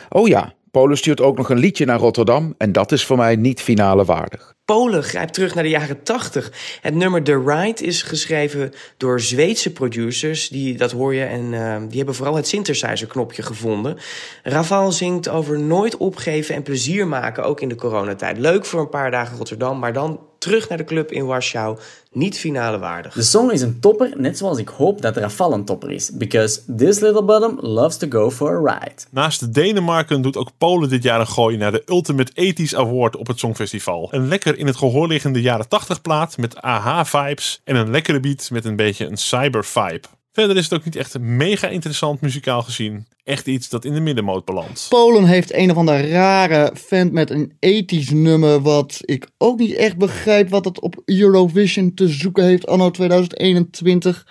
Oh ja, Polen stuurt ook nog een liedje naar Rotterdam en dat is voor mij niet finale waardig. Polen grijpt terug naar de jaren 80. Het nummer The Ride is geschreven door Zweedse producers. Die, dat hoor je en eh, die hebben vooral het synthesizer-knopje gevonden. Raval zingt over nooit opgeven en plezier maken, ook in de coronatijd. Leuk voor een paar dagen Rotterdam, maar dan terug naar de club in Warschau. Niet finale waardig. De song is een topper, net zoals ik hoop dat Rafal een topper is. Because this little bottom loves to go for a ride. Naast Denemarken doet ook Polen dit jaar een gooi naar de Ultimate 80s Award op het Songfestival. Een lekker in het gehoor liggende jaren 80 plaat met AH-vibes en een lekkere beat met een beetje een cyber-vibe. Verder is het ook niet echt mega interessant muzikaal gezien. Echt iets dat in de middenmoot belandt. Polen heeft een of andere rare vent met een ethisch nummer. Wat ik ook niet echt begrijp wat het op Eurovision te zoeken heeft anno 2021.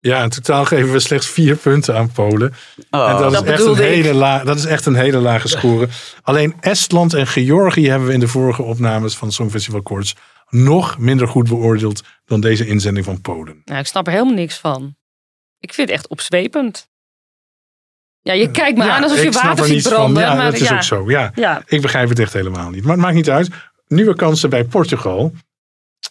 Ja, in totaal geven we slechts vier punten aan Polen. Oh, en dat, dat is echt een hele la, dat is echt een hele lage score. Alleen Estland en Georgië hebben we in de vorige opnames van Songfestival Koorts nog minder goed beoordeeld dan deze inzending van Polen. Nou, ik snap er helemaal niks van. Ik vind het echt opzwepend. Ja, je kijkt me Ja, aan alsof je er water ziet branden. Ja, maar dat is ja. ook zo. Ja. Ja. Ik begrijp het echt helemaal niet. Maar het maakt niet uit. Nieuwe kansen bij Portugal.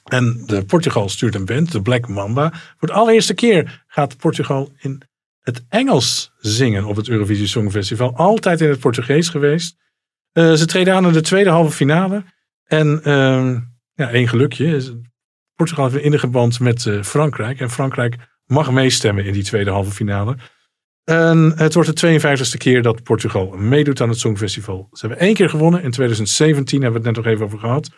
En de Portugal stuurt een band, de Black Mamba. Voor de allereerste keer gaat Portugal in het Engels zingen op het Eurovisie Songfestival. Altijd in het Portugees geweest. Eh, ze treden aan in de tweede halve finale. En ehm, ja, één gelukje. Portugal heeft een innige band met eh, Frankrijk. En Frankrijk mag meestemmen in die tweede halve finale. En het wordt de 52e keer dat Portugal meedoet aan het Songfestival. Ze hebben één keer gewonnen. In 2017 hebben we het net nog even over gehad.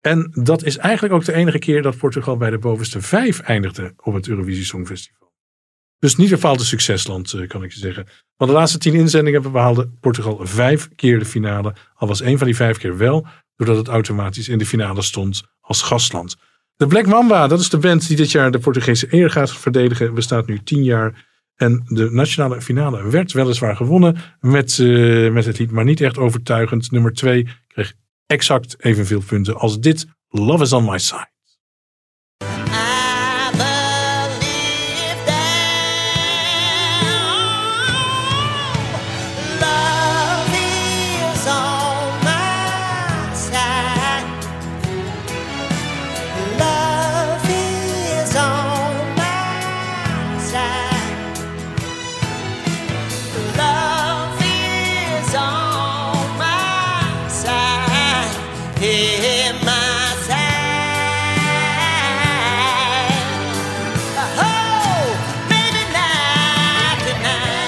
En dat is eigenlijk ook de enige keer dat Portugal bij de bovenste vijf eindigde op het Eurovisie Songfestival. Dus niet bepaald een succesland, eh, kan ik je zeggen. Van de laatste tien inzendingen behaalde Portugal vijf keer de finale. Al was één van die vijf keer wel, doordat het automatisch in de finale stond als gastland. De Black Mamba, dat is de band die dit jaar de Portugese eer gaat verdedigen, bestaat nu tien jaar. En de nationale finale werd weliswaar gewonnen met, eh, met het lied, maar niet echt overtuigend. Nummer twee kreeg exact evenveel punten als dit Love is on my side.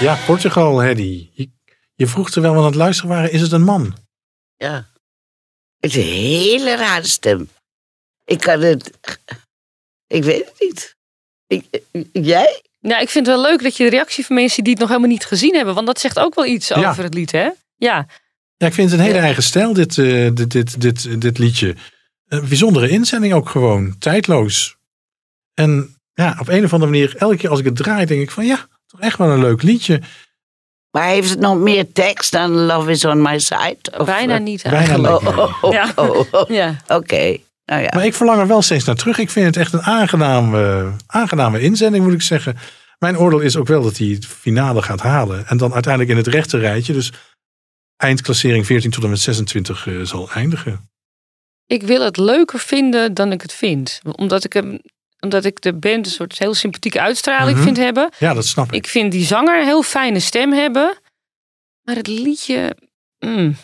Ja, Portugal, Hedy. Je, je vroeg terwijl we aan het luisteren waren, is het een man? Ja. Het is een hele rare stem. Ik kan het... Ik weet het niet. Ik, jij? Ja, ik vind het wel leuk dat je de reactie van mensen die het nog helemaal niet gezien hebben. Want dat zegt ook wel iets Ja. over het lied, hè? Ja. Ja, ik vind het een hele eigen stijl, dit, eh, dit, dit, dit, dit liedje. Een bijzondere inzending ook gewoon. Tijdloos. En ja, op een of andere manier, elke keer als ik het draai, denk ik van ja, toch echt wel een leuk liedje. Maar heeft het nog meer tekst dan Love is on my side? Of, Bijna eh, niet Bijna eigenlijk. niet, nee. Oh, oh, Ja. oh, oh. Ja. Oké. Nou ja. Maar ik verlang er wel steeds naar terug. Ik vind het echt een aangename, aangename inzending, moet ik zeggen. Mijn oordeel is ook wel dat hij het finale gaat halen. En dan uiteindelijk in het rechte rijtje, dus eindklassering 14 tot en met 26 eh, zal eindigen. Ik wil het leuker vinden dan ik het vind. Omdat ik, hem, omdat ik de band een soort heel sympathieke uitstraling Mhm. vind hebben. Ja, dat snap ik. Ik vind die zanger een heel fijne stem hebben. Maar het liedje, mm,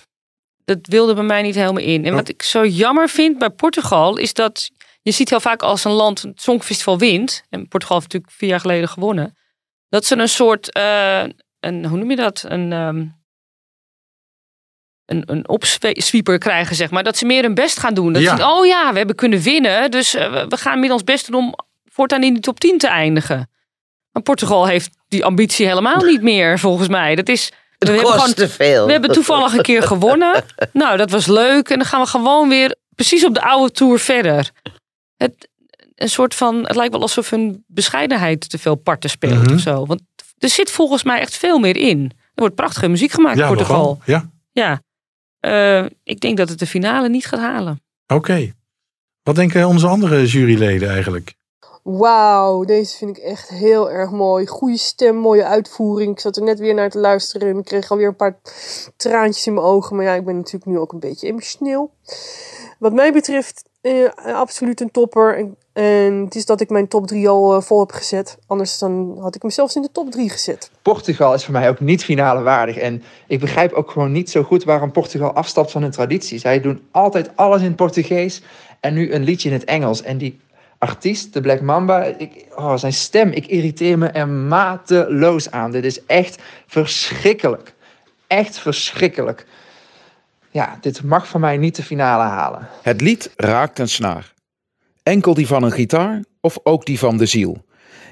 dat wilde bij mij niet helemaal in. En wat ik zo jammer vind bij Portugal is dat je ziet heel vaak als een land het Songfestival wint. En Portugal heeft natuurlijk vier jaar geleden gewonnen. Dat ze een soort, eh, een, hoe noem je dat? Een, ehm een, een opsweeper krijgen, zeg maar. Dat ze meer hun best gaan doen. Dat Ja. ze oh ja, we hebben kunnen winnen. Dus eh, we- we gaan met ons best doen om voortaan in die top 10 te eindigen. Maar Portugal heeft die ambitie helemaal niet meer, volgens mij. Dat is. Het hebben kost gewoon- te veel. We hebben toevallig een keer gewonnen. Nou, dat was leuk. En dan gaan we gewoon weer precies op de oude tour verder. Het, een soort van, het lijkt wel alsof hun bescheidenheid te veel parten speelt Mhm. of zo. Want er zit volgens mij echt veel meer in. Er wordt prachtige muziek gemaakt in Portugal. Ja, Ja. Eh, ik denk dat het de finale niet gaat halen. oké. Wat denken onze andere juryleden eigenlijk? Wauw, deze vind ik echt heel erg mooi. Goede stem, mooie uitvoering. Ik zat er net weer naar te luisteren en ik kreeg alweer een paar traantjes in mijn ogen. Maar ja, ik ben natuurlijk nu ook een beetje emotioneel. Wat mij betreft, eh, absoluut een topper. En, het is dat ik mijn top 3 al eh, vol heb gezet. Anders dan had ik hem zelfs in de top 3 gezet. Portugal is voor mij ook niet finale waardig. En ik begrijp ook gewoon niet zo goed waarom Portugal afstapt van hun traditie. Zij doen altijd alles in Portugees en nu een liedje in het Engels. En die artiest, de Black Mamba, ik, oh, zijn stem, ik irriteer me er mateloos aan. Dit is echt verschrikkelijk. Echt verschrikkelijk. Ja, dit mag voor mij niet de finale halen. Het lied raakt een snaar. Enkel die van een gitaar of ook die van de ziel.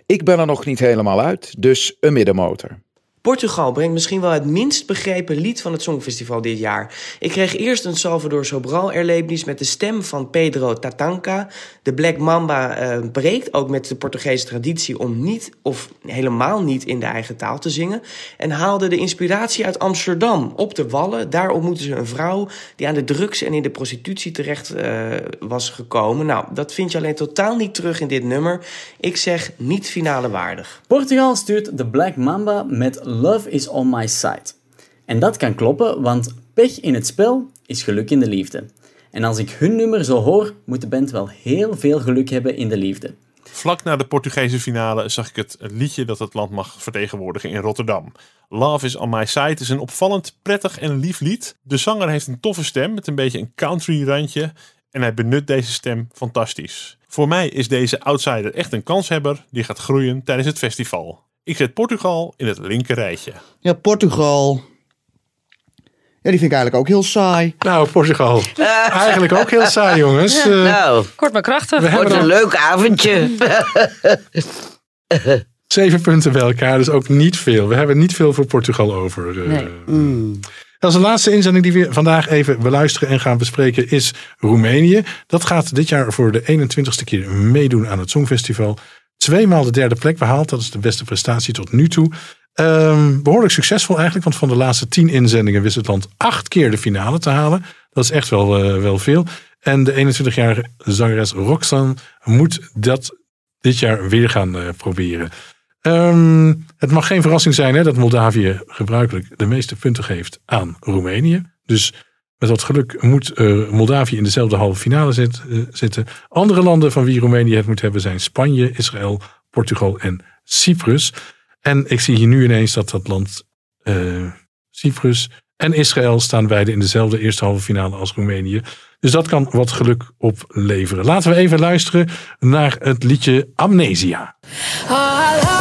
Ik ben er nog niet helemaal uit, dus een middenmotor. Portugal brengt misschien wel het minst begrepen lied van het Songfestival dit jaar. Ik kreeg eerst een Salvador Sobral erlevenis met de stem van Pedro Tatanka. De Black Mamba eh, breekt ook met de Portugese traditie om niet of helemaal niet in de eigen taal te zingen. En haalde de inspiratie uit Amsterdam op de Wallen. Daar ontmoetten ze een vrouw die aan de drugs en in de prostitutie terecht eh, was gekomen. Nou, dat vind je alleen totaal niet terug in dit nummer. Ik zeg niet finale waardig. Portugal stuurt de Black Mamba met Love is on my side. En dat kan kloppen, want pech in het spel is geluk in de liefde. En als ik hun nummer zo hoor, moet de band wel heel veel geluk hebben in de liefde. Vlak na de Portugese finale zag ik het liedje dat het land mag vertegenwoordigen in Rotterdam. Love is on my side is een opvallend prettig en lief lied. De zanger heeft een toffe stem met een beetje een country randje en hij benut deze stem fantastisch. Voor mij is deze outsider echt een kanshebber die gaat groeien tijdens het festival. Ik zet Portugal in het linker rijtje. Ja, Portugal. Ja, die vind ik eigenlijk ook heel saai. Nou, Portugal. Eigenlijk ook heel saai, jongens. Eh, nou, Kort maar krachtig. We hebben wordt een leuk avondje. Zeven punten bij elkaar, dus ook niet veel. We hebben niet veel voor Portugal over. eh. Mm. Als de laatste inzending die we vandaag even beluisteren en gaan bespreken is Roemenië. Dat gaat dit jaar voor de 21ste keer meedoen aan het Songfestival. Tweemaal de derde plek behaald. Dat is de beste prestatie tot nu toe. Ehm, behoorlijk succesvol eigenlijk, want van de laatste tien inzendingen wist het land acht keer de finale te halen. Dat is echt wel, eh, wel veel. En de 21-jarige zangeres Roxanne moet dat dit jaar weer gaan eh, proberen. Ehm, het mag geen verrassing zijn hè, dat Moldavië gebruikelijk de meeste punten geeft aan Roemenië. Dus met wat geluk moet eh, Moldavië in dezelfde halve finale eh, zitten. Andere landen van wie Roemenië het moet hebben zijn Spanje, Israël, Portugal en Cyprus. En ik zie hier nu ineens dat dat land eh, Cyprus en Israël staan beide in dezelfde eerste halve finale als Roemenië. Dus dat kan wat geluk opleveren. Laten we even luisteren naar het liedje Amnesia. I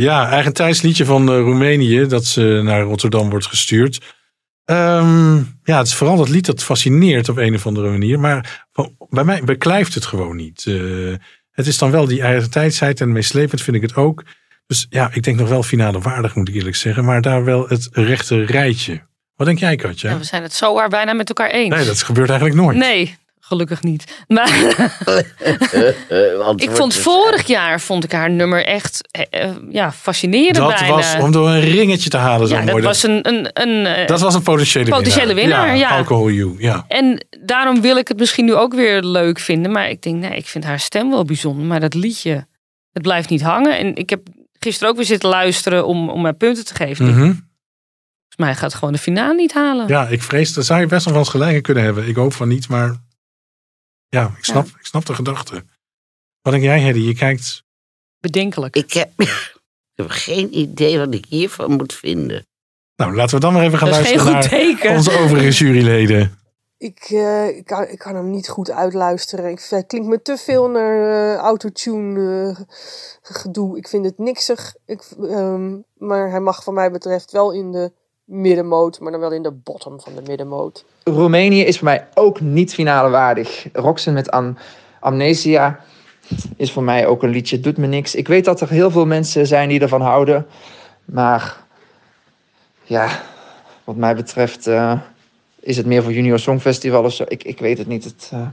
Ja, eigentijds liedje van eh, Roemenië dat ze naar Rotterdam wordt gestuurd. Ehm, ja, het is vooral dat lied dat fascineert op een of andere manier. Maar bij mij beklijft het gewoon niet. Eh, het is dan wel die eigentijdsheid en meeslepend vind ik het ook. Dus ja, ik denk nog wel finale waardig moet ik eerlijk zeggen. Maar daar wel het rechte rijtje. Wat denk jij Katja? Ja, we zijn het zo waar bijna met elkaar eens. Nee, dat gebeurt eigenlijk nooit. Nee, gelukkig niet. Maar ik vond vorig jaar vond ik haar nummer echt eh, eh, ja, fascinerend Dat bijna. was om door een ringetje te halen. Zo ja, dat mooi. was een, een, een, eh, dat was een potentiële, potentiële winnaar. Ja, Alcohol You, ja. En daarom wil ik het misschien nu ook weer leuk vinden. Maar ik denk, nee, ik vind haar stem wel bijzonder. Maar dat liedje, het blijft niet hangen. En ik heb gisteren ook weer zitten luisteren om, om mijn punten te geven. Mhm. Volgens mij gaat het gewoon de finale niet halen. Ja, ik vrees, daar zou je best wel eens gelijk kunnen hebben. Ik hoop van niet, maar ja, ik snap, Ik snap de gedachte. Wat denk jij, Hedy? Je kijkt... Bedenkelijk. Ik heb, ik heb geen idee wat ik hiervan moet vinden. Nou, laten we dan maar even gaan luisteren naar teken. onze overige juryleden. Ik, eh, ik, kan, ik kan hem niet goed uitluisteren. Ik, het klinkt me te veel naar eh, autotune eh, gedoe. Ik vind het niksig. Ik, ehm, maar hij mag van mij betreft wel in de middenmoot, maar dan wel in de bottom van de middenmoot. Roemenië is voor mij ook niet finale waardig. Roxen met Am Amnesia is voor mij ook een liedje, doet me niks. Ik weet dat er heel veel mensen zijn die ervan houden. Maar ja, wat mij betreft eh, is het meer voor Junior Songfestival of zo. Ik, ik weet het niet. Het, eh,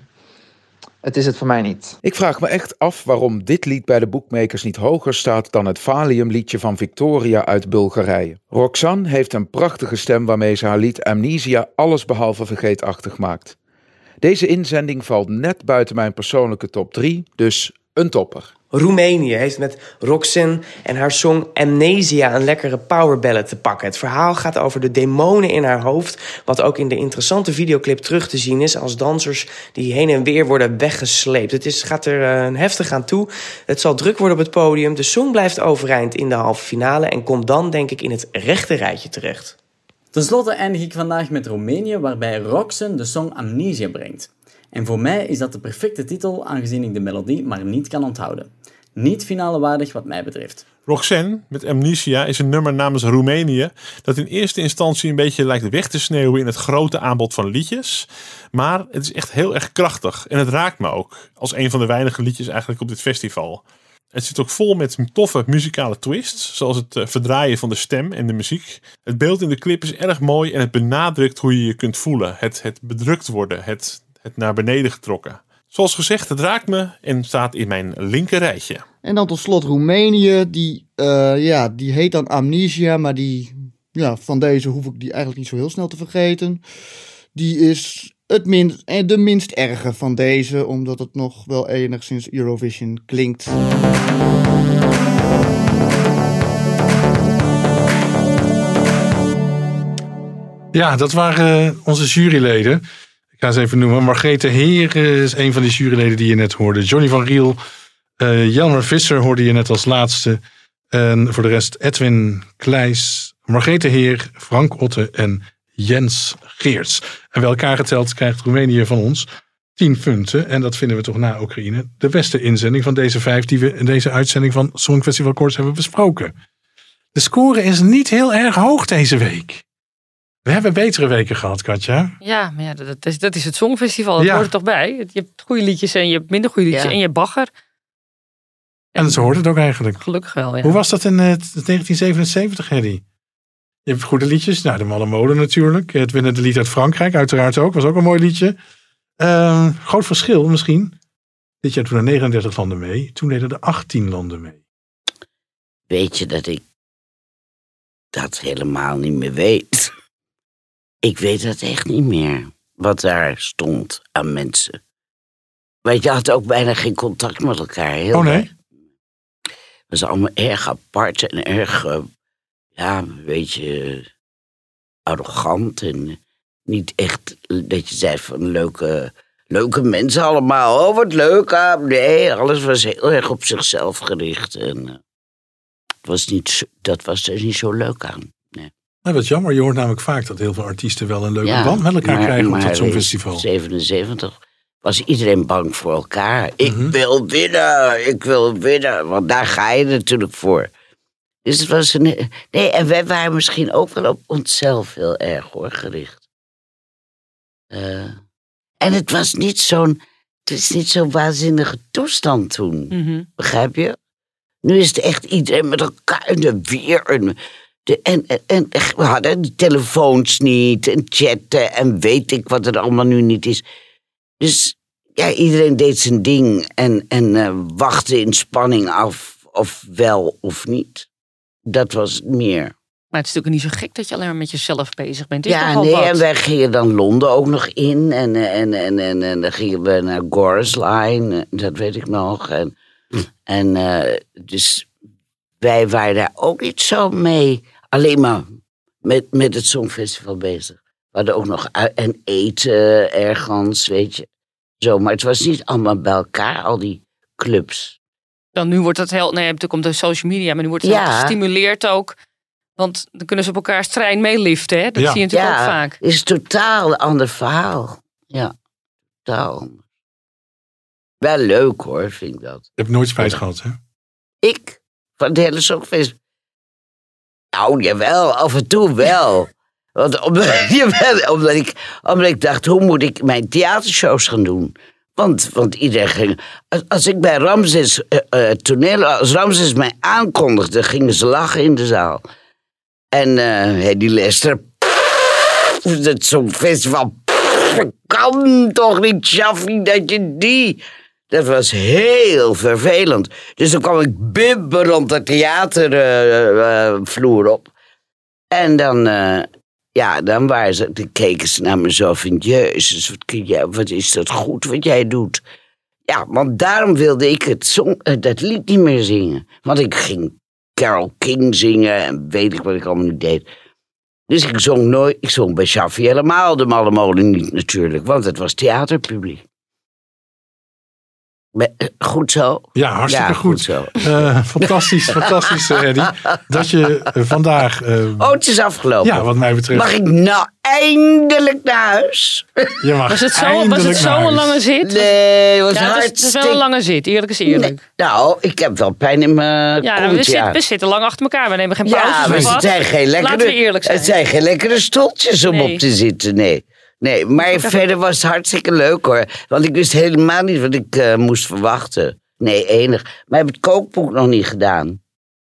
het is het voor mij niet. Ik vraag me echt af waarom dit lied bij de boekmakers niet hoger staat dan het Valium-liedje van Victoria uit Bulgarije. Roxanne heeft een prachtige stem waarmee ze haar lied Amnesia allesbehalve vergeetachtig maakt. Deze inzending valt net buiten mijn persoonlijke top 3, dus een topper. Roemenië heeft met Roxanne en haar song Amnesia een lekkere powerballad te pakken. Het verhaal gaat over de demonen in haar hoofd, wat ook in de interessante videoclip terug te zien is als dansers die heen en weer worden weggesleept. Het is, gaat er eh, heftig aan toe. Het zal druk worden op het podium. De song blijft overeind in de halve finale en komt dan denk ik in het rechte rijtje terecht. Ten slotte eindig ik vandaag met Roemenië, waarbij Roxen de song Amnesia brengt. En voor mij is dat de perfecte titel, aangezien ik de melodie maar niet kan onthouden. Niet finale waardig wat mij betreft. Roxanne met Amnesia is een nummer namens Roemenië dat in eerste instantie een beetje lijkt weg te sneeuwen in het grote aanbod van liedjes. Maar het is echt heel erg krachtig en het raakt me ook als een van de weinige liedjes eigenlijk op dit festival. Het zit ook vol met toffe muzikale twists, zoals het eh, verdraaien van de stem en de muziek. Het beeld in de clip is erg mooi en het benadrukt hoe je je kunt voelen. Het, het bedrukt worden, het, het naar beneden getrokken. Zoals gezegd, het raakt me en staat in mijn linker rijtje. En dan tot slot Roemenië. Die, eh, ja, die heet dan Amnesia, maar die, ja, van deze hoef ik die eigenlijk niet zo heel snel te vergeten. Die is het minst, eh, de minst erge van deze, omdat het nog wel enigszins Eurovision klinkt. Ja, dat waren eh, onze juryleden. Ik ga ze even noemen. Margrethe Heer is een van die juryleden die je net hoorde. Johnny van Riel. eh Jelmer Visser hoorde je net als laatste. En voor de rest Edwin Kleijs, Margrethe Heer, Frank Otte en Jens Geerts. En bij elkaar geteld krijgt Roemenië van ons 10 punten. En dat vinden we toch na Oekraïne de beste inzending van deze vijf die we in deze uitzending van Songfestival Koorts hebben besproken. De score is niet heel erg hoog deze week. We hebben betere weken gehad, Katja. Ja, maar ja, dat, is, dat is het Songfestival. Dat Ja. hoort er toch bij. Je hebt goede liedjes en je hebt minder goede liedjes. Ja. En je hebt bagger. En zo hoort het ook eigenlijk. Gelukkig wel, ja. Hoe was dat in eh, 1977, Hedy? Je hebt goede liedjes. Nou, de Malle Molen natuurlijk. Het winnende lied uit Frankrijk, uiteraard ook. Was ook een mooi liedje. Ehm, groot verschil misschien. Dit jaar doen er 39 landen mee. Toen deden er 18 landen mee. Weet je dat ik dat helemaal niet meer weet? Ik weet dat echt niet meer. Wat daar stond aan mensen. Want je had ook bijna geen contact met elkaar. Heel Oh nee? Het was allemaal erg apart en erg, eh, ja, een beetje arrogant. En niet echt dat je zei van leuke, leuke mensen allemaal. Oh, wat leuk. ah, Nee, alles was heel erg op zichzelf gericht. En eh, het was niet, dat was er niet zo leuk aan. Nou, wat jammer. Je hoort namelijk vaak dat heel veel artiesten wel een leuke band met elkaar maar- krijgen op maar dat in Songfestival. 77 was iedereen bang voor elkaar. Ik Mhm. wil winnen, ik wil winnen. Want daar ga je natuurlijk voor. Dus het was een... Nee, en wij waren misschien ook wel op onszelf heel erg hoor, gericht. Eh, en het was niet zo'n... Het is niet zo'n waanzinnige toestand toen. Mhm. Begrijp je? Nu is het echt iedereen met elkaar en de weer. En, de, en, en, en we hadden de telefoons niet en chatten en weet ik wat er allemaal nu niet is. Dus ja, iedereen deed zijn ding en, en eh, wachtte in spanning af of wel of niet. Dat was het meer. Maar het is natuurlijk niet zo gek dat je alleen maar met jezelf bezig bent. Is Ja, nee, wat. en wij gingen dan Londen ook nog in. En, eh, en, en, en, en dan gingen we naar Gore's Line, eh, dat weet ik nog. En, en eh, dus wij waren daar ook niet zo mee. Alleen maar met, met het Songfestival bezig. We hadden ook nog en eten ergens, weet je. Zo, maar het was niet allemaal bij elkaar, al die clubs. Dan nu wordt dat heel... Nee, natuurlijk komt de social media. Maar nu wordt het Ja. heel gestimuleerd ook. Want dan kunnen ze op elkaars trein meeliften. Hè? Dat zie je natuurlijk ja, ook vaak. is totaal een ander verhaal. Ja, totaal anders. Wel leuk hoor, vind ik dat. Je hebt nooit spijt gehad, hè? Ik? Van het hele Songfest? Nou, jawel, af en toe wel. Want omdat, ik, omdat ik dacht, hoe moet ik mijn theatershows gaan doen? Want, want iedereen ging... Als, ik bij Ramses eh, eh, toneel... Als Ramses mij aankondigde, gingen ze lachen in de zaal. En eh die Lester... Zo'n festival... kan toch niet, Shafi, dat je die... Dat was heel vervelend. Dus dan kwam ik bibberend de theatervloer op. En dan, eh, ja, dan waren ze, keken ze naar me zo van... Jezus, wat, jij, wat is dat goed wat jij doet. Ja, want daarom wilde ik het song, eh, dat lied niet meer zingen. Want ik ging Carol King zingen en weet ik wat ik allemaal niet deed. Dus ik zong nooit, ik zong bij Shaffi helemaal de Malle Molen niet natuurlijk. Want het was theaterpubliek. Eh, Goed zo? Ja, hartstikke Ja, goed. zo. Eh, fantastisch, fantastisch, eh, Eddy. Dat je vandaag... eh, Oh, het is afgelopen. Ja, wat mij betreft. Mag ik nou eindelijk naar huis? Je mag Was het zo- eindelijk was het zo een lange zit? Nee, het was ja, het is- het is wel hartstikke- een lange zit. Eerlijk is eerlijk. Nee, nou, ik heb wel pijn in mijn Ja, kont, we, ja. zitten, we zitten lang achter elkaar. We nemen geen pauze. Ja, maar het zijn geen lekkere, Laten we eerlijk zijn. Het zijn geen lekkere stoeltjes om Nee. op te zitten, nee. Nee, maar verder was het hartstikke leuk hoor. Want ik wist helemaal niet wat ik eh, moest verwachten. Nee, enig. Maar ik heb het kookboek nog niet gedaan.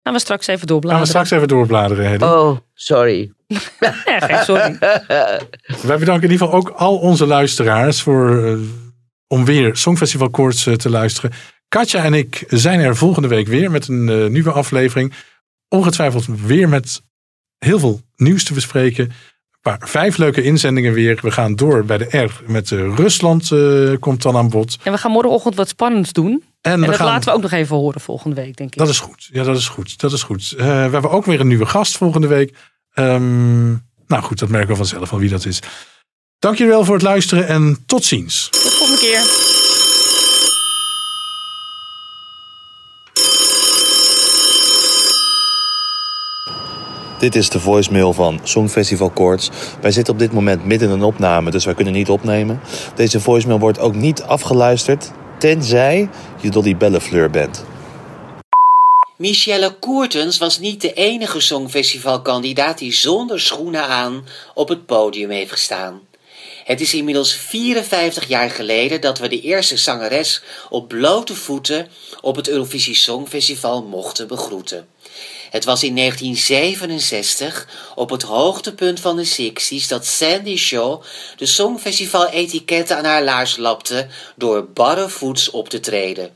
Gaan we straks even Gaan doorbladeren. we straks even doorbladeren, Eddy. Oh, sorry. Geen sorry. Wij bedanken in ieder geval ook al onze luisteraars voor eh, om weer Songfestival Koorts eh, te luisteren. Katja en ik zijn er volgende week weer met een eh, nieuwe aflevering. Ongetwijfeld weer met heel veel nieuws te bespreken. Paar, vijf leuke inzendingen weer. We gaan door bij de R met eh, Rusland eh, komt dan aan bod. En we gaan morgenochtend wat spannends doen. En En, we dat gaan- laten we ook nog even horen volgende week, denk ik. Dat is goed. Ja, dat is goed. Dat is goed. Eh, we hebben ook weer een nieuwe gast volgende week. Ehm, nou goed, dat merken we vanzelf al wie dat is. Dank jullie wel voor het luisteren en tot ziens. Tot volgende keer. Dit is de voicemail van Songfestival Koorts. Wij zitten op dit moment midden in een opname, dus wij kunnen niet opnemen. Deze voicemail wordt ook niet afgeluisterd, tenzij je Dolly Bellefleur bent. Michelle Koertens was niet de enige songfestivalkandidaat die zonder schoenen aan op het podium heeft gestaan. Het is inmiddels 54 jaar geleden dat we de eerste zangeres op blote voeten op het Eurovisie Songfestival mochten begroeten. Het was in 1967, op het hoogtepunt van de 60s, dat Sandy Shaw de Songfestival-etiketten aan haar laars lapte door barrevoets op te treden.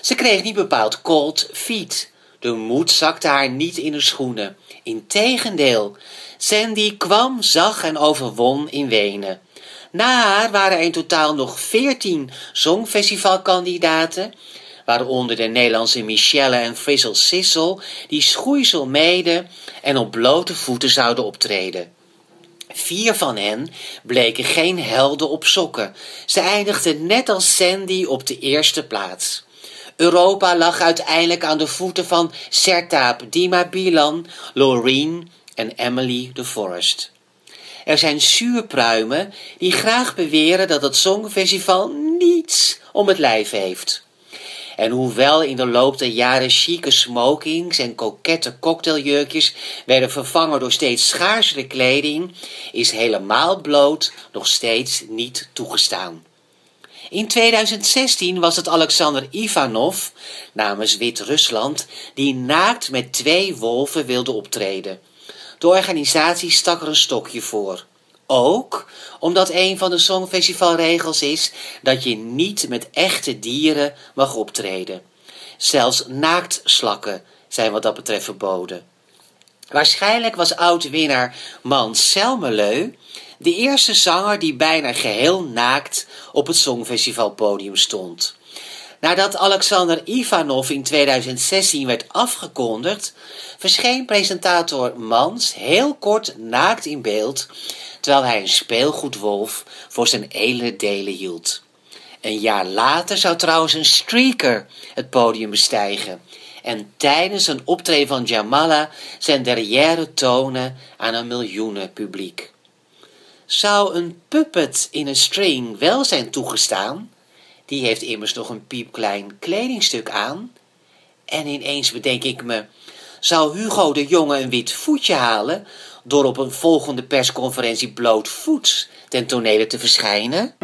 Ze kreeg niet bepaald cold feet. De moed zakte haar niet in de schoenen. Integendeel, Sandy kwam, zag en overwon in Wenen. Na haar waren er in totaal nog veertien songfestivalkandidaten, waaronder de Nederlandse Michelle en Frizzle Sissel, die schoeisel mede en op blote voeten zouden optreden. Vier van hen bleken geen helden op sokken. Ze eindigden net als Sandy op de eerste plaats. Europa lag uiteindelijk aan de voeten van Sertaap Dima Bilan, Laureen en Emily de Forest. Er zijn zuurpruimen die graag beweren dat het Songfestival niets om het lijf heeft. En hoewel in de loop der jaren chique smokings en kokette cocktailjurkjes werden vervangen door steeds schaarsere kleding, is helemaal bloot nog steeds niet toegestaan. In 2016 was het Alexander Ivanov, namens Wit-Rusland, die naakt met twee wolven wilde optreden. De organisatie stak er een stokje voor. Ook omdat een van de Songfestivalregels is dat je niet met echte dieren mag optreden. Zelfs naaktslakken zijn wat dat betreft verboden. Waarschijnlijk was oud-winnaar Mans Selmeleu de eerste zanger die bijna geheel naakt op het Songfestivalpodium stond. Nadat Alexander Ivanov in 2016 werd afgekondigd, verscheen presentator Mans heel kort naakt in beeld, terwijl hij een speelgoedwolf voor zijn hele delen hield. Een jaar later zou trouwens een streaker het podium bestijgen en tijdens een optreden van Jamala zijn derrière tonen aan een miljoenen publiek. Zou een puppet in een string wel zijn toegestaan? Die heeft immers nog een piepklein kledingstuk aan. En ineens bedenk ik me, zou Hugo de Jonge een wit voetje halen door op een volgende persconferentie blootvoets ten tonele te verschijnen?